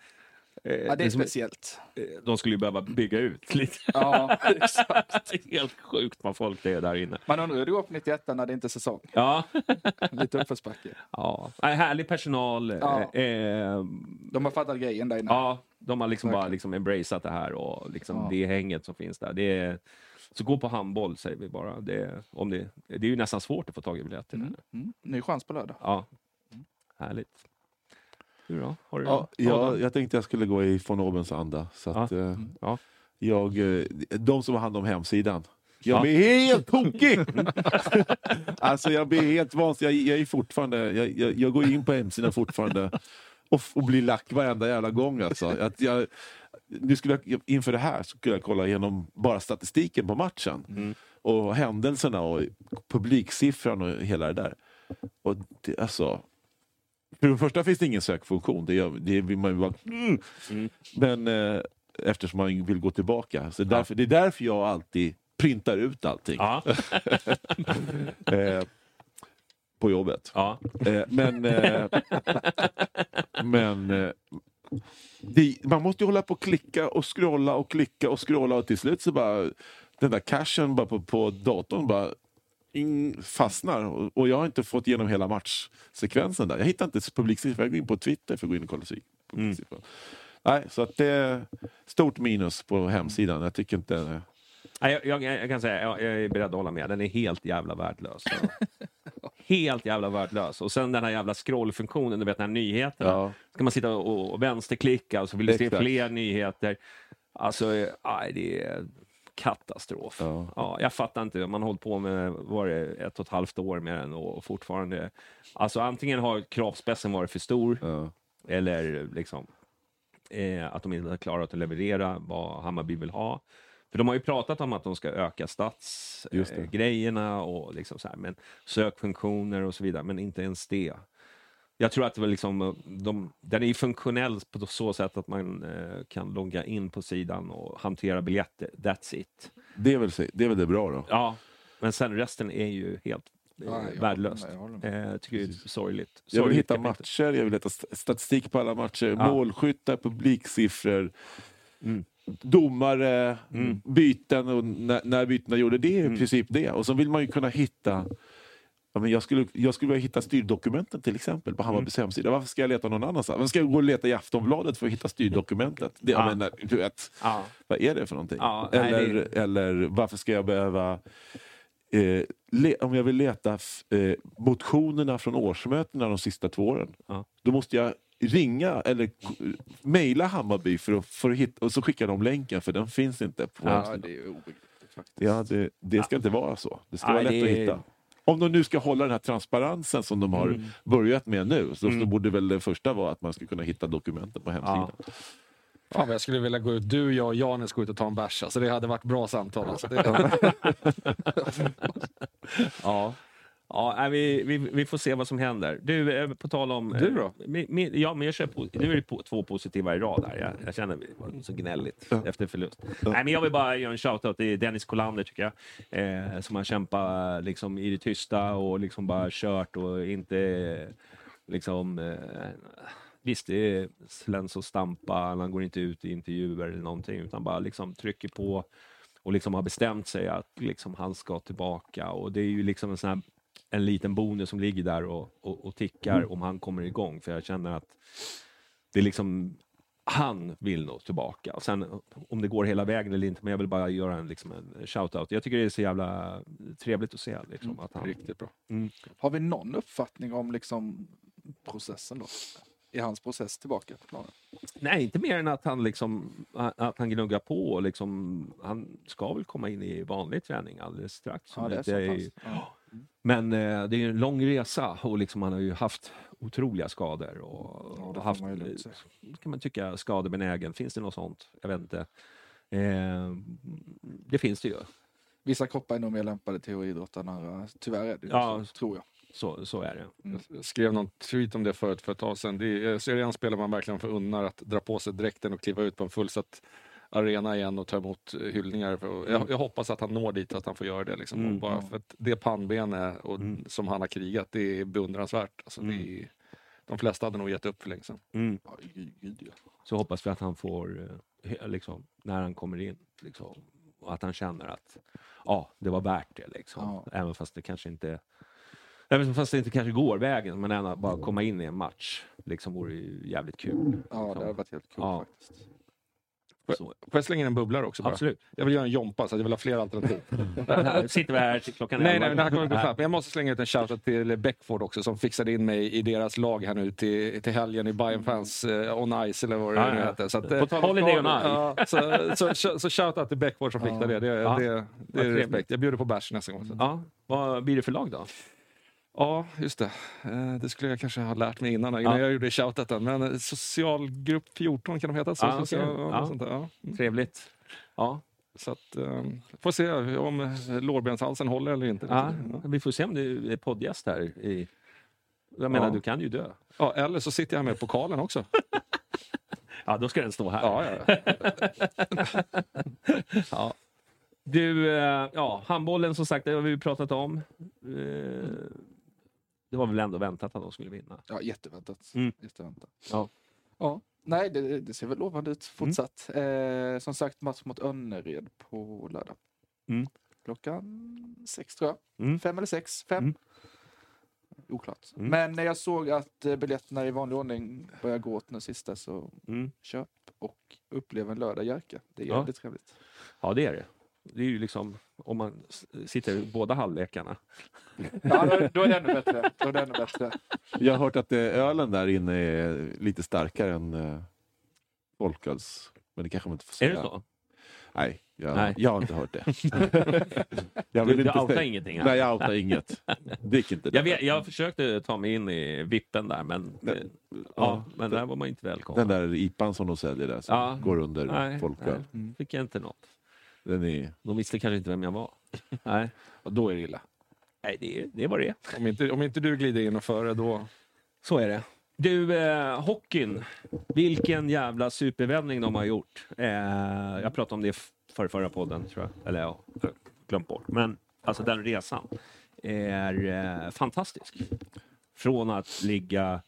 eh, ja, det är som, speciellt. eh, de skulle ju behöva bygga ut <laughs> lite. Ja, exakt. Är Helt sjukt vad folk det är där inne. Man undrar hur det går på 91 när det inte är säsong. Ja, <laughs> Lite uppförsbacke. ja. Härlig personal. Ja. Eh, eh, De har fattat grejen där inne. Ja, de har liksom bara liksom embraceat det här och liksom Ja. det hänget som finns där. Det är, så gå på handboll säger vi bara. Det, om det, det är ju nästan svårt att få tag i biljetter. Mm. Mm. Ny chans på lördag. Ja, härligt. Du då? Har du Ja, Adam? jag, tänkte jag skulle gå i von Obens anda. Så att, eh, Ja. jag, eh, de som har hand om hemsidan. Jag Ja. blir helt tokig! <laughs> alltså jag blir helt vansinnig. Jag, jag är fortfarande, jag, jag, jag går in på hemsidan fortfarande och, och blir lack varenda jävla gång. Alltså. Att jag, nu skulle jag, inför det här skulle jag kolla igenom bara statistiken på matchen. Mm. Och händelserna och publiksiffran och hela det där. Och det, alltså, för det första finns det ingen sökfunktion. Det, det vill man bara... Mm. Mm. Men eh, eftersom man vill gå tillbaka. Så därför, Det är därför jag alltid printar ut allting Ja, <laughs> eh, på jobbet. ja. Eh, men eh, men eh, det, man måste ju hålla på och klicka och scrolla och klicka och scrolla och till slut så bara den där cachen bara på, på datorn bara in, fastnar och, och jag har inte fått igenom hela matchsekvensen där. Jag hittar inte publiksiffror. Jag går in på Twitter för att gå in och kolla sig- publiksiffror. Nej, så att det är stort minus på hemsidan. Jag tycker inte... Nej, Jag, jag, jag kan säga, jag, jag är beredd att hålla med. Den är helt jävla värdelös. <laughs> helt jävla värdelös. Och sen den här jävla scrollfunktionen, du vet den här nyheterna. Ja. Ska man sitta och, och vänsterklicka och så vill du se fler nyheter. Alltså, eh, nej, det är katastrof. Ja. Ja, jag fattar inte. Man har hållit på med var det, ett och ett halvt år med den och fortfarande... Alltså antingen har kravspecen varit för stor Ja. eller liksom eh, att de inte har klarat att leverera vad Hammarby vill ha. För de har ju pratat om att de ska öka statsgrejerna och liksom så här, men sökfunktioner och så vidare, men inte ens det. Jag tror att det var liksom, de, den är ju funktionell på så sätt att man eh, kan logga in på sidan och hantera biljetter. That's it. Det är väl, det är väl det bra då? Ja, men sen resten är ju helt eh, jag värdelöst. Eh, tycker det är sorgligt. Jag vill hitta matcher, jag vill hitta st- statistik på alla matcher, Ja. målskyttar, publiksiffror, Mm. domare, Mm. byten och när, när bytena gjorde. Det är i Mm. princip det. Och så vill man ju kunna hitta Ja, men jag, skulle, jag skulle vilja hitta styrdokumenten till exempel på Hammarbys Mm. hemsida. Varför ska jag leta någon annanstans? Varför ska jag gå och leta i Aftonbladet för att hitta styrdokumentet? Det, jag Ja. menar, du vet, Ja. vad är det för någonting? Nej, eller, det- eller varför ska jag behöva... Eh, le, om jag vill leta eh, motionerna från årsmötena de sista två åren, då måste jag ringa eller k- mejla Hammarby för att, för att hitta, och så skickar de länken för den finns inte på Ja, hemsidan. det är obegripligt faktiskt. Ja, det, det ska inte vara så. Det ska Nej, vara lätt det att hitta. Om de nu ska hålla den här transparensen som de har Mm. börjat med nu, så, Mm. så borde väl det första vara att man ska kunna hitta dokumenten på hemsidan. Fan vad jag skulle vilja gå ut, du, jag och Janes gå ut och ta en bärs. Alltså, det hade varit bra samtal. Alltså. <laughs> Ja. Ja, vi, vi, vi får se vad som händer. Du, eh, på tal om... Du då? eh, mi- mi- ja, men jag kör po- nu är det på, två positiva i rad här. Jag, jag känner var så gnälligt efter förlust. Nej, men jag vill bara göra en shoutout till Dennis Kolander, tycker jag. Eh, som har kämpat liksom, i det tysta och liksom bara kört och inte liksom... Eh, Visst, det är släns och stampa, han går inte ut i intervjuer eller någonting, utan bara liksom trycker på och liksom har bestämt sig att liksom han ska tillbaka. Och det är ju liksom en sån här, en liten bonus som ligger där och, och, och tickar om han kommer igång. För jag känner att det är liksom, han vill nog tillbaka. Och sen om det går hela vägen eller inte, men jag vill bara göra en, liksom en shout-out. Jag tycker det är så jävla trevligt att se liksom, att han... riktigt bra. Mm. Har vi någon uppfattning om liksom processen då? I hans process tillbaka på planen? Nej, inte mer än att han, liksom, att han gnuggar på. Och liksom, han ska väl komma in i vanlig träning alldeles strax. Ja, det är så är- pass. Men eh, det är ju en lång resa och liksom, han har ju haft otroliga skador. Och, Ja, det och haft, man eh, kan man tycka, skadebenägen. Finns det något sånt? Jag vet inte. Eh, det finns det ju. Vissa kroppar är nog mer lämpade till att idrotta än andra. Tyvärr är det ju Ja. så, tror jag. Så, så är det. Jag skrev någon tweet om det förut för ett tag sedan. Det är, så är det en spelare man verkligen förunnar att dra på sig dräkten och kliva ut på en fullsatt arena igen och ta emot eh, hyllningar. Jag, jag hoppas att han når dit, att han får göra det. Liksom. Mm. Bara för att det pannbenet och, Mm. som han har krigat, det är beundransvärt. Alltså, Mm. det är, de flesta hade nog gett upp för länge sedan. Mm. Så hoppas vi att han får, eh, liksom, när han kommer in, liksom, och att han känner att ja, det var värt det. Liksom. Ja. Även fast det kanske inte Även fast det inte kanske går vägen, men ändå bara komma in i en match liksom vore ju jävligt kul. ja, det hade varit helt kul Ja. faktiskt. Får jag slänga in en bubblare också? Bara? absolut. Jag vill göra en Jompa, så jag vill ha fler alternativ. <laughs> Här sitter vi här till klockan Nej, nej, det här kommer att gå snabbt. Men jag måste slänga ut en shoutout till Beckford också som fixade in mig i deras lag här nu till, till helgen i Bayern Fans eh, on Ice eller vad det nu heter. Så att, På eh, tal om Holiday on Ice. Ja, så, så, så, så shoutout till Beckford som fixade det. Det, det, det, Vad är trevligt. respekt. Jag bjuder på bärs nästa gång. Så. Ja, vad blir det för lag då? Ja, just det. Eh, Det skulle jag kanske ha lärt mig innan, innan Ja. jag gjorde shoutouten. Men eh, socialgrupp 14 kan de heta. Så, okej. social, ja, Ja. sånt där. Ja. Mm. Trevligt. Ja, Så att, eh, får se om eh, lårbenshalsen håller eller inte. ja, vi får se om du är poddgäst här. I... Jag menar, du kan ju dö. Ja, eller så sitter jag med pokalen också. <laughs> Ja, då ska den stå här. Ja, ja. <laughs> Du, ja, handbollen som sagt, det har vi pratat om. Det var väl ändå väntat att de skulle vinna. Ja, jätteväntat. Mm. jätteväntat. Ja. Ja, nej, det, det ser väl lovande ut fortsatt. Eh, som sagt, match mot Önnered på lördag. Mm. Klockan sex tror jag. Mm. Fem eller sex? Fem? Mm. Oklart. Mm. Men när jag såg att eh, biljetterna i vanlig ordning börjar gå åt nu sista så Mm. köp och upplev en lördag Jerka. Det är Ja. jävligt trevligt. Ja, det är det. Det är ju liksom om man sitter i båda halvlekarna. Ja, då, då är det ännu bättre. Då är det ännu bättre. Jag har hört att eh, ölen där inne är lite starkare än eh, folköls. Men det kanske man inte får Är säga. det så? Nej, jag, Nej. jag har inte hört det. <laughs> jag Du, du outar säga- ingenting här. Nej, jag outar inget. Drick inte det. Jag, vet, jag försökte ta mig in i vippen där, men, Den- ja, ja, men där var man inte Den välkommen. där IPan som de säljer där som Ja. går under Nej, folköl. nej, fick jag inte något. Den är... De visste kanske inte vem jag var. <laughs> Nej, Och då är det illa. Nej det, det var det. Om inte, om inte du glider in och före då... Så är det. Du, eh, hockeyn. Vilken jävla supervändning de har gjort. Eh, jag pratade om det för förra podden, tror jag. Eller ja, glömt bort. Men alltså den resan är eh, fantastisk. Från att ligga,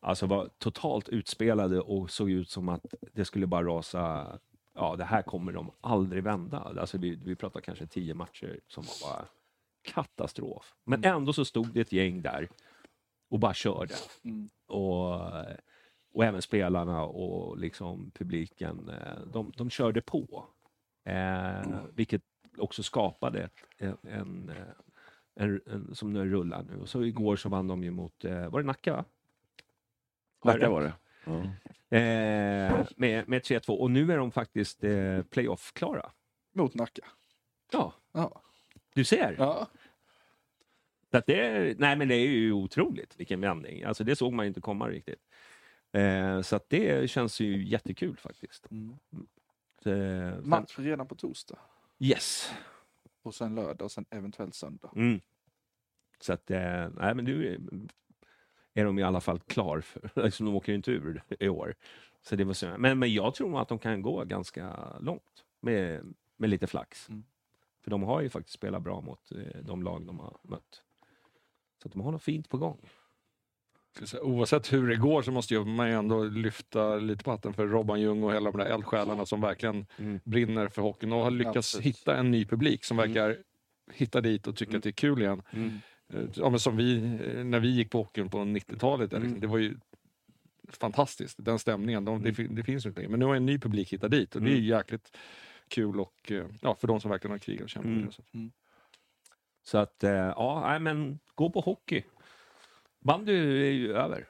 alltså vara totalt utspelade och såg ut som att det skulle bara rasa. Ja, det här kommer de aldrig vända. Alltså vi, vi pratar kanske tio matcher som var bara katastrof. Men ändå så stod det ett gäng där och bara körde. Och, och även spelarna och liksom publiken, eh, de, de körde på. Eh, vilket också skapade en, en, eh, en, en, som nu rullar nu. Och så igår så vann de ju mot, eh, var det Nacka va? Nacka var det. Ja. Eh, med, med 3-2 och nu är de faktiskt eh, playoff-klara. Mot Nacka. Ja, Ja. du ser. ja. Så det, är, nej men det är ju otroligt vilken vändning. Alltså det såg man ju inte komma riktigt. Eh, så det känns ju jättekul faktiskt. Mm. Så, eh, sen- Match redan på torsdag. Yes. Och sen lördag och sen eventuellt söndag. Mm. Så att, eh, nej men nu är, de i alla fall klar. För, liksom, <laughs> de åker ju inte ur i år. Så det var så, men, men jag tror att de kan gå ganska långt med, med lite flax. Mm. För de har ju faktiskt spelat bra mot eh, de lag de har mött. Så att de har något fint på gång. Oavsett hur det går så måste man ju ändå lyfta lite på hatten för Robban Ljung och hela de där eldsjälarna som verkligen Mm. brinner för hockeyn och har lyckats Absolut. hitta en ny publik som verkar hitta dit och tycka att det är kul igen. Mm. Eh, Ja, men som vi, eh, när vi gick på hockeyn på 90-talet, där, liksom, Mm. det var ju fantastiskt. Den stämningen, de, det, fin- det finns ju inte längre. Men nu har en ny publik hittat dit och det är ju jäkligt kul och eh, ja, för de som verkligen har krigat och kämpat. Mm. Så. Så att, ja, men gå på hockey. Bandy är ju över.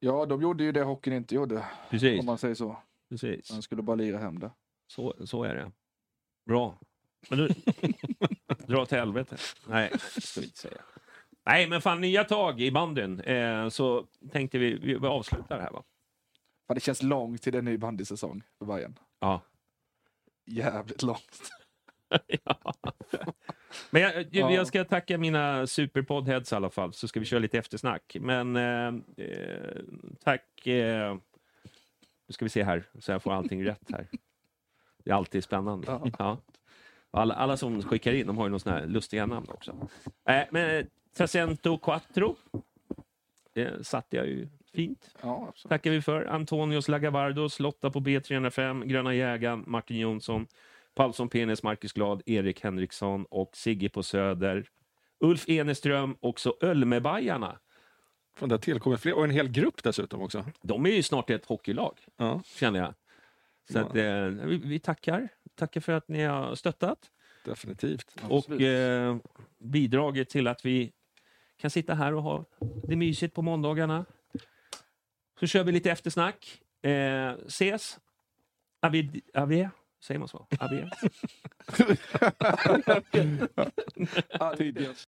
Ja, de gjorde ju det hockeyn inte gjorde. Precis. Om man säger så. Precis. Man skulle bara lira hem det. Så, så är det. Bra. Men du, <laughs> dra till helvete. Nej, det ska vi inte säga. Nej, men fan nya tag i bandyn. Eh, så tänkte vi, vi avslutar här va? Fan, det känns långt till en ny bandysäsong för Bayern. Ja. Jävligt långt. <laughs> ja. Men jag, jag, jag ska tacka mina superpoddheads i alla fall, så ska vi köra lite eftersnack. Men eh, eh, tack. Eh, nu ska vi se här, så jag får allting rätt här. Det är alltid spännande. Ja. Alla, alla som skickar in, de har ju någon sån här lustiga namn också. Eh, men Tracento Quattro det satte jag ju fint. Ja. Tackar vi för. Antonios Lagavardos, Lotta på B305, Gröna jägaren, Martin Jonsson, Paulsson Penis, Marcus Glad, Erik Henriksson och Sigge på Söder. Ulf Eneström, också Ölmebajarna. Från där tillkommer fler och en hel grupp dessutom också. De är ju snart ett hockeylag, Ja, känner jag. Så Ja. att, eh, vi, vi tackar. Tackar för att ni har stöttat definitivt. och eh, bidragit till att vi kan sitta här och ha det mysigt på måndagarna. Så kör vi lite eftersnack. Eh, ses. Avid, avie. Säger man så? Avie. <laughs> <laughs> Tidigast.